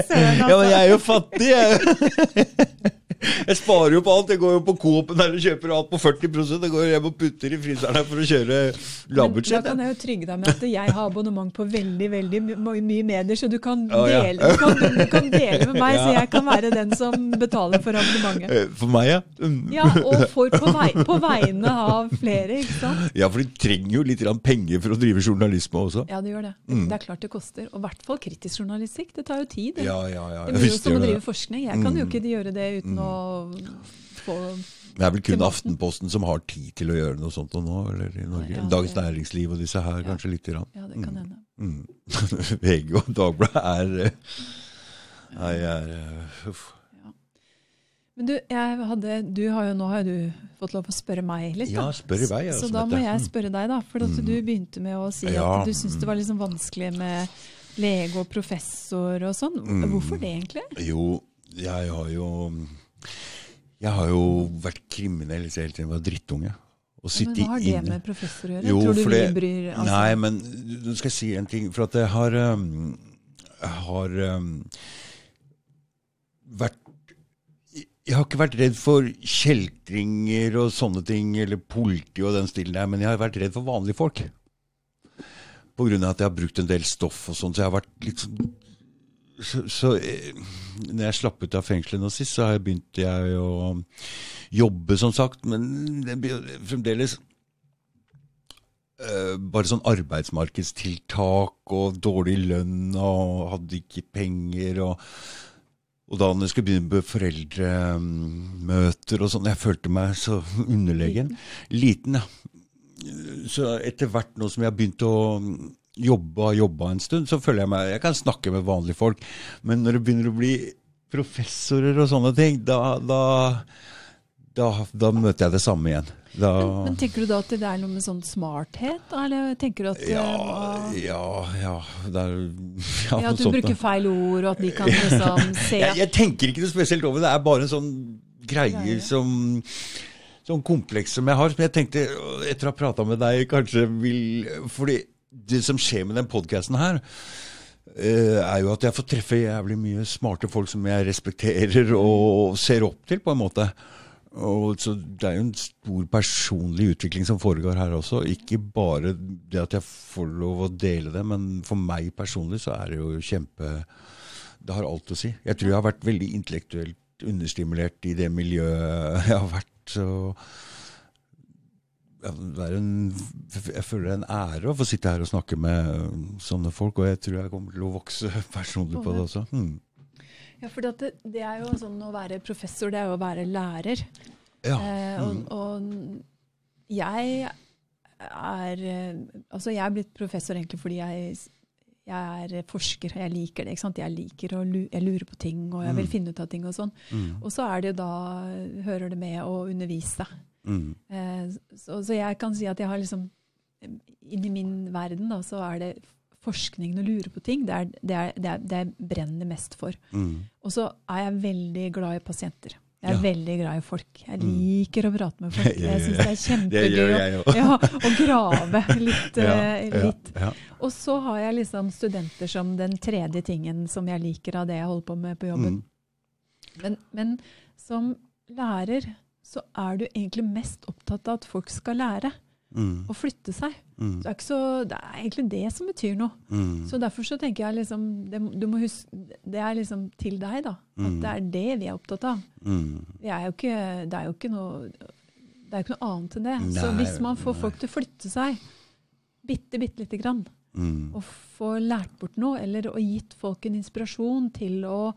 [SPEAKER 2] Søren,
[SPEAKER 1] Ja, men
[SPEAKER 2] altså.
[SPEAKER 1] jeg er jo fattig, jeg. Jeg sparer jo på alt. Jeg går jo på Coop-en der og kjøper alt på 40% Jeg går hjem og putter i fryseren her for å kjøre
[SPEAKER 2] Men da kan jeg jo trygge deg med at jeg har abonnement på veldig veldig my mye medier, så du kan, dele, du kan, du kan dele med meg, så jeg kan være den som betaler for abonnementet.
[SPEAKER 1] Eh, For meg, ja.
[SPEAKER 2] Ja, og for, på, vei, på vegne av flere, ikke sant?
[SPEAKER 1] Ja, for de trenger jo litt penger for å drive journalisme også.
[SPEAKER 2] Ja, det gjør det.
[SPEAKER 1] Mm.
[SPEAKER 2] Det er klart det koster. Og i hvert fall kritisk journalistikk. Det tar jo tid. Det,
[SPEAKER 1] Ja, ja, ja.
[SPEAKER 2] det blir jo som å drive forskning. Jeg kan jo
[SPEAKER 1] Mm.
[SPEAKER 2] ikke gjøre det uten å få
[SPEAKER 1] Det er vel kun. Aftenposten som har tid til å gjøre noe sånt nå, eller i Norge.
[SPEAKER 2] Ja,
[SPEAKER 1] Dagens Næringsliv og disse her, kanskje lite grann.
[SPEAKER 2] Ja, det kan hende.
[SPEAKER 1] Mm. VG og Dagbladet er er, er uff. Ja.
[SPEAKER 2] Men du, hadde, du har jo, nå har du fått lov å spørre meg litt.
[SPEAKER 1] Ja,
[SPEAKER 2] da.
[SPEAKER 1] spør i vei, ja,
[SPEAKER 2] Så da må jeg
[SPEAKER 1] Mm.
[SPEAKER 2] spørre deg, da. For
[SPEAKER 1] Mm.
[SPEAKER 2] du begynte med å si
[SPEAKER 1] Ja,
[SPEAKER 2] at du syntes det var liksom vanskelig med lege og professor og sånn.
[SPEAKER 1] Mm.
[SPEAKER 2] Hvorfor det, egentlig?
[SPEAKER 1] Jo, jeg har jo Jeg har jo vært kriminell helt siden jeg var drittunge.
[SPEAKER 2] Men hva har det
[SPEAKER 1] inne
[SPEAKER 2] med professor å gjøre?
[SPEAKER 1] Jo,
[SPEAKER 2] Tror du vi bryr altså,
[SPEAKER 1] Nei, men nå skal jeg si en ting. For at jeg har um, Jeg har um, vært Jeg har ikke vært redd for kjeltringer og sånne ting, eller politi og den stilen der, men jeg har vært redd for vanlige folk. På grunn av at jeg har brukt en del stoff og sånn, så jeg har vært litt sånn så, så eh, når jeg slapp ut av fengselet nå sist, så har jeg begynt jeg å jobbe, som sagt. Men det blir fremdeles uh, bare sånn arbeidsmarkedstiltak og dårlig lønn og hadde ikke penger. og og da når jeg skulle begynne med foreldremøter og sånn, jeg følte meg så underlegen. Liten, ja. Så etter hvert nå som jeg har begynt å jobbe og jobba en stund, så føler jeg meg Jeg kan snakke med vanlige folk, men når det begynner å bli professorer og sånne ting, da, da, da, da møter jeg det samme igjen. Da,
[SPEAKER 2] Men, men tenker du da at det er noe med sånn smarthet? Eller tenker du at
[SPEAKER 1] ja,
[SPEAKER 2] uh,
[SPEAKER 1] ja, ja, er, ja,
[SPEAKER 2] ja, at du
[SPEAKER 1] sånt,
[SPEAKER 2] bruker feil ord, og at de kan liksom se
[SPEAKER 1] jeg, jeg tenker ikke noe spesielt over det. Det er bare en sånn greie
[SPEAKER 2] Greie.
[SPEAKER 1] som Sånn kompleks som jeg har, som jeg tenkte, etter å ha prata med deg, kanskje vil Fordi det som skjer med den podkasten her, eh, er jo at jeg får treffe jævlig mye smarte folk som jeg respekterer og ser opp til, på en måte. Og så Det er jo en stor personlig utvikling som foregår her også. Ikke bare det at jeg får lov å dele det, men for meg personlig så er det jo kjempe Det har alt å si. Jeg tror jeg har vært veldig intellektuelt understimulert i det miljøet jeg har vært. Ja, det er en, jeg føler er en ære å få sitte her og snakke med sånne folk, og jeg tror jeg kommer til å vokse personlig på det også. Hmm.
[SPEAKER 2] Ja, for det, det er jo sånn å være professor, det er jo å være lærer.
[SPEAKER 1] Ja.
[SPEAKER 2] Eh, og,
[SPEAKER 1] mm.
[SPEAKER 2] og jeg er Altså, jeg er blitt professor egentlig fordi jeg, jeg er forsker, og jeg liker det. ikke sant? Jeg liker å jeg lurer på ting, og jeg vil
[SPEAKER 1] Mm.
[SPEAKER 2] finne ut av ting og sånn.
[SPEAKER 1] Mm.
[SPEAKER 2] Og så er det jo da hører det med å undervise.
[SPEAKER 1] Mm.
[SPEAKER 2] Eh, så, så jeg kan si at jeg har liksom Inni min verden da, så er det forskningen og lure på ting. Det er det, er, det, er, det jeg brenner mest for.
[SPEAKER 1] Mm.
[SPEAKER 2] Og så er jeg veldig glad i pasienter. Jeg er
[SPEAKER 1] Ja.
[SPEAKER 2] veldig glad i folk. Jeg
[SPEAKER 1] Mm.
[SPEAKER 2] liker å prate med folk. Jeg syns det er kjempegøy å, ja, å grave litt.
[SPEAKER 1] Ja,
[SPEAKER 2] eh,
[SPEAKER 1] ja,
[SPEAKER 2] litt. Og så har jeg liksom studenter som den tredje tingen som jeg liker av det jeg holder på med på jobben.
[SPEAKER 1] Mm.
[SPEAKER 2] Men, men som lærer så er du egentlig mest opptatt av at folk skal lære
[SPEAKER 1] Mm.
[SPEAKER 2] og flytte seg.
[SPEAKER 1] Mm.
[SPEAKER 2] Det er, så, det er egentlig det som betyr noe.
[SPEAKER 1] Mm.
[SPEAKER 2] Så derfor så tenker jeg liksom det, huske, det er liksom til deg, da. At
[SPEAKER 1] Mm.
[SPEAKER 2] det er det vi er opptatt av.
[SPEAKER 1] Mm.
[SPEAKER 2] Vi er ikke, det er jo ikke noe det er ikke noe annet enn det. så hvis man får
[SPEAKER 1] nei.
[SPEAKER 2] folk til å flytte seg bitte, bitte lite grann,
[SPEAKER 1] Mm.
[SPEAKER 2] og få lært bort noe, eller og gitt folk en inspirasjon til å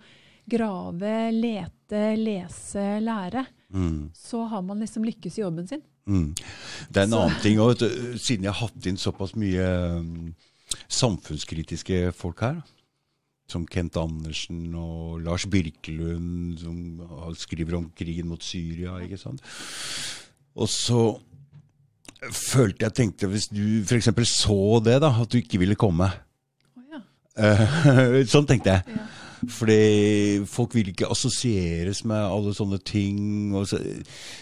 [SPEAKER 2] grave, lete, lese, lære,
[SPEAKER 1] Mm.
[SPEAKER 2] så har man liksom lykkes i jobben sin.
[SPEAKER 1] Mm. Det er en
[SPEAKER 2] Så-
[SPEAKER 1] annen ting òg, siden jeg har hatt inn såpass mye um, samfunnskritiske folk her. Som Kent Andersen og Lars Birkelund, som skriver om krigen mot Syria. ikke sant? Og så følte jeg tenkte, hvis du f.eks. så det, da, at du ikke ville komme.
[SPEAKER 2] Oh, ja.
[SPEAKER 1] Eh, sånn tenkte jeg.
[SPEAKER 2] Ja.
[SPEAKER 1] Fordi folk vil ikke assosieres med alle sånne ting. Og så,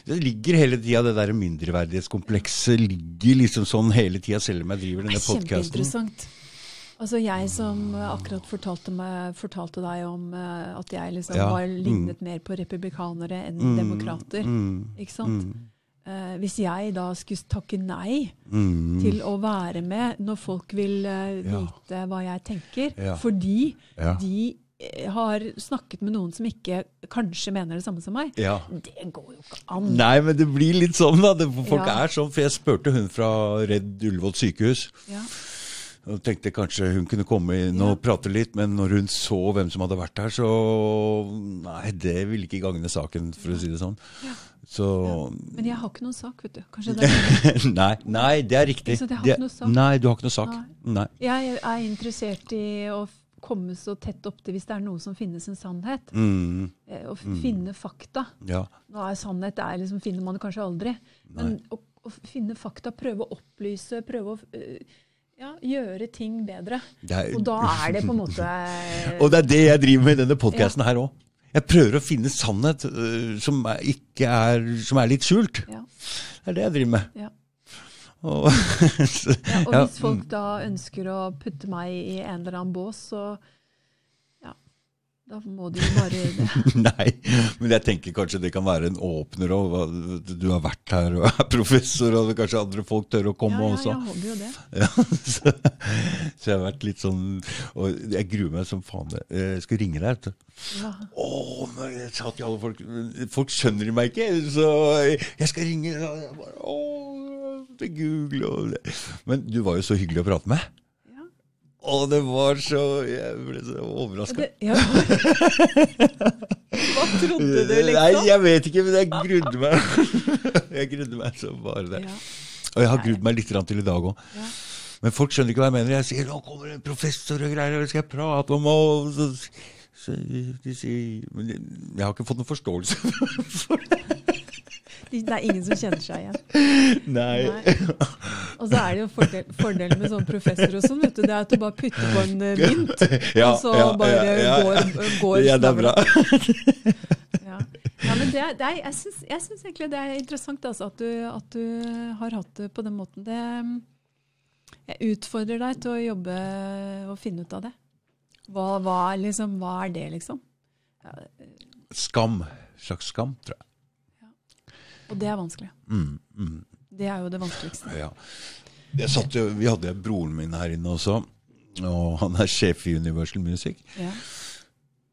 [SPEAKER 1] det ligger hele tida, det der mindreverdighetskomplekset ligger liksom sånn hele tida, selv om jeg driver denne podkasten.
[SPEAKER 2] Altså jeg som akkurat fortalte, meg, fortalte deg om uh, at jeg liksom
[SPEAKER 1] Ja,
[SPEAKER 2] var
[SPEAKER 1] mm.
[SPEAKER 2] lignet mer på republikanere enn
[SPEAKER 1] Mm,
[SPEAKER 2] demokrater.
[SPEAKER 1] Mm,
[SPEAKER 2] Ikke sant?
[SPEAKER 1] mm,
[SPEAKER 2] Eh, hvis jeg da skulle takke nei
[SPEAKER 1] mm,
[SPEAKER 2] til å være med når folk vil
[SPEAKER 1] Ja.
[SPEAKER 2] vite hva jeg tenker,
[SPEAKER 1] Ja.
[SPEAKER 2] fordi
[SPEAKER 1] ja.
[SPEAKER 2] de har snakket med noen som ikke kanskje mener det samme som meg,
[SPEAKER 1] ja.
[SPEAKER 2] det går jo ikke an.
[SPEAKER 1] Nei, men det blir litt sånn, da. Det, folk
[SPEAKER 2] Ja.
[SPEAKER 1] er sånn. For jeg spurte hun fra Redd Ullevål sykehus.
[SPEAKER 2] Ja.
[SPEAKER 1] Og tenkte kanskje hun kunne komme inn og prate litt, men når hun så hvem som hadde vært der, så Nei, det ville ikke gagne saken, for å si det sånn.
[SPEAKER 2] Ja.
[SPEAKER 1] Så
[SPEAKER 2] Men jeg har ikke noen sak, vet du. Kanskje det er
[SPEAKER 1] nei, nei, det er riktig. Det-. Nei, du har ikke noen sak.
[SPEAKER 2] Nei.
[SPEAKER 1] Nei.
[SPEAKER 2] Jeg er interessert i å komme så tett opp til hvis det er noe som finnes en sannhet.
[SPEAKER 1] Mm,
[SPEAKER 2] Eh, Å f- finne fakta.
[SPEAKER 1] ja.
[SPEAKER 2] Nå er sannhet det liksom, finner man det kanskje aldri. Men å, å finne fakta, prøve å opplyse, prøve å eh, ja, gjøre ting bedre.
[SPEAKER 1] Er,
[SPEAKER 2] Og da er det på en måte
[SPEAKER 1] Og det er det jeg driver med i denne podkasten her òg. Jeg prøver å finne sannhet uh, som, er, ikke er, som er litt skjult.
[SPEAKER 2] ja,
[SPEAKER 1] Det er det jeg driver med.
[SPEAKER 2] ja.
[SPEAKER 1] Og,
[SPEAKER 2] Ja, og hvis folk da ønsker å putte meg i en eller annen bås, så ja, da må de jo bare gjøre det.
[SPEAKER 1] Nei, men jeg tenker kanskje det kan være en åpner òg. Du har vært her og er professor, og kanskje andre folk tør å komme
[SPEAKER 2] Ja, ja,
[SPEAKER 1] også.
[SPEAKER 2] jeg håper jo det.
[SPEAKER 1] Ja, så, så jeg har vært litt sånn Og jeg gruer meg som faen. Jeg skal ringe deg. vet du.
[SPEAKER 2] Ja.
[SPEAKER 1] Men jeg sa til alle folk Folk skjønner meg ikke, så jeg skal ringe. Og jeg bare, å, til Google og. Men du var jo så hyggelig å prate med.
[SPEAKER 2] Ja.
[SPEAKER 1] Og det var så Jeg ble så overraska.
[SPEAKER 2] Ja. Hva trodde du,
[SPEAKER 1] Nei,
[SPEAKER 2] liksom?
[SPEAKER 1] jeg vet ikke, men jeg grudde meg. Jeg grudde meg så bare det.
[SPEAKER 2] Ja,
[SPEAKER 1] Og jeg har grudd meg litt til i dag òg.
[SPEAKER 2] ja.
[SPEAKER 1] Men folk skjønner ikke hva jeg mener. Jeg sier 'nå kommer en professor og greier, og skal jeg prate om', og så, så de sier Men jeg har ikke fått noen forståelse for det.
[SPEAKER 2] De- Det er ingen som kjenner seg igjen.
[SPEAKER 1] Nei.
[SPEAKER 2] Nei. Og så er det jo fordel, fordelen med sånn professor og sånn, vet du, det er at du bare putter på en eh, mynt,
[SPEAKER 1] Ja,
[SPEAKER 2] og så
[SPEAKER 1] ja,
[SPEAKER 2] bare
[SPEAKER 1] ja, ja.
[SPEAKER 2] går, går
[SPEAKER 1] Ja, det er bra.
[SPEAKER 2] Ja. men det, det er, jeg syns egentlig det er interessant altså, at, du, at du har hatt det på den måten. Det, jeg utfordrer deg til å jobbe og finne ut av det. Hva, hva, liksom, hva er det, liksom?
[SPEAKER 1] Skam. Slags skam, tror jeg.
[SPEAKER 2] Og det er vanskelig.
[SPEAKER 1] Mm, mm,
[SPEAKER 2] Det er jo det vanskeligste.
[SPEAKER 1] ja. Satt vi hadde broren min her inne også, og han er sjef i Universal Music.
[SPEAKER 2] Ja.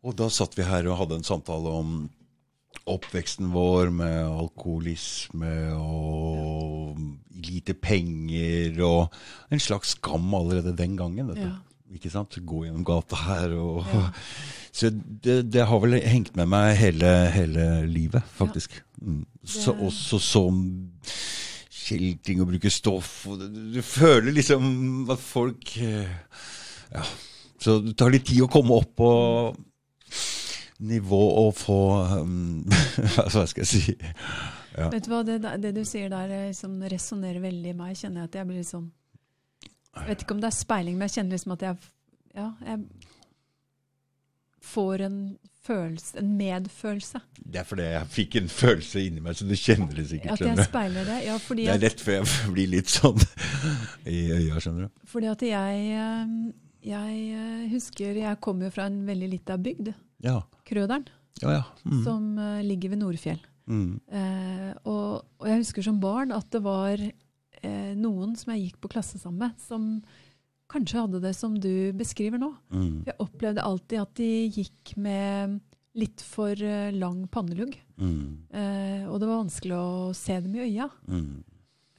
[SPEAKER 1] Og da satt vi her og hadde en samtale om oppveksten vår med alkoholisme og lite penger og en slags skam allerede den gangen. Dette.
[SPEAKER 2] Ja.
[SPEAKER 1] Ikke sant? Gå gjennom gata her og
[SPEAKER 2] Ja.
[SPEAKER 1] Så det, det har vel hengt med meg hele, hele livet, faktisk. Mm. Så, også som kjeltring og bruke stoff. Og du, føler liksom at folk eh, Ja. Så det tar litt tid å komme opp på nivå og få um, Hva skal jeg si? Ja.
[SPEAKER 2] Vet du hva, det, det du sier der liksom resonnerer veldig i meg. kjenner jeg at jeg blir sånn Jeg vet ikke om det er speiling, men jeg kjenner liksom at jeg Ja, jeg får en følelse, en medfølelse.
[SPEAKER 1] Det er fordi jeg fikk en følelse inni meg, så du kjenner det sikkert.
[SPEAKER 2] At jeg speiler det. Ja, fordi
[SPEAKER 1] Det er
[SPEAKER 2] lett
[SPEAKER 1] rett før jeg blir litt sånn i øya, skjønner du.
[SPEAKER 2] fordi at jeg eh, Jeg eh, husker Jeg kommer jo fra en veldig lita bygd,
[SPEAKER 1] Ja.
[SPEAKER 2] Krøderen,
[SPEAKER 1] Ja, ja. Mm.
[SPEAKER 2] som eh, ligger ved Nordfjell.
[SPEAKER 1] Mm.
[SPEAKER 2] Eh, og, og jeg husker som barn at det var eh, noen som jeg gikk på klasse sammen med, som kanskje hadde det som du beskriver nå.
[SPEAKER 1] Mm.
[SPEAKER 2] Jeg opplevde alltid at de gikk med litt for eh, lang pannelugg.
[SPEAKER 1] Mm.
[SPEAKER 2] Eh, og det var vanskelig å se dem i øya.
[SPEAKER 1] Mm.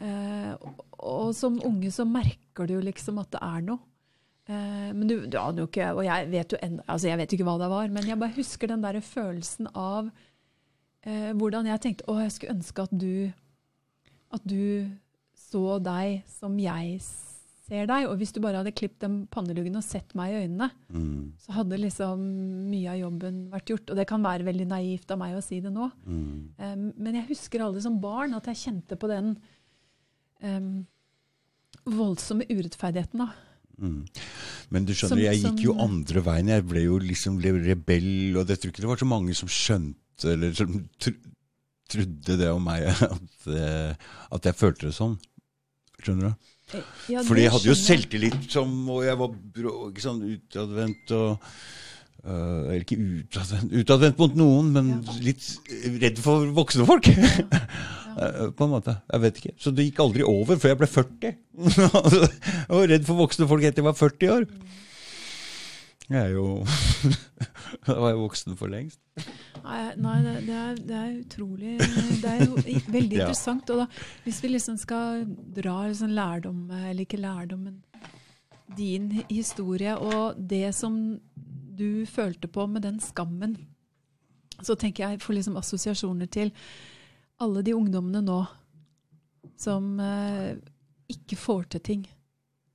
[SPEAKER 2] Eh, og, og som unge så merker du jo liksom at det er noe. Eh, men du, du aner jo ikke Og jeg vet jo enda, altså jeg vet ikke hva det var, men jeg bare husker den der følelsen av eh, hvordan jeg tenkte Å, jeg skulle ønske at du At du så deg som jeg ser deg. Og hvis du bare hadde klippet den panneluggen og sett meg i øynene,
[SPEAKER 1] Mm.
[SPEAKER 2] så hadde liksom mye av jobben vært gjort. Og det kan være veldig naivt av meg å si det nå.
[SPEAKER 1] Mm.
[SPEAKER 2] Um, men jeg husker aldri som barn at jeg kjente på den um, voldsomme urettferdigheten. da.
[SPEAKER 1] Mm. Men du skjønner,
[SPEAKER 2] Som-
[SPEAKER 1] jeg gikk jo andre veien. Jeg ble jo liksom rebell, og jeg tror ikke det var så mange som skjønte, eller som tr trodde det om meg, at, eh, at jeg følte det sånn. Skjønner du?
[SPEAKER 2] Ja,
[SPEAKER 1] Fordi jeg hadde jo selvtillit som Og jeg var ikke sånn utadvendt og Eller ikke utadvendt, utadvendt mot noen, men litt redd for voksne folk. Eh, På en måte. Jeg vet ikke. Så det gikk aldri over før jeg ble 40. jeg var redd for voksne folk etter jeg var 40 år. Jeg er jo Da var jeg voksen for lengst.
[SPEAKER 2] Nei, det, det, er, det er utrolig Det er jo veldig
[SPEAKER 1] Ja.
[SPEAKER 2] interessant. Og da, hvis vi liksom skal dra liksom lærdom, eller ikke lærdom, men din historie og det som du følte på med den skammen, så tenker jeg får liksom assosiasjoner til alle de ungdommene nå som eh, ikke får til ting.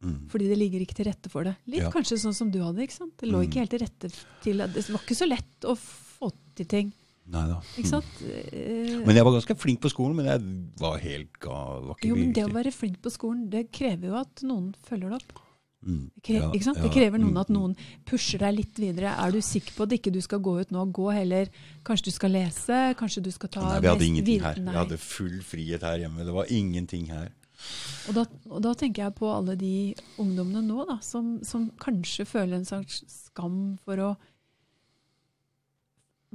[SPEAKER 1] Mm.
[SPEAKER 2] Fordi det ligger ikke til rette for det. Litt
[SPEAKER 1] Ja.
[SPEAKER 2] kanskje sånn som du hadde. ikke sant? Det lå
[SPEAKER 1] Mm.
[SPEAKER 2] ikke helt til rette til Det var ikke så lett å få til ting.
[SPEAKER 1] Neida.
[SPEAKER 2] ikke sant? Mm.
[SPEAKER 1] Men jeg var ganske flink på skolen, men jeg var helt. Var ikke
[SPEAKER 2] jo, men det å være flink på skolen, det krever jo at noen følger det opp.
[SPEAKER 1] Mm.
[SPEAKER 2] Det, krever,
[SPEAKER 1] Ja,
[SPEAKER 2] ikke sant? det krever noen
[SPEAKER 1] mm,
[SPEAKER 2] at noen pusher deg litt videre. Er du sikker på at ikke du skal gå ut nå? Gå heller. Kanskje du skal lese? Kanskje du skal ta
[SPEAKER 1] Nei, vi hadde ingenting her. Vi hadde full frihet her hjemme. Det var ingenting her.
[SPEAKER 2] Og da, og da tenker jeg på alle de ungdommene nå da, som, som kanskje føler en slags skam for å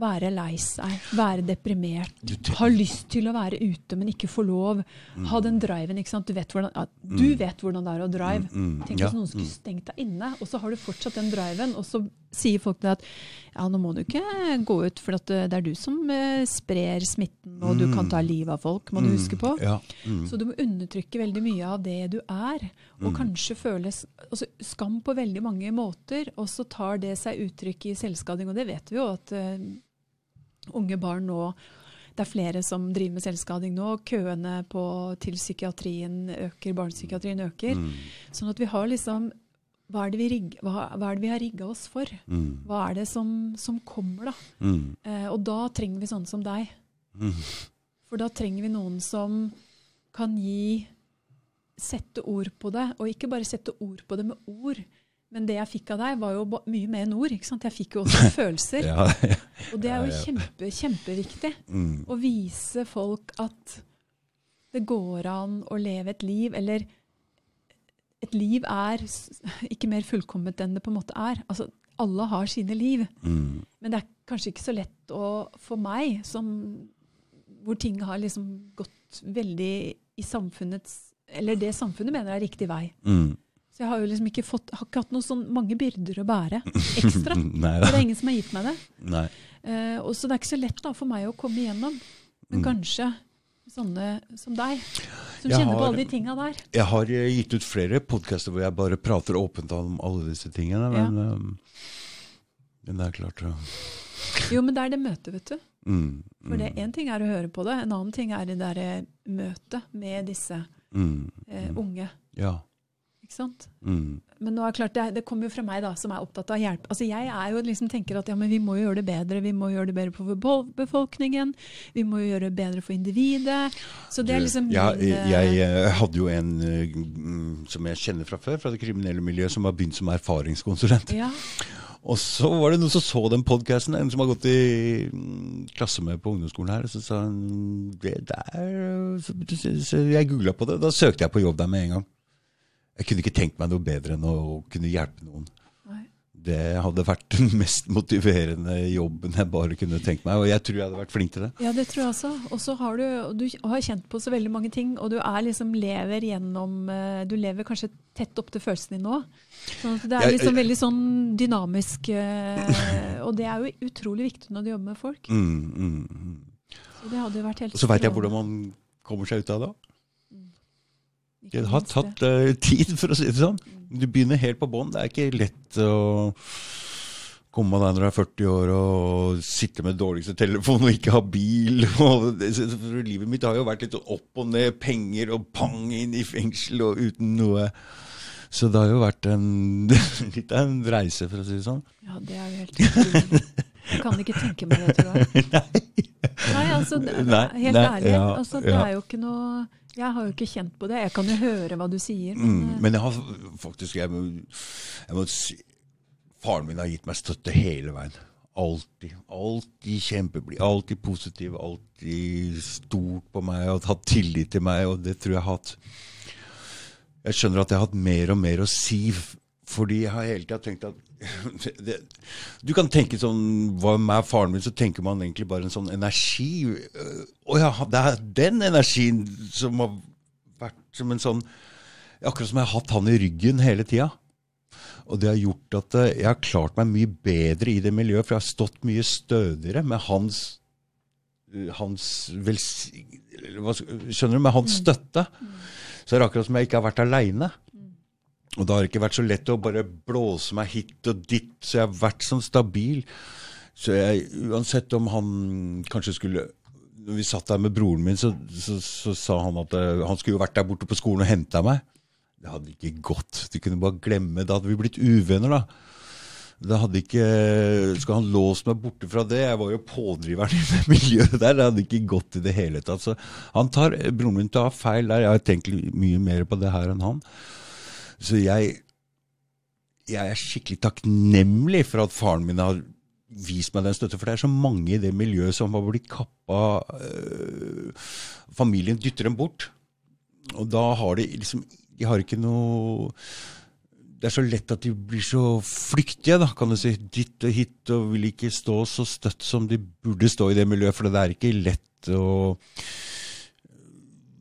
[SPEAKER 2] være lei seg, være deprimert, ha lyst til å være ute, men ikke få lov. Ha den driven. ikke sant? Du vet hvordan, ja, du vet hvordan det er å drive.
[SPEAKER 1] Mm, mm,
[SPEAKER 2] Tenk
[SPEAKER 1] ja,
[SPEAKER 2] noen skulle stengt deg inne, og så har du fortsatt den driven, og så sier folk til deg at ja, nå må du ikke gå ut, for at det er du som eh, sprer smitten, og du kan ta livet av folk, må du
[SPEAKER 1] Mm,
[SPEAKER 2] huske på.
[SPEAKER 1] Ja. Mm.
[SPEAKER 2] Så du må undertrykke veldig mye av det du er, og kanskje føle altså, skam på veldig mange måter, og så tar det seg uttrykk i selvskading, og det vet vi jo at uh, unge barn nå det er flere som driver med selvskading nå. Køene på, til psykiatrien øker, barnepsykiatrien øker.
[SPEAKER 1] Mm.
[SPEAKER 2] Sånn at vi har liksom Hva er det vi, rigg, hva, hva er det vi har rigga oss for?
[SPEAKER 1] Mm.
[SPEAKER 2] Hva er det som, som kommer, da?
[SPEAKER 1] Mm.
[SPEAKER 2] Eh, og da trenger vi sånne som deg.
[SPEAKER 1] Mm.
[SPEAKER 2] For da trenger vi noen som kan gi Sette ord på det, og ikke bare sette ord på det med ord. Men det jeg fikk av deg, var jo mye mer enn ord. ikke sant? Jeg fikk jo også følelser.
[SPEAKER 1] Ja, ja.
[SPEAKER 2] Og det er jo kjempe, kjempeviktig.
[SPEAKER 1] Mm.
[SPEAKER 2] Å vise folk at det går an å leve et liv, eller et liv er ikke mer fullkomment enn det på en måte er. Altså, alle har sine liv.
[SPEAKER 1] Mm.
[SPEAKER 2] Men det er kanskje ikke så lett å, for meg, som, hvor ting har liksom gått veldig i samfunnets Eller det samfunnet mener er riktig vei.
[SPEAKER 1] Mm.
[SPEAKER 2] Så jeg har jo liksom ikke fått, har ikke hatt noen sånn mange byrder å bære ekstra.
[SPEAKER 1] Nei
[SPEAKER 2] det er ingen som har gitt meg det.
[SPEAKER 1] Nei.
[SPEAKER 2] Eh, og så det er ikke så lett da for meg å komme igjennom. Men
[SPEAKER 1] Mm.
[SPEAKER 2] kanskje sånne som deg, som
[SPEAKER 1] Jeg
[SPEAKER 2] kjenner på alle de tinga der.
[SPEAKER 1] Jeg har eh, gitt ut flere podkaster hvor jeg bare prater åpent om alle disse tingene, men, um, men det er klart ja.
[SPEAKER 2] Jo, men det er det møtet, vet du.
[SPEAKER 1] mm,
[SPEAKER 2] For det én ting er å høre på det, en annen ting er det derre møtet med disse
[SPEAKER 1] mm,
[SPEAKER 2] eh, unge.
[SPEAKER 1] Ja.
[SPEAKER 2] Ikke sant? Men nå er klart, det, det kommer jo fra meg, da, som er opptatt av hjelp. Altså, jeg er jo liksom tenker at ja, men vi må jo gjøre det bedre. Vi må gjøre det bedre for befolkningen. Vi må jo gjøre det bedre for individet. Så det er liksom
[SPEAKER 1] ja,
[SPEAKER 2] min, jeg,
[SPEAKER 1] jeg, eh, hadde jo en eh, mm, som jeg kjenner fra før, fra det kriminelle miljøet, som har begynt som erfaringskonsulent.
[SPEAKER 2] ja,
[SPEAKER 1] Og så var det noen som så den podkasten, en som har gått i mm, klasse med på ungdomsskolen her, og så sa han det der så Jeg googla på det, da søkte jeg på jobb der med en gang. Jeg kunne ikke tenkt meg noe bedre enn å kunne hjelpe noen.
[SPEAKER 2] nei.
[SPEAKER 1] Det hadde vært den mest motiverende jobben jeg bare kunne tenkt meg, og jeg tror jeg hadde vært flink til det.
[SPEAKER 2] Ja, det tror jeg også. Og så har du, du har kjent på så veldig mange ting, og du er liksom lever gjennom eh, Du lever kanskje tett opp til følelsen din nå. Sånn at det er
[SPEAKER 1] Jeg-
[SPEAKER 2] liksom veldig sånn dynamisk, eh, og det er jo utrolig viktig når du jobber med folk.
[SPEAKER 1] Mm, mm, mm.
[SPEAKER 2] Så det hadde jo vært helt
[SPEAKER 1] Og så veit jeg hvordan man kommer seg ut av det. Det har tatt uh, tid, for å si det sånn. Du begynner helt på bånn. Det er ikke lett å komme deg når du er 40 år og sitte med dårligste telefon og ikke ha bil. Og det, livet mitt har jo vært litt opp og ned, penger og pang inn i fengsel og uten noe. Så det har jo vært en, litt av en reise, for å si det sånn.
[SPEAKER 2] Ja, det er jo helt utrolig. Jeg kan ikke tenke meg det, tror jeg. Nei, Nei, altså, det, helt
[SPEAKER 1] nei,
[SPEAKER 2] ærlig.
[SPEAKER 1] ja,
[SPEAKER 2] altså, det
[SPEAKER 1] ja.
[SPEAKER 2] er jo ikke noe Jeg har jo ikke kjent på det. Jeg kan jo høre hva du sier, men
[SPEAKER 1] Mm, men jeg har faktisk jeg må, jeg må si, Faren min har gitt meg støtte hele veien. Alltid. Alltid kjempeblid. Alltid positiv. Alltid stort på meg og hatt tillit til meg, og det tror jeg har hatt jeg skjønner at jeg har hatt mer og mer å si, fordi jeg har hele tida tenkt at det, Du kan tenke sånn Hva med faren min, så tenker man egentlig bare en sånn energi. Øh, Å ja, det er den energien som har vært som en sånn Akkurat som jeg har hatt han i ryggen hele tida. Og det har gjort at eh, jeg har klart meg mye bedre i det miljøet, for jeg har stått mye stødigere med hans hans hva skal- Skjønner du? Med hans støtte. Så det er akkurat som jeg ikke har vært aleine. Og da har det ikke vært så lett å bare blåse meg hit og dit, så jeg har vært sånn stabil. Så jeg, uansett om han kanskje skulle Når vi satt der med broren min, så, så, så sa han at eh, han skulle jo vært der borte på skolen og henta meg. Det hadde ikke gått. Du kunne bare glemme. Da hadde vi blitt uvenner, da. Det hadde ikke Skal han låse meg borte fra det? Jeg var jo pådriveren i det miljøet der. Det hadde ikke gått i det hele tatt. Så han tar, broren min tar feil der. Jeg har tenkt mye mer på det her enn han. Så jeg jeg er skikkelig takknemlig for at faren min har vist meg den støtte, for det er så mange i det miljøet som har blitt kappa øh, Familien dytter dem bort. Og da har de liksom De har ikke noe Det er så lett at de blir så flyktige, da, kan du si. Dit og hit, og vil ikke stå så støtt som de burde stå i det miljøet, for det er ikke lett å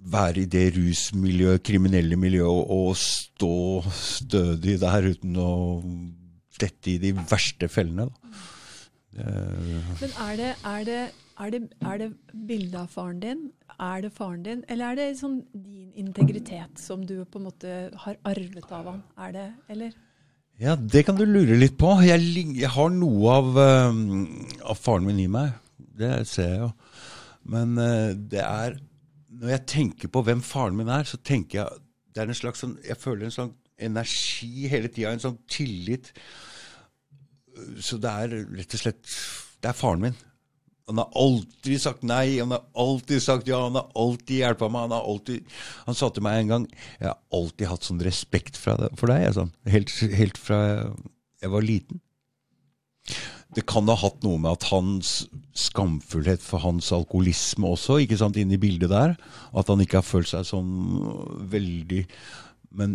[SPEAKER 1] være i det rusmiljøet, kriminelle miljøet, og, stå stødig der uten å dette i de verste fellene.
[SPEAKER 2] Men er det, er det, er det, er det bildet av faren din? Er det faren din? Eller er det sånn din integritet som du på en måte har arvet av han? Er det, eller?
[SPEAKER 1] Ja, det kan du lure litt på. Jeg, jeg har noe av, um, av faren min i meg. Det ser jeg jo. Men uh, det er Når jeg tenker på hvem faren min er, så tenker jeg det er en slags sånn, Jeg føler en sånn energi hele tida, en sånn tillit. Så det er rett og slett Det er faren min. Han har alltid sagt nei, han har alltid sagt ja, han har alltid hjulpet meg. Han har alltid, han sa til meg en gang Jeg har alltid hatt sånn respekt for deg. Jeg, sånn, helt, helt fra jeg var liten. Det kan ha hatt noe med at hans skamfullhet for hans alkoholisme også, ikke sant, inne i bildet der. At han ikke har følt seg sånn veldig Men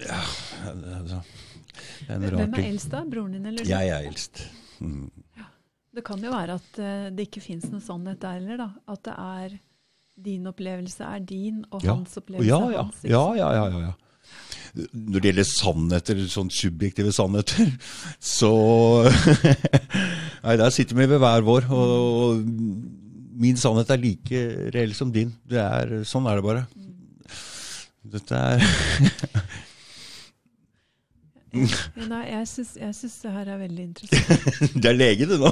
[SPEAKER 1] ja, altså, det er en rar
[SPEAKER 2] Hvem er eldst da? Broren din eller?
[SPEAKER 1] Jeg er eldst. Mm.
[SPEAKER 2] Det kan jo være at eh, det ikke fins noen sannhet der heller, da. At det er din opplevelse er din, og
[SPEAKER 1] Ja.
[SPEAKER 2] hans opplevelse er hans.
[SPEAKER 1] ja, ja, ja, ja, ja. Når det gjelder sannheter, sånn subjektive sannheter, så Nei, der sitter vi ved hver vår, og min sannhet er like reell som din. Det er, sånn er det bare. Dette er
[SPEAKER 2] Nei, jeg syns, det her er veldig interessant.
[SPEAKER 1] du er lege, du, nå.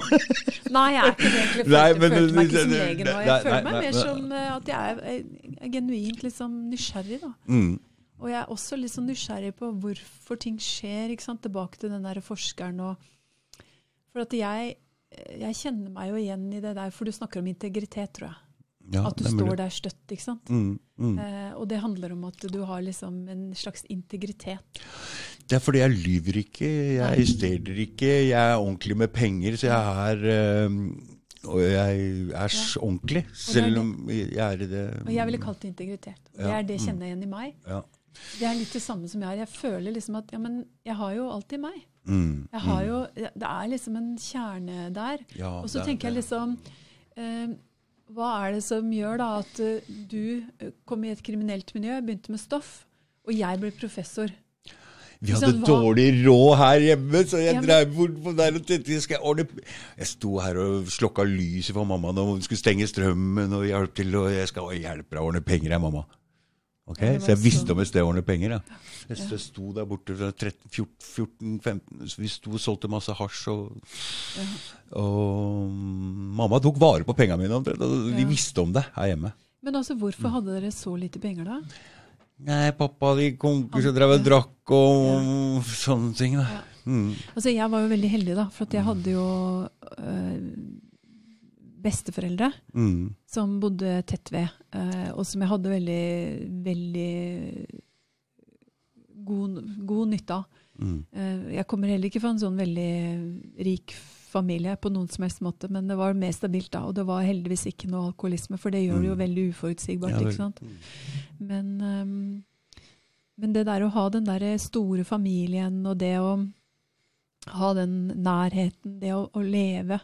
[SPEAKER 2] Nei, jeg er ikke egentlig.
[SPEAKER 1] Nei, men-
[SPEAKER 2] følte meg ikke som lege nå.
[SPEAKER 1] nei,
[SPEAKER 2] Jeg føler
[SPEAKER 1] nei,
[SPEAKER 2] meg
[SPEAKER 1] nei,
[SPEAKER 2] mer som eh, at jeg er, er genuint liksom nysgjerrig, da.
[SPEAKER 1] Mm.
[SPEAKER 2] Og jeg er også litt sånn nysgjerrig på hvorfor ting skjer. ikke sant? Tilbake til den der forskeren og For at jeg, jeg kjenner meg jo igjen i det der, for du snakker om integritet, tror jeg.
[SPEAKER 1] Ja,
[SPEAKER 2] at du står der støtt, ikke sant.
[SPEAKER 1] Mm, mm.
[SPEAKER 2] Eh, og det handler om at du har liksom en slags integritet.
[SPEAKER 1] Det er fordi jeg lyver ikke, jeg stjeler ikke, jeg er ordentlig med penger, så jeg er øh, Og jeg er ja. ordentlig, selv om jeg er i det
[SPEAKER 2] Og jeg ville kalt det integritet. Det er det
[SPEAKER 1] jeg
[SPEAKER 2] kjenner igjen i meg.
[SPEAKER 1] Ja.
[SPEAKER 2] Det er litt det samme som jeg har. Jeg føler liksom at ja, men jeg har jo alltid meg.
[SPEAKER 1] Mm,
[SPEAKER 2] Jeg har
[SPEAKER 1] mm.
[SPEAKER 2] jo, det er liksom en kjerne der.
[SPEAKER 1] Ja,
[SPEAKER 2] Og så
[SPEAKER 1] det er
[SPEAKER 2] tenker jeg liksom eh, Hva er det som gjør da at eh, du eh, kom i et kriminelt miljø, begynte med stoff, og jeg ble professor?
[SPEAKER 1] Vi hadde
[SPEAKER 2] sånn,
[SPEAKER 1] dårlig råd her hjemme, så jeg
[SPEAKER 2] Ja, men-
[SPEAKER 1] drev bort på der og tenkte jeg ordne Jeg sto her og slokka lyset for mamma når hun skulle stenge strømmen og hjelpe til, og jeg skal hjelpe deg å ordne penger, her, mamma. Ok, Så jeg visste om et sted å ordne penger. Ja. Jeg
[SPEAKER 2] Ja.
[SPEAKER 1] sto der borte fra 14-15, så vi sto og solgte masse hasj. Og, og mamma tok vare på pengene mine, omtrent. og De visste om det her hjemme.
[SPEAKER 2] Men altså, hvorfor hadde dere så lite penger da?
[SPEAKER 1] Nei, pappa de konkurs
[SPEAKER 2] Han-
[SPEAKER 1] og drev og
[SPEAKER 2] ja.
[SPEAKER 1] drakk og sånne ting. da.
[SPEAKER 2] Ja.
[SPEAKER 1] Mm.
[SPEAKER 2] Altså, jeg var jo veldig heldig, da, for at jeg hadde jo øh, besteforeldre
[SPEAKER 1] Mm.
[SPEAKER 2] Som bodde tett ved, eh, og som jeg hadde veldig, veldig god, god nytte av.
[SPEAKER 1] Mm.
[SPEAKER 2] Eh, jeg kommer heller ikke fra en sånn veldig rik familie på noen som helst måte, men det var mer stabilt da, og det var heldigvis ikke noe alkoholisme, for det gjør det jo
[SPEAKER 1] Mm.
[SPEAKER 2] veldig uforutsigbart,
[SPEAKER 1] Ja,
[SPEAKER 2] ikke sant? Men ehm, men det der å ha den der store familien og det å ha den nærheten, det å, å leve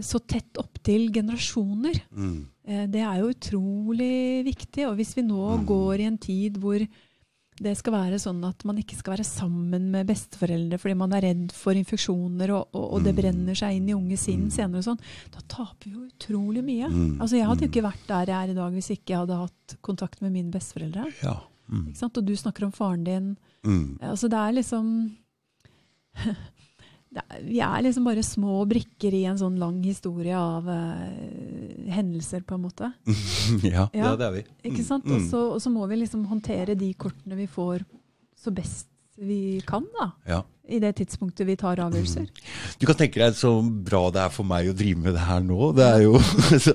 [SPEAKER 2] så tett opptil generasjoner,
[SPEAKER 1] Mm.
[SPEAKER 2] eh, det er jo utrolig viktig. Og hvis vi nå går i en tid hvor det skal være sånn at man ikke skal være sammen med besteforeldre fordi man er redd for infeksjoner, og, og, og det brenner seg inn i unge sinn senere og sånn, da taper vi jo utrolig mye.
[SPEAKER 1] Mm.
[SPEAKER 2] Altså Jeg hadde jo ikke vært der jeg er i dag hvis ikke jeg hadde hatt kontakt med mine besteforeldre.
[SPEAKER 1] Ja. Mm.
[SPEAKER 2] Ikke sant? Og du snakker om faren din.
[SPEAKER 1] Mm.
[SPEAKER 2] Altså Det er liksom Vi er liksom bare små brikker i en sånn lang historie av uh, hendelser, på en måte.
[SPEAKER 1] ja,
[SPEAKER 2] Ja.
[SPEAKER 1] det er vi.
[SPEAKER 2] Ikke sant? Og så, og så må vi liksom håndtere de kortene vi får så best vi kan, da.
[SPEAKER 1] Ja.
[SPEAKER 2] I det tidspunktet vi tar avgjørelser.
[SPEAKER 1] Du kan tenke deg så bra det er for meg å drive med det her nå. Det er jo, så,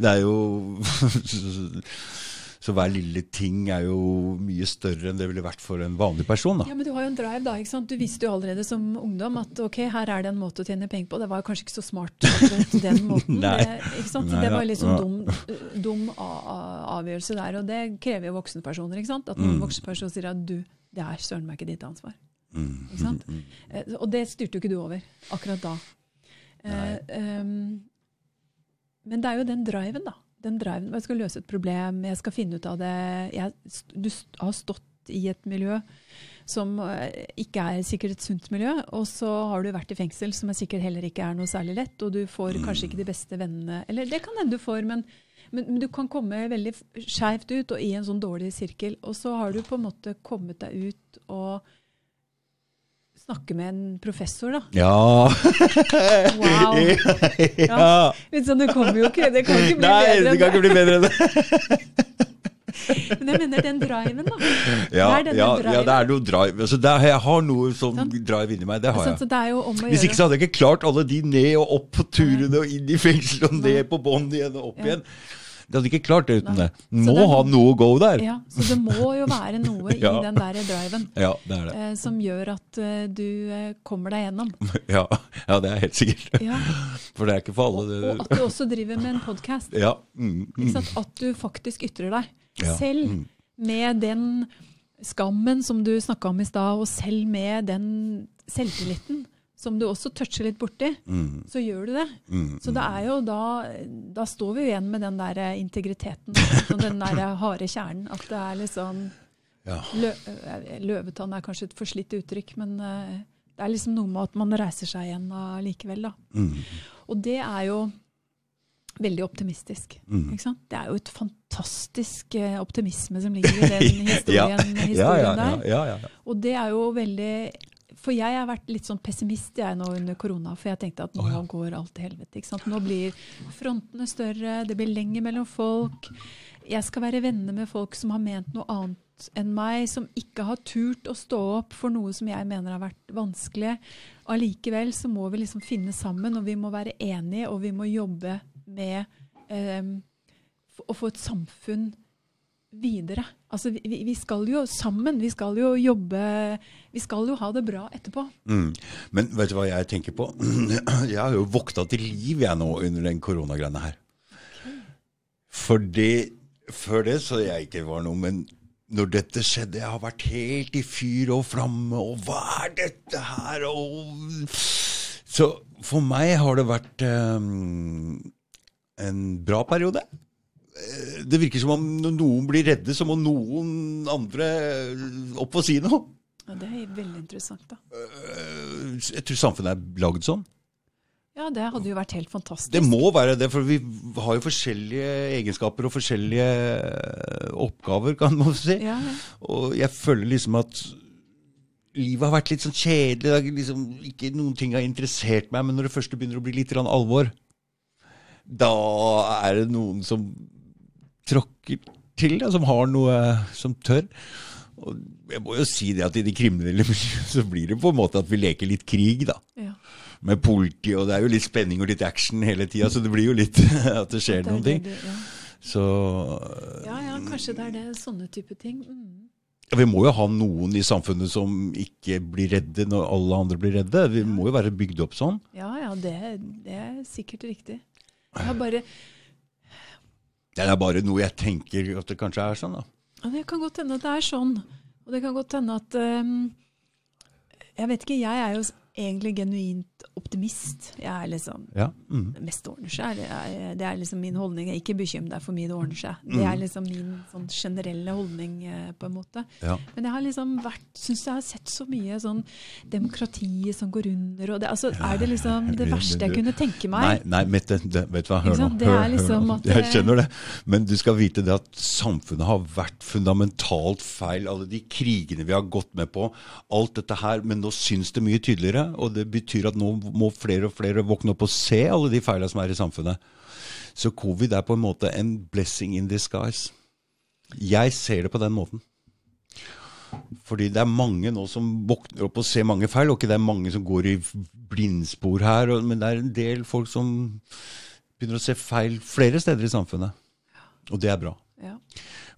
[SPEAKER 1] det er jo Så hver lille ting er jo mye større enn det ville vært for en vanlig person. da.
[SPEAKER 2] Ja, men du har jo en drive, da. ikke sant? Du visste jo allerede som ungdom at ok, her er det en måte å tjene penger på. Det var jo kanskje ikke så smart akkurat den måten.
[SPEAKER 1] Nei.
[SPEAKER 2] Det, ikke sant?
[SPEAKER 1] Nei,
[SPEAKER 2] det var liksom
[SPEAKER 1] Ja.
[SPEAKER 2] dum, dum avgjørelse der, og det krever jo voksne personer. ikke sant? At en
[SPEAKER 1] Mm.
[SPEAKER 2] voksenperson sier at du, det er søren meg ikke ditt ansvar.
[SPEAKER 1] Mm.
[SPEAKER 2] Ikke sant? Mm. Og det styrte jo ikke du over akkurat da. Eh, um, men det er jo den driven, da. Den driven, Jeg skal løse et problem, jeg skal finne ut av det. Jeg, du har stått i et miljø som eh, ikke er sikkert et sunt miljø, og så har du vært i fengsel, som er sikkert heller ikke er noe særlig lett, og du får kanskje ikke de beste vennene Eller det kan hende du får, men, men, men du kan komme veldig skeivt ut og i en sånn dårlig sirkel. Og så har du på en måte kommet deg ut og snakke med en professor, da.
[SPEAKER 1] Ja.
[SPEAKER 2] Wow.
[SPEAKER 1] ja.
[SPEAKER 2] Liksom, det kommer jo ikke, det kan ikke bli
[SPEAKER 1] Nei,
[SPEAKER 2] bedre
[SPEAKER 1] det kan ikke
[SPEAKER 2] enn
[SPEAKER 1] bli bedre enn det.
[SPEAKER 2] Men jeg mener den driven, da.
[SPEAKER 1] Ja,
[SPEAKER 2] Det er
[SPEAKER 1] ja, ja, det er noe drive. Altså, er, jeg har noe sånn
[SPEAKER 2] Sant.
[SPEAKER 1] drive inni meg. Det har
[SPEAKER 2] Altså,
[SPEAKER 1] jeg.
[SPEAKER 2] så er
[SPEAKER 1] Hvis ikke så hadde jeg ikke klart alle de ned og opp på turene og inn i fengsel og ned på bånn igjen og opp
[SPEAKER 2] Ja.
[SPEAKER 1] Det hadde ikke klart det uten
[SPEAKER 2] Nei.
[SPEAKER 1] det. Må
[SPEAKER 2] det
[SPEAKER 1] ha
[SPEAKER 2] noe-
[SPEAKER 1] go der.
[SPEAKER 2] Ja, så det må jo være noe
[SPEAKER 1] Ja.
[SPEAKER 2] i den der driven
[SPEAKER 1] Ja, det det.
[SPEAKER 2] eh, som gjør at eh, du eh, kommer deg gjennom.
[SPEAKER 1] Ja, ja det er helt sikkert.
[SPEAKER 2] Ja.
[SPEAKER 1] For det er ikke for alle.
[SPEAKER 2] Og, og at du også driver med en podkast.
[SPEAKER 1] ja. Mm, mm.
[SPEAKER 2] At du faktisk ytrer deg. Selv
[SPEAKER 1] Mm.
[SPEAKER 2] med den skammen som du snakka om i stad, og selv med den selvtilliten som du også toucher litt borti,
[SPEAKER 1] Mm,
[SPEAKER 2] så gjør du det.
[SPEAKER 1] mm,
[SPEAKER 2] Så det er jo da Da står vi jo igjen med den der integriteten, og den der harde kjernen. At det er liksom
[SPEAKER 1] ja.
[SPEAKER 2] lø, eh, Løvetann er kanskje et forslitt uttrykk, men eh, det er liksom noe med at man reiser seg igjen allikevel, da.
[SPEAKER 1] Mm,
[SPEAKER 2] Og det er jo veldig optimistisk.
[SPEAKER 1] mm.
[SPEAKER 2] Det er jo et fantastisk eh, optimisme som ligger i den historien, historien
[SPEAKER 1] ja, ja,
[SPEAKER 2] der.
[SPEAKER 1] ja, ja, ja.
[SPEAKER 2] Og det er jo veldig For jeg har vært litt sånn pessimist jeg nå under korona, for jeg tenkte at nå
[SPEAKER 1] oh, ja.
[SPEAKER 2] går alt til helvete. ikke sant? Nå blir frontene større, det blir lenger mellom folk. Jeg skal være venner med folk som har ment noe annet enn meg, som ikke har turt å stå opp for noe som jeg mener har vært vanskelig. Allikevel så må vi liksom finne sammen, og vi må være enige, og vi må jobbe med eh, å få et samfunn videre. Altså, vi, vi- skal jo sammen, vi skal jo jobbe Vi skal jo ha det bra etterpå.
[SPEAKER 1] Mm. Men vet du hva jeg tenker på? Jeg har jo våkna til liv jeg nå under den koronagreiene her. Fordi før det så jeg ikke var noe, men når dette skjedde, jeg har vært helt i fyr og flamme, og hva er dette her? Og... Så for meg har det vært um, en bra periode. Eh, Det virker som om når noen blir redde, så må noen andre opp og si noe.
[SPEAKER 2] Ja, det er veldig interessant, da.
[SPEAKER 1] Eh, Jeg tror samfunnet er lagd sånn.
[SPEAKER 2] Ja, det hadde jo vært helt fantastisk.
[SPEAKER 1] Det må være det, for vi har jo forskjellige egenskaper og forskjellige oppgaver, kan man si.
[SPEAKER 2] Ja, ja.
[SPEAKER 1] Og jeg føler liksom at livet har vært litt sånn kjedelig. Liksom ikke noen ting har interessert meg, men når det først begynner å bli litt alvor, da er det noen som tråkker til, da, som har noe som tør. Og jeg må jo si det at i de kriminelle miljøene så blir det på en måte at vi leker litt krig, da
[SPEAKER 2] ja.
[SPEAKER 1] med politi, og det er jo litt spenning og litt action hele tida, så det blir jo litt at det skjer
[SPEAKER 2] Det
[SPEAKER 1] noen
[SPEAKER 2] det
[SPEAKER 1] ting.
[SPEAKER 2] Det, ja.
[SPEAKER 1] Så
[SPEAKER 2] ja, ja, kanskje det er det, sånne type ting. Mm.
[SPEAKER 1] vi må jo ha noen i samfunnet som ikke blir redde når alle andre blir redde. Vi må jo være bygd opp sånn.
[SPEAKER 2] Ja, ja, det, det er sikkert riktig. Jeg har bare
[SPEAKER 1] Det er bare noe jeg tenker at det kanskje er sånn, da.
[SPEAKER 2] Ja, Det kan godt hende at det er sånn. Og det kan godt hende at um, Jeg vet ikke, jeg er jo egentlig genuint optimist. Jeg er liksom
[SPEAKER 1] Ja. Mm.
[SPEAKER 2] Det ordner seg. Det er, det er liksom min holdning. Ikke bekymre deg for mye, det ordner seg. Det er liksom min sånn generelle holdning, eh, på en måte.
[SPEAKER 1] ja.
[SPEAKER 2] Men jeg har liksom vært Syns jeg har sett så mye sånn demokratiet som går under, og det Altså, er det liksom det verste jeg kunne tenke meg?
[SPEAKER 1] nei, Mette, det, vet du hva, hør nå.
[SPEAKER 2] Det
[SPEAKER 1] Hør,
[SPEAKER 2] er liksom
[SPEAKER 1] hør Jeg skjønner det. Men du skal vite det at samfunnet har vært fundamentalt feil. Alle de krigene vi har gått med på, alt dette her. Men nå syns det mye tydeligere, og det betyr at nå må flere og flere våkne opp og se alle de feilene som er i samfunnet. Så covid er på en måte en blessing in disguise. Jeg ser det på den måten. Fordi det er mange nå som våkner opp og ser mange feil, og ikke det er mange som går i blindspor her, og, men det er en del folk som begynner å se feil flere steder i samfunnet. Og det er bra.
[SPEAKER 2] Ja.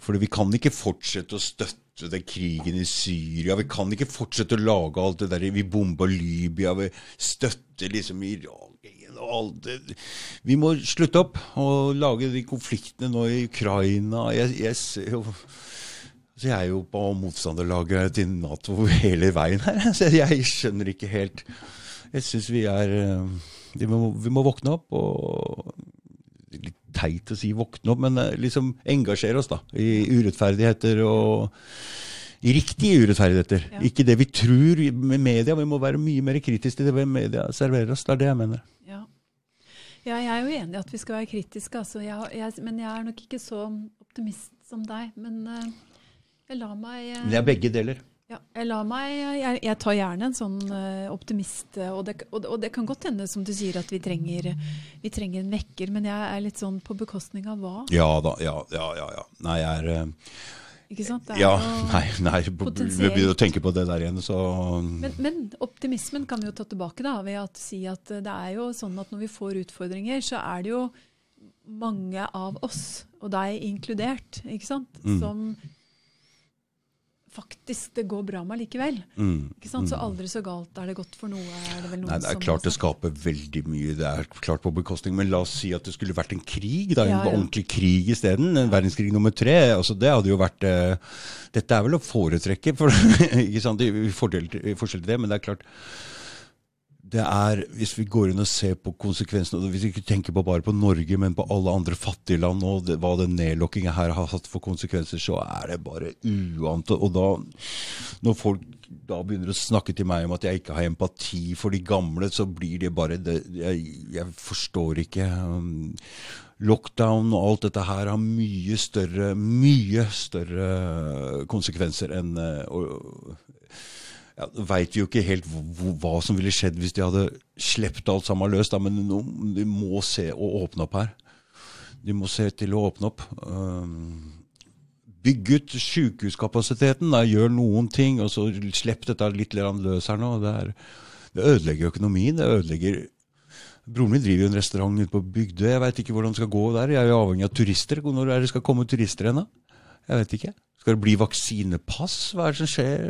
[SPEAKER 1] Fordi vi kan ikke fortsette å støtte den krigen i Syria. Vi kan ikke fortsette å lage alt det der. Vi bomba Libya, vi støtter liksom Irak og alt det. Vi må slutte opp og lage de konfliktene nå i Ukraina. Jeg, jeg ser jo så jeg er jo på motstanderlaget til Nato hele veien her. Så jeg skjønner ikke helt Jeg syns vi er eh, vi må, vi må våkne opp og teit å si våkne opp, men eh, liksom engasjere oss da i urettferdigheter og i riktige urettferdigheter.
[SPEAKER 2] Ja.
[SPEAKER 1] Ikke det vi tror med media. Vi må være mye mer kritiske til det media serverer oss. Det er det jeg mener.
[SPEAKER 2] Ja. ja, jeg er jo enig i at vi skal være kritiske, altså. jeg, jeg, men jeg er nok ikke så optimist som deg. Men uh, jeg lar meg
[SPEAKER 1] uh... Det er begge deler.
[SPEAKER 2] Ja, jeg, meg, jeg, jeg tar gjerne en sånn uh, optimist, eh, og det, og, og det kan godt hende, som du sier, at vi trenger, vi trenger en vekker, men jeg er litt sånn på bekostning av hva?
[SPEAKER 1] Ja da. Ja, ja, ja. ja. Nei, jeg er uh,
[SPEAKER 2] Ikke sant?
[SPEAKER 1] Ja, nei, nei. Begynner å tenke på det der igjen, så
[SPEAKER 2] Men, men optimismen kan vi jo ta tilbake da, ved å si at det er jo sånn at når vi får utfordringer, så er det jo mange av oss, og deg inkludert, ikke sant,
[SPEAKER 1] Mm.
[SPEAKER 2] Faktisk det går bra med likevel.
[SPEAKER 1] mm.
[SPEAKER 2] Ikke sant? Så aldri så galt er det godt for noe, er det
[SPEAKER 1] Nei, det er klart det skaper veldig mye. Det er klart på bekostning. Men la oss si at det skulle vært en krig, da, en
[SPEAKER 2] Ja, ja.
[SPEAKER 1] ordentlig krig isteden. Ja. verdenskrig nummer tre. Altså, det hadde jo vært eh, Dette er vel å foretrekke, for, ikke sant? i fordel i forskjell til det. Men det er klart det er, Hvis vi går inn og ser på konsekvensene, og hvis vi ikke tenker på bare på Norge, men på alle andre fattige land, og det, hva den nedlokkingen her har hatt for konsekvenser, så er det bare uante. Og da, når folk da begynner å snakke til meg om at jeg ikke har empati for de gamle, så blir det bare det, jeg, jeg forstår ikke. Um, Lockdown og alt dette her har mye større, mye større konsekvenser enn å- ja, veit vi jo ikke helt hva, som ville skjedd hvis de hadde sluppet alt sammen løs, da, men de må se å åpne opp her. De må se til å åpne opp. Bygg ut sykehuskapasiteten, da, gjør noen ting, og så slipp dette litt løs her nå. Det, er, det ødelegger økonomien. Det ødelegger Broren min driver jo en restaurant ute på Bygdøy. Jeg veit ikke hvordan det skal gå der. Jeg er jo avhengig av turister. Når er det skal komme turister ennå? Jeg vet ikke. Skal det bli vaksinepass? Hva er det som skjer?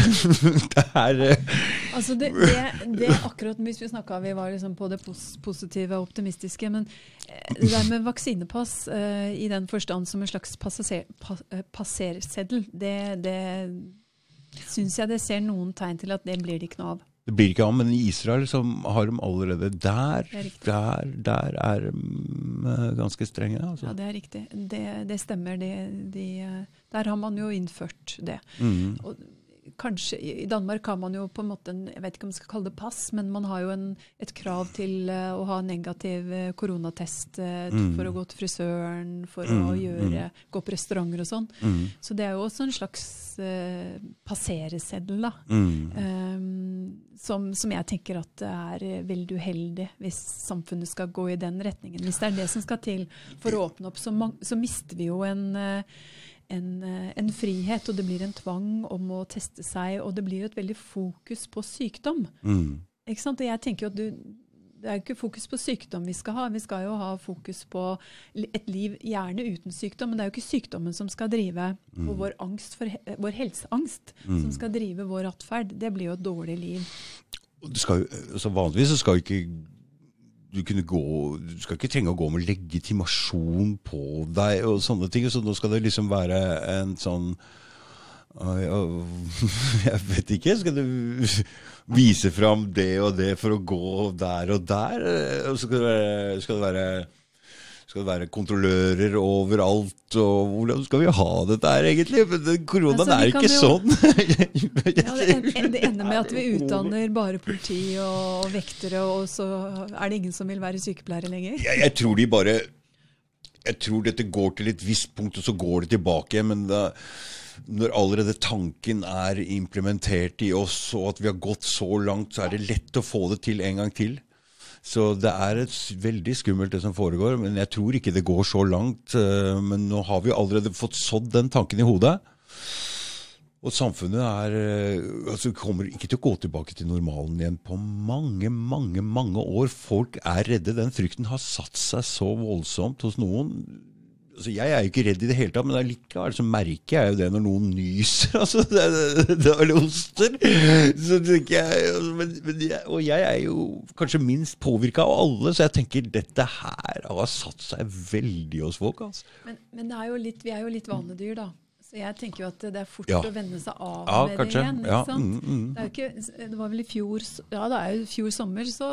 [SPEAKER 1] det er eh,
[SPEAKER 2] Altså det, det, det akkurat Hvis vi snakka vi var liksom på det positive og optimistiske, men eh, det der med vaksinepass eh, i den forstand som en slags passaser, eh, passerseddel, det, det syns jeg det ser noen tegn til at det blir det ikke noe av.
[SPEAKER 1] Det blir ikke av, men i Israel så har de allerede Der,
[SPEAKER 2] er
[SPEAKER 1] der, der er de eh, ganske strenge.
[SPEAKER 2] Ja,
[SPEAKER 1] Altså.
[SPEAKER 2] det er riktig. Det, det stemmer. De, de, der har man jo innført det.
[SPEAKER 1] Mm.
[SPEAKER 2] Og kanskje, I Danmark har man jo på en måte en, jeg vet ikke om man skal kalle det pass, men man har jo en, et krav til eh, å ha negativ eh, koronatest eh,
[SPEAKER 1] Mm.
[SPEAKER 2] for å gå til frisøren, for
[SPEAKER 1] Mm,
[SPEAKER 2] å gjøre, gå på restauranter og sånn.
[SPEAKER 1] Mm.
[SPEAKER 2] Så det er jo også en slags eh, passereseddel, da.
[SPEAKER 1] Mm.
[SPEAKER 2] eh, som, som jeg tenker at det er veldig uheldig hvis samfunnet skal gå i den retningen. Hvis det er det som skal til for å åpne opp, så, man, så mister vi jo en, eh, en, eh, en frihet, og det blir en tvang om å teste seg, og det blir et veldig fokus på sykdom.
[SPEAKER 1] Mm.
[SPEAKER 2] Ikke sant? Og jeg tenker jo at du, det er jo ikke fokus på sykdom vi skal ha, vi skal jo ha fokus på et liv gjerne uten sykdom, men det er jo ikke sykdommen som skal drive,
[SPEAKER 1] Mm.
[SPEAKER 2] og vår, angst for, vår helseangst som skal drive vår atferd. Det blir jo et dårlig liv.
[SPEAKER 1] Skal, jo- altså vanligvis så skal ikke du gå, du skal ikke trenge å gå med legitimasjon på deg og sånne ting. Så nå skal det liksom være en sånn Jeg vet ikke. Skal du vise fram det og det for å gå der og der? Og så skal det være, skal det være, skal det være kontrollører overalt? Og hvordan skal vi ha dette her, egentlig? Men Koronaen
[SPEAKER 2] Altså,
[SPEAKER 1] er ikke
[SPEAKER 2] jo-
[SPEAKER 1] sånn.
[SPEAKER 2] Ja, det, en, det ender med at vi utdanner bare politi og vektere, og så er det ingen som vil være sykepleiere lenger.
[SPEAKER 1] jeg, jeg tror de bare Jeg tror dette går til et visst punkt, og så går det tilbake. Men da, når allerede tanken er implementert i oss, og at vi har gått så langt, så er det lett å få det til en gang til. Så det er et veldig skummelt det som foregår, men jeg tror ikke det går så langt. eh, Men nå har vi allerede fått sådd den tanken i hodet. Og samfunnet er, eh, altså kommer ikke til å gå tilbake til normalen igjen på mange, mange mange år. Folk er redde. Den frykten har satt seg så voldsomt hos noen. Altså, jeg er jo ikke redd i det hele tatt, men allikevel så merker jeg jo det når noen nyser. Altså, det, det, det, eller hoster. Så tenker jeg, altså, men, men jeg, og jeg er jo kanskje minst påvirka av alle, så jeg tenker dette her har satt seg veldig hos folk. Altså.
[SPEAKER 2] Men, men er litt, vi er jo litt vanedyr, da. Så jeg tenker jo at det er fort
[SPEAKER 1] Ja.
[SPEAKER 2] å vende seg av
[SPEAKER 1] Ja,
[SPEAKER 2] med
[SPEAKER 1] kanskje.
[SPEAKER 2] det igjen.
[SPEAKER 1] Ja,
[SPEAKER 2] sant?
[SPEAKER 1] mm, mm.
[SPEAKER 2] Det, ikke, det var vel i fjor Ja, det er jo fjor sommer, så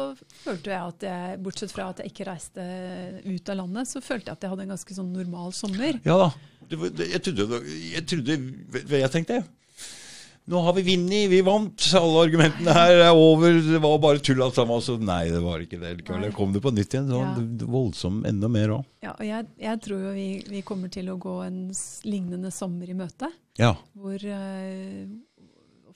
[SPEAKER 2] følte jeg at jeg, bortsett fra at jeg ikke reiste ut av landet, så følte jeg at jeg hadde en ganske sånn normal sommer.
[SPEAKER 1] Ja da. Det var, det, jeg, trodde, jeg trodde jeg tenkte? Nå har vi vunnet, vi vant. Alle argumentene her er over. Det var bare tull alt sammen. Altså, nei, det var ikke det. likevel. Kom det på nytt igjen. Så
[SPEAKER 2] Ja.
[SPEAKER 1] voldsom enda mer òg.
[SPEAKER 2] Ja, og jeg, jeg tror jo vi, vi kommer til å gå en lignende sommer i møte.
[SPEAKER 1] Ja.
[SPEAKER 2] Hvor, eh,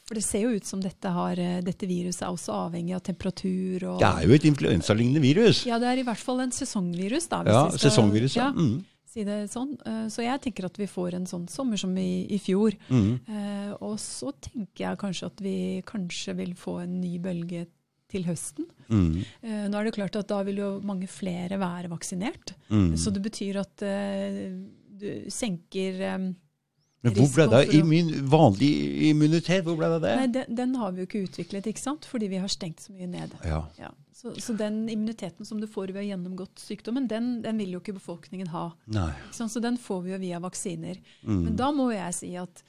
[SPEAKER 2] for det ser jo ut som dette, har, eh, dette viruset er også avhengig av temperatur. Og,
[SPEAKER 1] Det er jo et influensalignende virus.
[SPEAKER 2] Ja, det er i hvert fall en sesongvirus. Da,
[SPEAKER 1] Ja, sesongvirus. Ja, Mm.
[SPEAKER 2] Si det sånn. Eh, Så jeg tenker at vi får en sånn sommer som i, i fjor.
[SPEAKER 1] Mm.
[SPEAKER 2] Eh, og så tenker jeg kanskje at vi kanskje vil få en ny bølge til høsten.
[SPEAKER 1] Mm.
[SPEAKER 2] Eh, nå er det klart at da vil jo mange flere være vaksinert.
[SPEAKER 1] Mm.
[SPEAKER 2] Så det betyr at eh, du senker eh,
[SPEAKER 1] Men hvor ble det av immun, vanlig immunitet? Hvor ble det det?
[SPEAKER 2] Nei, den, den har vi jo ikke utviklet, ikke sant? fordi vi har stengt så mye ned.
[SPEAKER 1] Ja.
[SPEAKER 2] Ja. Så, så den immuniteten som du får ved å ha gjennomgått sykdommen, den, den vil jo ikke befolkningen ha. Ikke? Så den får vi jo via vaksiner.
[SPEAKER 1] Mm.
[SPEAKER 2] Men da må jeg si at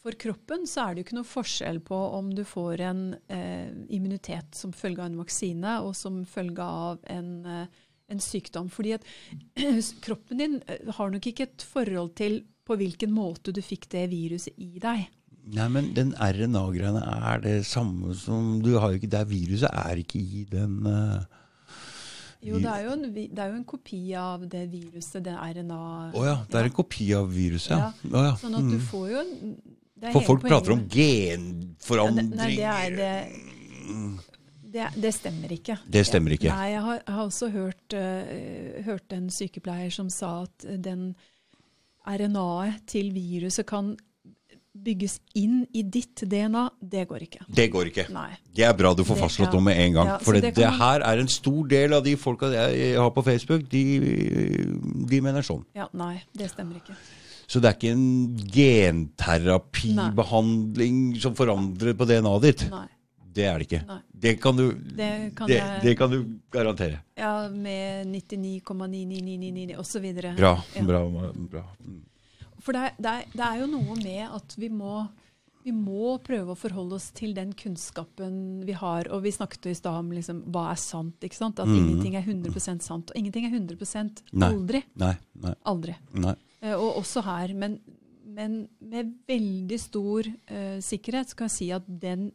[SPEAKER 2] for kroppen så er det jo ikke noe forskjell på om du får en eh, immunitet som følge av en vaksine og som følge av en, eh, en sykdom. Fordi at kroppen din eh, har nok ikke et forhold til på hvilken måte du fikk det viruset i deg.
[SPEAKER 1] Nei, men den RNA-greiene er det samme som Du har jo ikke Det viruset er ikke i den uh,
[SPEAKER 2] Jo, det er jo en, det er jo en kopi av det viruset, det RNA
[SPEAKER 1] Å ja, det er en kopi av viruset, ja.
[SPEAKER 2] Ja.
[SPEAKER 1] Oh ja.
[SPEAKER 2] Sånn at du
[SPEAKER 1] Mm.
[SPEAKER 2] får jo det
[SPEAKER 1] For folk prater om
[SPEAKER 2] genforandringer. Ja, det, nei, det er det stemmer ikke.
[SPEAKER 1] Det stemmer ikke.
[SPEAKER 2] Nei, jeg har, jeg har også hørt, uh, hørt en sykepleier som sa at den RNA-et til viruset kan bygges inn i ditt DNA. Det går ikke.
[SPEAKER 1] Det går ikke.
[SPEAKER 2] Nei.
[SPEAKER 1] Det er bra du får
[SPEAKER 2] Det-
[SPEAKER 1] fastslått
[SPEAKER 2] ja.
[SPEAKER 1] med en gang.
[SPEAKER 2] Ja,
[SPEAKER 1] for det,
[SPEAKER 2] det
[SPEAKER 1] det,
[SPEAKER 2] man-
[SPEAKER 1] her er en stor del av de folka jeg har på Facebook, de, de mener sånn.
[SPEAKER 2] Ja, nei, det stemmer ikke.
[SPEAKER 1] Så det er ikke en genterapibehandling som forandrer på DNA-et ditt.
[SPEAKER 2] Nei.
[SPEAKER 1] Det er det ikke. Det kan du,
[SPEAKER 2] Det kan
[SPEAKER 1] det,
[SPEAKER 2] jeg
[SPEAKER 1] det kan du garantere.
[SPEAKER 2] Ja, med 99,99999 osv.
[SPEAKER 1] Bra.
[SPEAKER 2] Ja.
[SPEAKER 1] bra, bra.
[SPEAKER 2] For det det, det er jo noe med at vi må, vi må prøve å forholde oss til den kunnskapen vi har. Og vi snakket jo i stad om liksom, hva er sant. ikke sant? At
[SPEAKER 1] mm.
[SPEAKER 2] ingenting er 100% sant. Og ingenting er 100
[SPEAKER 1] Nei.
[SPEAKER 2] aldri.
[SPEAKER 1] Nei, nei,
[SPEAKER 2] Aldri.
[SPEAKER 1] nei.
[SPEAKER 2] Eh, og også her. Men, men med veldig stor uh, sikkerhet så kan jeg si at den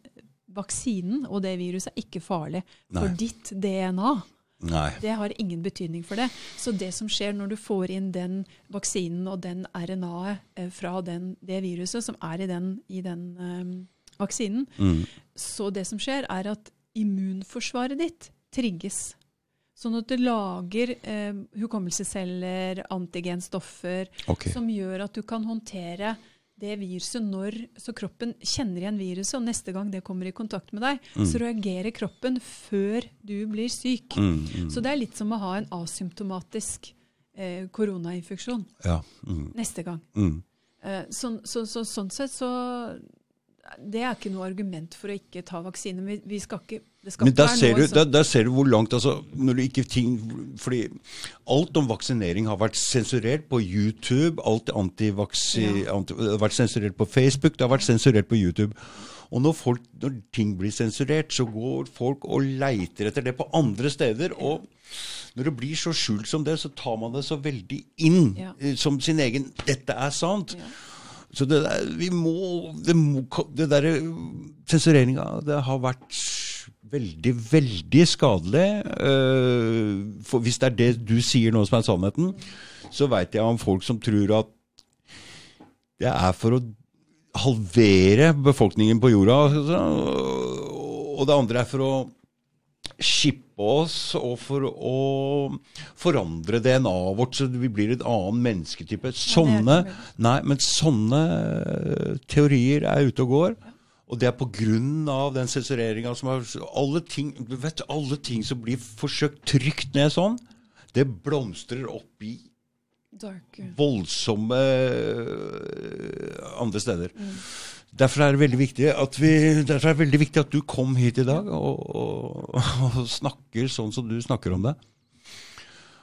[SPEAKER 2] vaksinen og det viruset er ikke farlig for ditt DNA.
[SPEAKER 1] Nei.
[SPEAKER 2] Det har ingen betydning for det. Så det som skjer når du får inn den vaksinen og den RNA-et eh, fra den, det viruset som er i den, i den um, vaksinen,
[SPEAKER 1] Mm.
[SPEAKER 2] så det som skjer, er at immunforsvaret ditt trigges. Sånn at det lager eh, hukommelsesceller, antigenstoffer,
[SPEAKER 1] okay.
[SPEAKER 2] som gjør at du kan håndtere det viruset når Så kroppen kjenner igjen viruset, og neste gang det kommer i kontakt med deg, så reagerer kroppen før du blir syk.
[SPEAKER 1] Mm, mm.
[SPEAKER 2] Så det er litt som å ha en asymptomatisk eh, koronainfeksjon
[SPEAKER 1] Ja. Mm,
[SPEAKER 2] neste gang.
[SPEAKER 1] mm.
[SPEAKER 2] Eh, så, så, så, sånn sett så det er ikke noe argument for å ikke ta vaksine. Vi, vi skal ikke, det skal
[SPEAKER 1] Men
[SPEAKER 2] ikke
[SPEAKER 1] der
[SPEAKER 2] være
[SPEAKER 1] ser, du, der, der ser du hvor langt altså, når du ikke ting, fordi Alt om vaksinering har vært sensurert på YouTube. Alt antivaksi,
[SPEAKER 2] Ja.
[SPEAKER 1] anti, har vært sensurert på Facebook, det har vært sensurert på YouTube. Og når, folk, når ting blir sensurert, så går folk og leiter etter det på andre steder. Og når det blir så skjult som det, så tar man det så veldig inn
[SPEAKER 2] Ja.
[SPEAKER 1] eh, som sin egen 'Dette er sant'.
[SPEAKER 2] Ja.
[SPEAKER 1] Så det der, vi må Det, må, det derre sensureringa, det har vært veldig, veldig skadelig. Eh, for hvis det er det du sier nå som er sannheten, så veit jeg om folk som tror at det er for å halvere befolkningen på jorda. Og det andre er for å skippe oss og for å forandre DNA-et vårt så vi blir et annen mennesketype. Sånne, nei, men sånne eh, teorier er ute og går. Og det er av den sensureringa som har alle ting, vet, alle ting som blir forsøkt trykt ned sånn, det blomstrer opp i
[SPEAKER 2] Darker.
[SPEAKER 1] voldsomme øh, andre steder. Derfor er vi, derfor er det veldig viktig at du kom hit i dag og, og, og snakker sånn som du snakker om det.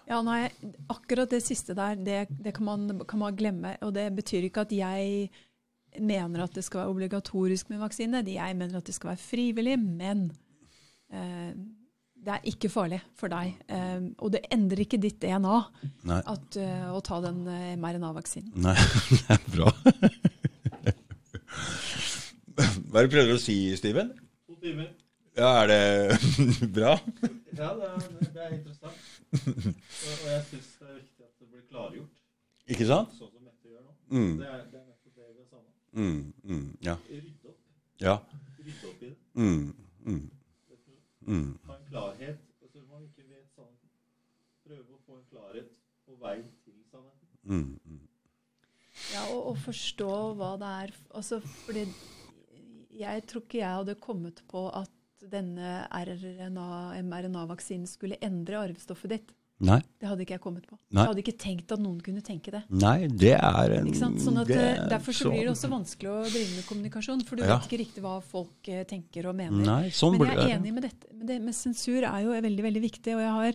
[SPEAKER 2] Ja, nei, akkurat det siste der, det, det kan, man, kan man glemme. Og det betyr ikke at jeg mener at det skal være obligatorisk med vaksine. Jeg mener at det skal være frivillig, men eh, det er ikke farlig for deg. Eh, og det endrer ikke ditt DNA at, uh, å ta den eh, mRNA-vaksinen.
[SPEAKER 1] nei det er bra. Hva er det du prøver å si, Steven?
[SPEAKER 3] To timer.
[SPEAKER 1] Ja, er det bra?
[SPEAKER 3] Ja, det er, det er interessant. Og, og jeg syns det er viktig at det blir klargjort,
[SPEAKER 1] Ikke sant?
[SPEAKER 3] sånn som Mette gjør nå.
[SPEAKER 1] Mm,
[SPEAKER 3] Det er, det er nettopp det vi har savna.
[SPEAKER 1] mm, mm, ja.
[SPEAKER 3] Rydde opp.
[SPEAKER 1] Ja.
[SPEAKER 3] Rydde opp i det.
[SPEAKER 1] Mm, mm, mm.
[SPEAKER 3] Ha en klarhet. Altså, man ikke vet sannheten, prøve å få en klarhet på veien til sannheten.
[SPEAKER 1] Mm, mm.
[SPEAKER 2] Ja, og, og forstå hva det er. Altså, fordi jeg tror ikke jeg hadde kommet på at denne mRNA-vaksinen skulle endre arvestoffet ditt.
[SPEAKER 1] Nei,
[SPEAKER 2] Det hadde ikke jeg kommet på.
[SPEAKER 1] Nei.
[SPEAKER 2] Jeg hadde ikke tenkt at noen kunne tenke det.
[SPEAKER 1] nei, det er en
[SPEAKER 2] Ikke sant? Sånn at,
[SPEAKER 1] det
[SPEAKER 2] eh,
[SPEAKER 1] er
[SPEAKER 2] derfor så
[SPEAKER 1] så-
[SPEAKER 2] blir det også vanskelig å drive med kommunikasjon, for du
[SPEAKER 1] Ja.
[SPEAKER 2] vet ikke riktig hva folk eh, tenker og mener.
[SPEAKER 1] Nei, sånn
[SPEAKER 2] Men jeg er enig med dette. Men det med sensur er jo veldig veldig viktig. og jeg har,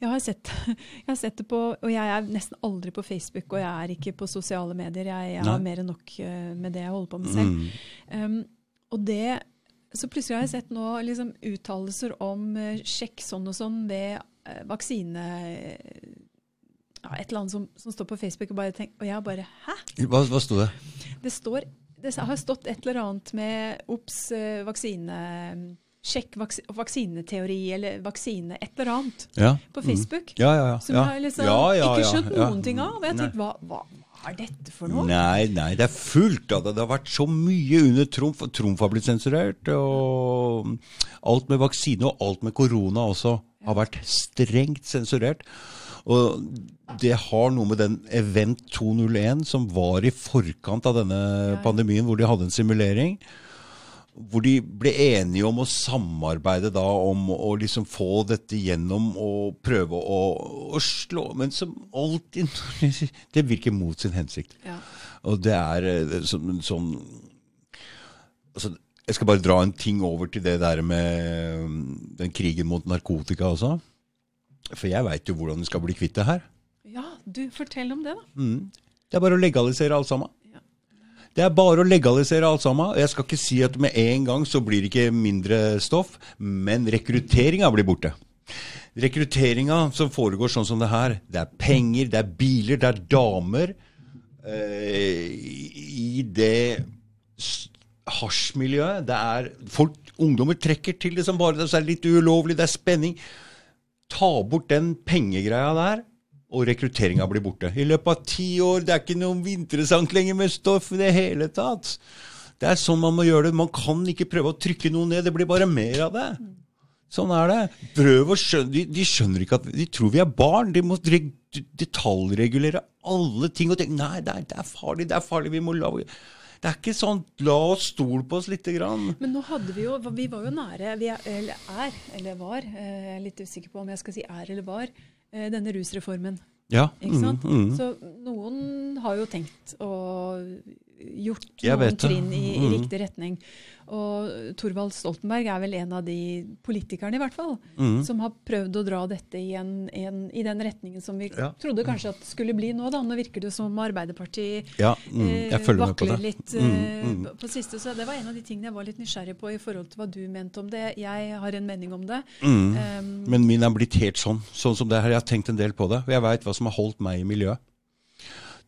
[SPEAKER 2] jeg har, sett, jeg har sett det på Og jeg er nesten aldri på Facebook, og jeg er ikke på sosiale medier. Jeg, jeg har mer enn nok eh, med det jeg holder på med selv.
[SPEAKER 1] Mm.
[SPEAKER 2] Um, og det Så plutselig har jeg sett nå liksom uttalelser om eh, sjekk sånn og sånn ved eh, vaksine ja, Et eller annet som, som står på Facebook, og, bare tenk, og jeg bare Hæ?
[SPEAKER 1] Hva, hva sto det?
[SPEAKER 2] Det står Det har stått et eller annet med obs, eh, vaksine Sjekk vaks, vaksineteori eller vaksine et eller annet
[SPEAKER 1] Ja.
[SPEAKER 2] på
[SPEAKER 1] mm.
[SPEAKER 2] Facebook.
[SPEAKER 1] Ja, ja, ja.
[SPEAKER 2] Som jeg liksom ikke skjønt noen ting av. Og jeg tenkte, hva, hva, hva er dette for noe?
[SPEAKER 1] Nei, nei, det er fullt av det. Det har vært så mye under Trumf. Trumf har blitt sensurert. Og alt med vaksine og alt med korona også har vært strengt sensurert. Og det har noe med den Event 201 som var i forkant av denne pandemien, hvor de hadde en simulering. Hvor de ble enige om å samarbeide da om å liksom få dette gjennom og prøve å, å slå Men som alltid Det virker mot sin hensikt.
[SPEAKER 2] Ja.
[SPEAKER 1] Og det er sånn, sånn altså, Jeg skal bare dra en ting over til det der med mm, den krigen mot narkotika også. For jeg veit jo hvordan vi skal bli kvitt det her.
[SPEAKER 2] ja, du, fortell om det, da.
[SPEAKER 1] Mm. Det er bare å legalisere alt sammen. Det er bare å legalisere alt sammen. Jeg skal ikke si at med en gang så blir det ikke mindre stoff, men rekrutteringa blir borte. Rekrutteringa som foregår sånn som det her, det er penger, det er biler, det er damer eh, i det hasjmiljøet. Det er folk, Ungdommer trekker til det som bare det, er litt ulovlig, det er spenning. Ta bort den pengegreia der, og rekrutteringa blir borte. I løpet av ti år, det er ikke noe interessant lenger med stoff i det hele tatt. Det er sånn man må gjøre det. Man kan ikke prøve å trykke noe ned, det blir bare mer av det. Sånn er det. Prøv å skjønne, de, de skjønner ikke at De tror vi er barn. De må detaljregulere alle ting. og tenke, Nei, det er, det er farlig, det er farlig. Vi må la Det er ikke sånn La oss stole på oss lite grann.
[SPEAKER 2] Men nå hadde vi jo Vi var jo nære Vi er, eller er, eller var eh, Jeg er litt usikker på om jeg skal si er eller var denne rusreformen.
[SPEAKER 1] Ja.
[SPEAKER 2] Ikke sant?
[SPEAKER 1] Mm, mm.
[SPEAKER 2] Så noen har jo tenkt å gjort noen trinn i, i
[SPEAKER 1] Mhm.
[SPEAKER 2] riktig retning. Og Thorvald Stoltenberg er vel en av de politikerne, i hvert fall,
[SPEAKER 1] mm.
[SPEAKER 2] som har prøvd å dra dette i, en, en, i den retningen som vi
[SPEAKER 1] Ja.
[SPEAKER 2] trodde kanskje at skulle bli nå. Da. Nå virker det som Arbeiderpartiet
[SPEAKER 1] Ja, mm,
[SPEAKER 2] eh,
[SPEAKER 1] jeg følger på
[SPEAKER 2] vakler
[SPEAKER 1] det.
[SPEAKER 2] litt
[SPEAKER 1] Mm,
[SPEAKER 2] eh,
[SPEAKER 1] mm.
[SPEAKER 2] på- på siste. Så det var en av de tingene jeg var litt nysgjerrig på i forhold til hva du mente om det. Jeg har en mening om det.
[SPEAKER 1] Mm.
[SPEAKER 2] Um,
[SPEAKER 1] Men min er blitt helt sånn. Sånn som det her. Jeg har tenkt en del på det. Og jeg veit hva som har holdt meg i miljøet.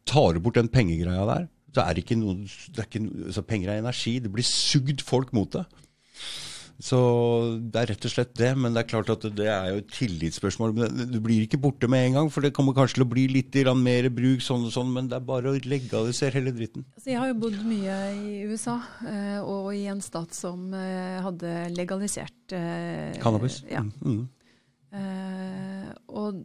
[SPEAKER 1] Tar du bort den pengegreia der, så er det ikke noe, det er ikke noe så Penger er energi. Det blir sugd folk mot det. Så det er rett og slett det. Men det er klart at det er jo et tillitsspørsmål. Du blir ikke borte med en gang, for det kommer kanskje til å bli litt mer bruk, sånn og sånn, men det er bare å legalisere hele dritten.
[SPEAKER 2] Altså, jeg har jo bodd mye i USA, eh, og i en stat som eh, hadde legalisert eh,
[SPEAKER 1] Cannabis.
[SPEAKER 2] Ja.
[SPEAKER 1] Mm.
[SPEAKER 2] Eh, og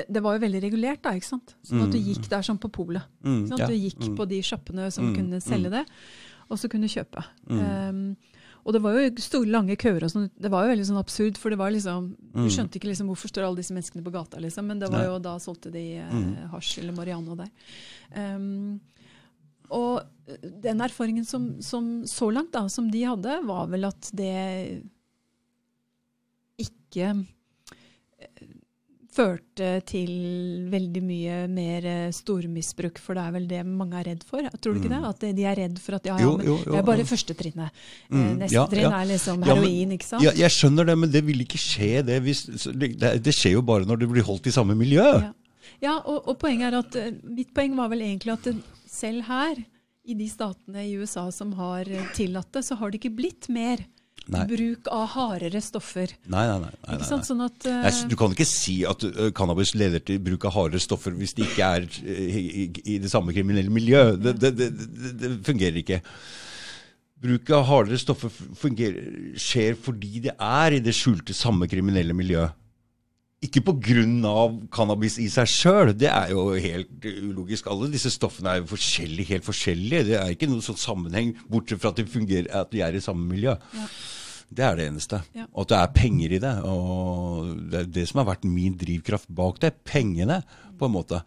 [SPEAKER 2] det, det var jo veldig regulert, da, ikke sant? Sånn at du
[SPEAKER 1] Mm.
[SPEAKER 2] gikk der som på polet.
[SPEAKER 1] Mm,
[SPEAKER 2] at sant?
[SPEAKER 1] ja,
[SPEAKER 2] Du gikk
[SPEAKER 1] mm.
[SPEAKER 2] på de sjappene som kunne selge det, og så kunne du kjøpe. Um, og det var jo store, lange køer og sånn. Det var jo veldig sånn absurd, for det var liksom Du skjønte ikke liksom hvorfor står alle disse menneskene på gata, liksom. Men det var jo da solgte de eh, hasj eller Mariano der. Um, og den erfaringen som, som så langt, da, som de hadde, var vel at det ikke eh, førte til veldig mye mer eh, stormisbruk, for det er vel det mange er redd for. Tror du ikke det?
[SPEAKER 1] Mm.
[SPEAKER 2] At de er redd for at ja, ja, men
[SPEAKER 1] jo, jo,
[SPEAKER 2] det er bare
[SPEAKER 1] jo.
[SPEAKER 2] første trinnet. Eh,
[SPEAKER 1] Mm,
[SPEAKER 2] Neste
[SPEAKER 1] ja,
[SPEAKER 2] trinn er liksom heroin, ikke sant?
[SPEAKER 1] Ja, jeg skjønner det, men det vil ikke skje. Det, hvis, det, det skjer jo bare når det blir holdt i samme miljø.
[SPEAKER 2] Ja, og, og poenget er at eh, mitt poeng var vel egentlig at selv her, i de statene i USA som har tillatt det, så har det ikke blitt mer
[SPEAKER 1] Nei.
[SPEAKER 2] bruk av hardere stoffer.
[SPEAKER 1] Nei, nei, nei. nei,
[SPEAKER 2] Ikke
[SPEAKER 1] nei,
[SPEAKER 2] sant? Sånn at uh,
[SPEAKER 1] Nei, Du kan ikke si at uh, cannabis leder til bruk av hardere stoffer hvis det ikke er uh, i, i, det samme kriminelle miljø. Det, det, det, det, fungerer ikke. Bruk av hardere stoffer fungerer, skjer fordi det er i det skjulte samme kriminelle miljøet. Ikke pga. cannabis i seg sjøl, det er jo helt ulogisk. Alle disse stoffene er jo forskjellige, helt forskjellige. Det er ikke noen sånn sammenheng, bortsett fra at fungerer, at de er i samme miljø.
[SPEAKER 2] Ja.
[SPEAKER 1] Det er det eneste.
[SPEAKER 2] Ja.
[SPEAKER 1] Og at det er penger i det. Og det er det som har vært min drivkraft bak det. Pengene, på en måte.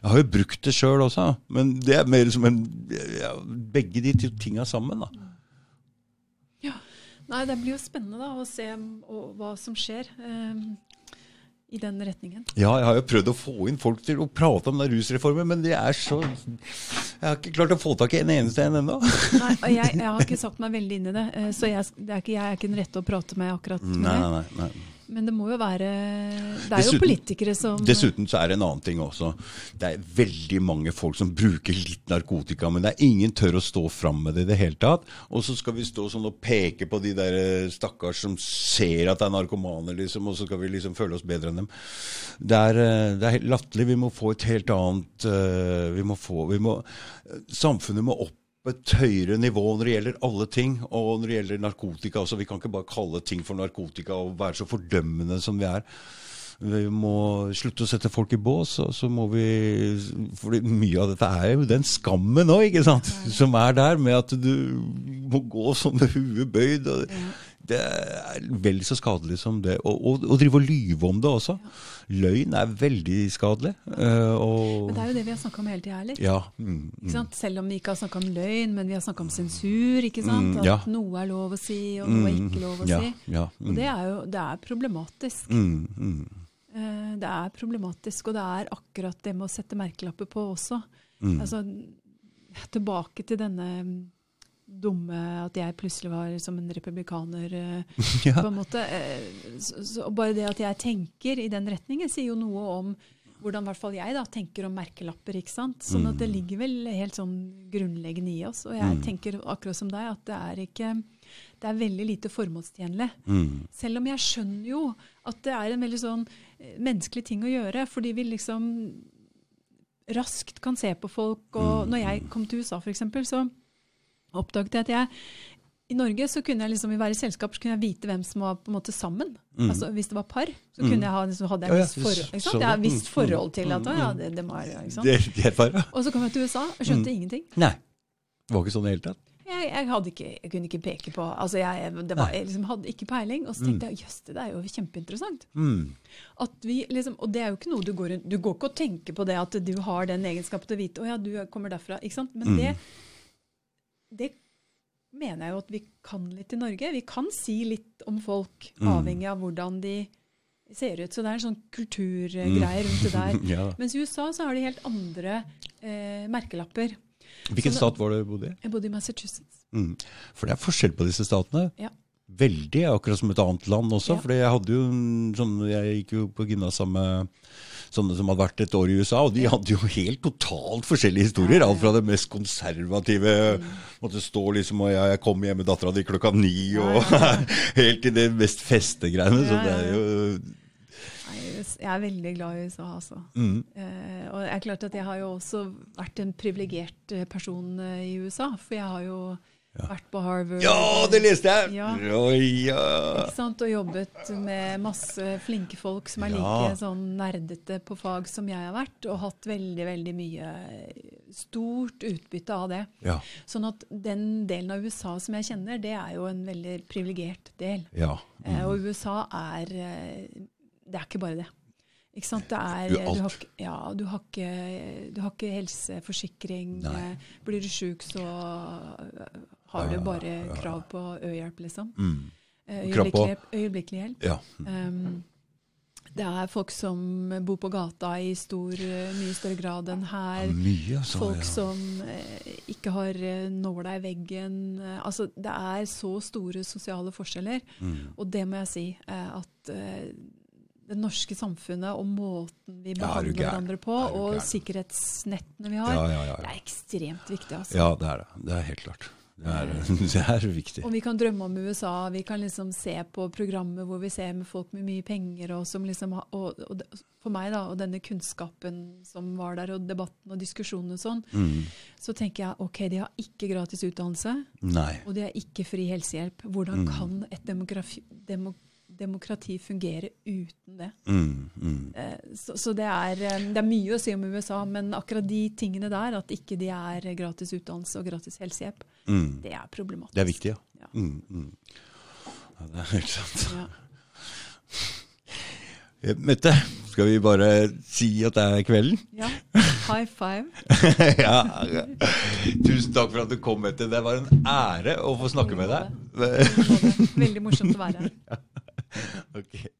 [SPEAKER 1] Jeg har jo brukt det sjøl også, men det er mer som en ja, Begge de to tinga sammen, da.
[SPEAKER 2] Ja. Nei, det blir jo spennende da, å se og, hva som skjer eh, i den retningen.
[SPEAKER 1] Ja, jeg har jo prøvd å få inn folk til å prate om den rusreformen, men det er så Jeg har ikke klart å få tak i en eneste en ennå.
[SPEAKER 2] Nei, og jeg, jeg har ikke satt meg veldig inn i det, eh, så jeg, det er ikke, jeg er ikke den rette å prate med akkurat med
[SPEAKER 1] Nei, nei, nei, nei.
[SPEAKER 2] Men det må jo være Det er
[SPEAKER 1] Dessuten-
[SPEAKER 2] jo politikere som
[SPEAKER 1] Dessuten så er det en annen ting også. Det er veldig mange folk som bruker litt narkotika, men det er ingen tør å stå fram med det i det hele tatt. Og så skal vi stå sånn og peke på de der eh, stakkars som ser at det er narkomane, liksom, og så skal vi liksom føle oss bedre enn dem. Det er, eh, det er latterlig. Vi må få et helt annet eh, vi må få, vi må, Samfunnet må opp på et høyere nivå når det gjelder alle ting, og når det gjelder narkotika også. Vi kan ikke bare kalle ting for narkotika og være så fordømmende som vi er. Vi må slutte å sette folk i bås, og så må vi For mye av dette er jo den skammen òg, ikke sant? Som er der, med at du må gå sånn med huet bøyd. Og det er vel så skadelig som det. Og, og, og drive og lyve om det også. Løgn er veldig skadelig. eh,
[SPEAKER 2] Men det er jo det vi har snakka om hele tida, eller?
[SPEAKER 1] Ja. Mm,
[SPEAKER 2] Ikke sant? Selv om vi ikke har snakka om løgn, men vi har snakka om sensur. ikke sant?
[SPEAKER 1] Mm,
[SPEAKER 2] At noe er lov å si, og noe er
[SPEAKER 1] mm,
[SPEAKER 2] ikke lov å
[SPEAKER 1] ja,
[SPEAKER 2] si.
[SPEAKER 1] Ja,
[SPEAKER 2] Og det er jo det er problematisk.
[SPEAKER 1] mm, mm,
[SPEAKER 2] Eh, Det er problematisk, og det er akkurat det med å sette merkelapper på også.
[SPEAKER 1] mm.
[SPEAKER 2] Altså, tilbake til denne dumme At jeg plutselig var som en republikaner, eh,
[SPEAKER 1] ja.
[SPEAKER 2] på en måte. Eh, Så, så bare det at jeg tenker i den retningen, sier jo noe om hvordan i hvert fall jeg da, tenker om merkelapper. ikke sant? Sånn at det
[SPEAKER 1] Mm.
[SPEAKER 2] ligger vel helt sånn grunnleggende i oss. Og jeg
[SPEAKER 1] Mm.
[SPEAKER 2] tenker akkurat som deg at det er ikke Det er veldig lite formålstjenlig.
[SPEAKER 1] Mm.
[SPEAKER 2] Selv om jeg skjønner jo at det er en veldig sånn eh, menneskelig ting å gjøre, fordi vi liksom raskt kan se på folk. Og
[SPEAKER 1] Mm.
[SPEAKER 2] når jeg kom til USA, f.eks., så oppdaget jeg at jeg i Norge så kunne jeg liksom i hver selskap så kunne jeg vite hvem som var på en måte sammen.
[SPEAKER 1] Mm.
[SPEAKER 2] Altså Hvis det var par, så
[SPEAKER 1] Mm.
[SPEAKER 2] kunne jeg ha, liksom, hadde jeg
[SPEAKER 1] ja,
[SPEAKER 2] visst forhold, har visst
[SPEAKER 1] mm,
[SPEAKER 2] forhold til at
[SPEAKER 1] mm,
[SPEAKER 2] ja,
[SPEAKER 1] mm.
[SPEAKER 2] det, det var ikke sant?
[SPEAKER 1] Det, det er ja.
[SPEAKER 2] Og så kom jeg til USA og skjønte
[SPEAKER 1] Mm.
[SPEAKER 2] ingenting.
[SPEAKER 1] Nei. Det var ikke sånn i det hele tatt.
[SPEAKER 2] Jeg, jeg, ikke, jeg kunne ikke peke på altså jeg, det var, jeg liksom hadde ikke peiling. Og så tenkte jeg jøss, det er jo kjempeinteressant.
[SPEAKER 1] Mm.
[SPEAKER 2] Liksom, og det er jo ikke noe du går rundt Du går ikke og tenker på det at du har den egenskapen til å vite å ja, du kommer derfra. ikke sant? Men det, det mener jeg jo at vi kan litt i Norge. Vi kan si litt om folk, avhengig av hvordan de ser ut. Så det er en sånn kulturgreie rundt det der.
[SPEAKER 1] Ja.
[SPEAKER 2] Mens i USA så har de helt andre eh, merkelapper.
[SPEAKER 1] Hvilken stat var det du bodde i?
[SPEAKER 2] Jeg bodde i Massachusetts.
[SPEAKER 1] Mm. For det er forskjell på disse statene.
[SPEAKER 2] Ja.
[SPEAKER 1] Veldig, akkurat som et annet land også.
[SPEAKER 2] Ja.
[SPEAKER 1] For jeg hadde jo sånn, jeg gikk jo på gymnas sammen med sånne som hadde vært et år i USA, og de hadde jo helt totalt forskjellige historier. Alt fra det mest konservative, måtte stå liksom og jeg kom hjem med dattera di klokka ni, og helt til det mest festegreiene. Så det er jo
[SPEAKER 2] Jeg er veldig glad i USA, altså.
[SPEAKER 1] mm.
[SPEAKER 2] Eh, og det er klart at jeg har jo også vært en privilegert eh, person eh, i USA. For jeg har jo vært på Harvard.
[SPEAKER 1] Ja, det leste jeg!
[SPEAKER 2] Ja.
[SPEAKER 1] Oi, ja.
[SPEAKER 2] Ikke sant? Og jobbet med masse flinke folk som er
[SPEAKER 1] Ja.
[SPEAKER 2] like sånn nerdete på fag som jeg har vært, og hatt veldig, veldig mye stort utbytte av det.
[SPEAKER 1] Ja.
[SPEAKER 2] Sånn at den delen av USA som jeg kjenner, det er jo en veldig privilegert del.
[SPEAKER 1] ja.
[SPEAKER 2] Eh, og USA er eh, Det er ikke bare det. Ikke sant? Det er,
[SPEAKER 1] Du
[SPEAKER 2] har, ja, du, har ikke, du har ikke helseforsikring.
[SPEAKER 1] Nei.
[SPEAKER 2] Eh, Blir du sjuk, så har du bare krav på ø-hjelp, liksom.
[SPEAKER 1] Mm.
[SPEAKER 2] Eh, Øyeblikkelig hjelp. øyeblikkelig hjelp.
[SPEAKER 1] ja.
[SPEAKER 2] Um, det er folk som bor på gata i stor, eh, mye større grad enn her.
[SPEAKER 1] Mye, så,
[SPEAKER 2] Folk
[SPEAKER 1] ja.
[SPEAKER 2] som eh, ikke har eh, nåla i veggen. Altså, det er så store sosiale forskjeller.
[SPEAKER 1] Mm.
[SPEAKER 2] Og det må jeg si, eh, at eh, det norske samfunnet og måten vi
[SPEAKER 1] Ja, er
[SPEAKER 2] behandler
[SPEAKER 1] ja,
[SPEAKER 2] hverandre på, og sikkerhetsnettene vi har,
[SPEAKER 1] Ja, ja, ja,
[SPEAKER 2] det er ekstremt viktig. Altså.
[SPEAKER 1] ja, det er det. Det er helt klart. Det er, det er viktig.
[SPEAKER 2] Og vi kan drømme om USA, vi kan liksom se på programmet hvor vi ser med folk med mye penger, og som liksom og, og for meg da, og denne kunnskapen som var der, og debatten og diskusjonen og sånn,
[SPEAKER 1] Mm.
[SPEAKER 2] så tenker jeg ok, de har ikke gratis utdannelse,
[SPEAKER 1] Nei.
[SPEAKER 2] og de har ikke fri helsehjelp. Hvordan
[SPEAKER 1] Mm.
[SPEAKER 2] kan et demografi, demo, demokrati fungere uten det?
[SPEAKER 1] Mm, mm.
[SPEAKER 2] Eh, Så, så det, er, eh, det er mye å si om USA, men akkurat de tingene der, at ikke de er gratis utdannelse og gratis helsehjelp,
[SPEAKER 1] Mm.
[SPEAKER 2] det er problematisk.
[SPEAKER 1] Det er viktig, ja.
[SPEAKER 2] Ja.
[SPEAKER 1] Mm, mm. ja det er helt sant.
[SPEAKER 2] Ja.
[SPEAKER 1] Eh, Mette, skal vi bare si at det er kvelden?
[SPEAKER 2] Ja. High five.
[SPEAKER 1] ja, ja. Tusen takk for at du kom, Mette. Det var en ære å få snakke med deg.
[SPEAKER 2] Veldig morsomt å være her.
[SPEAKER 1] Ok.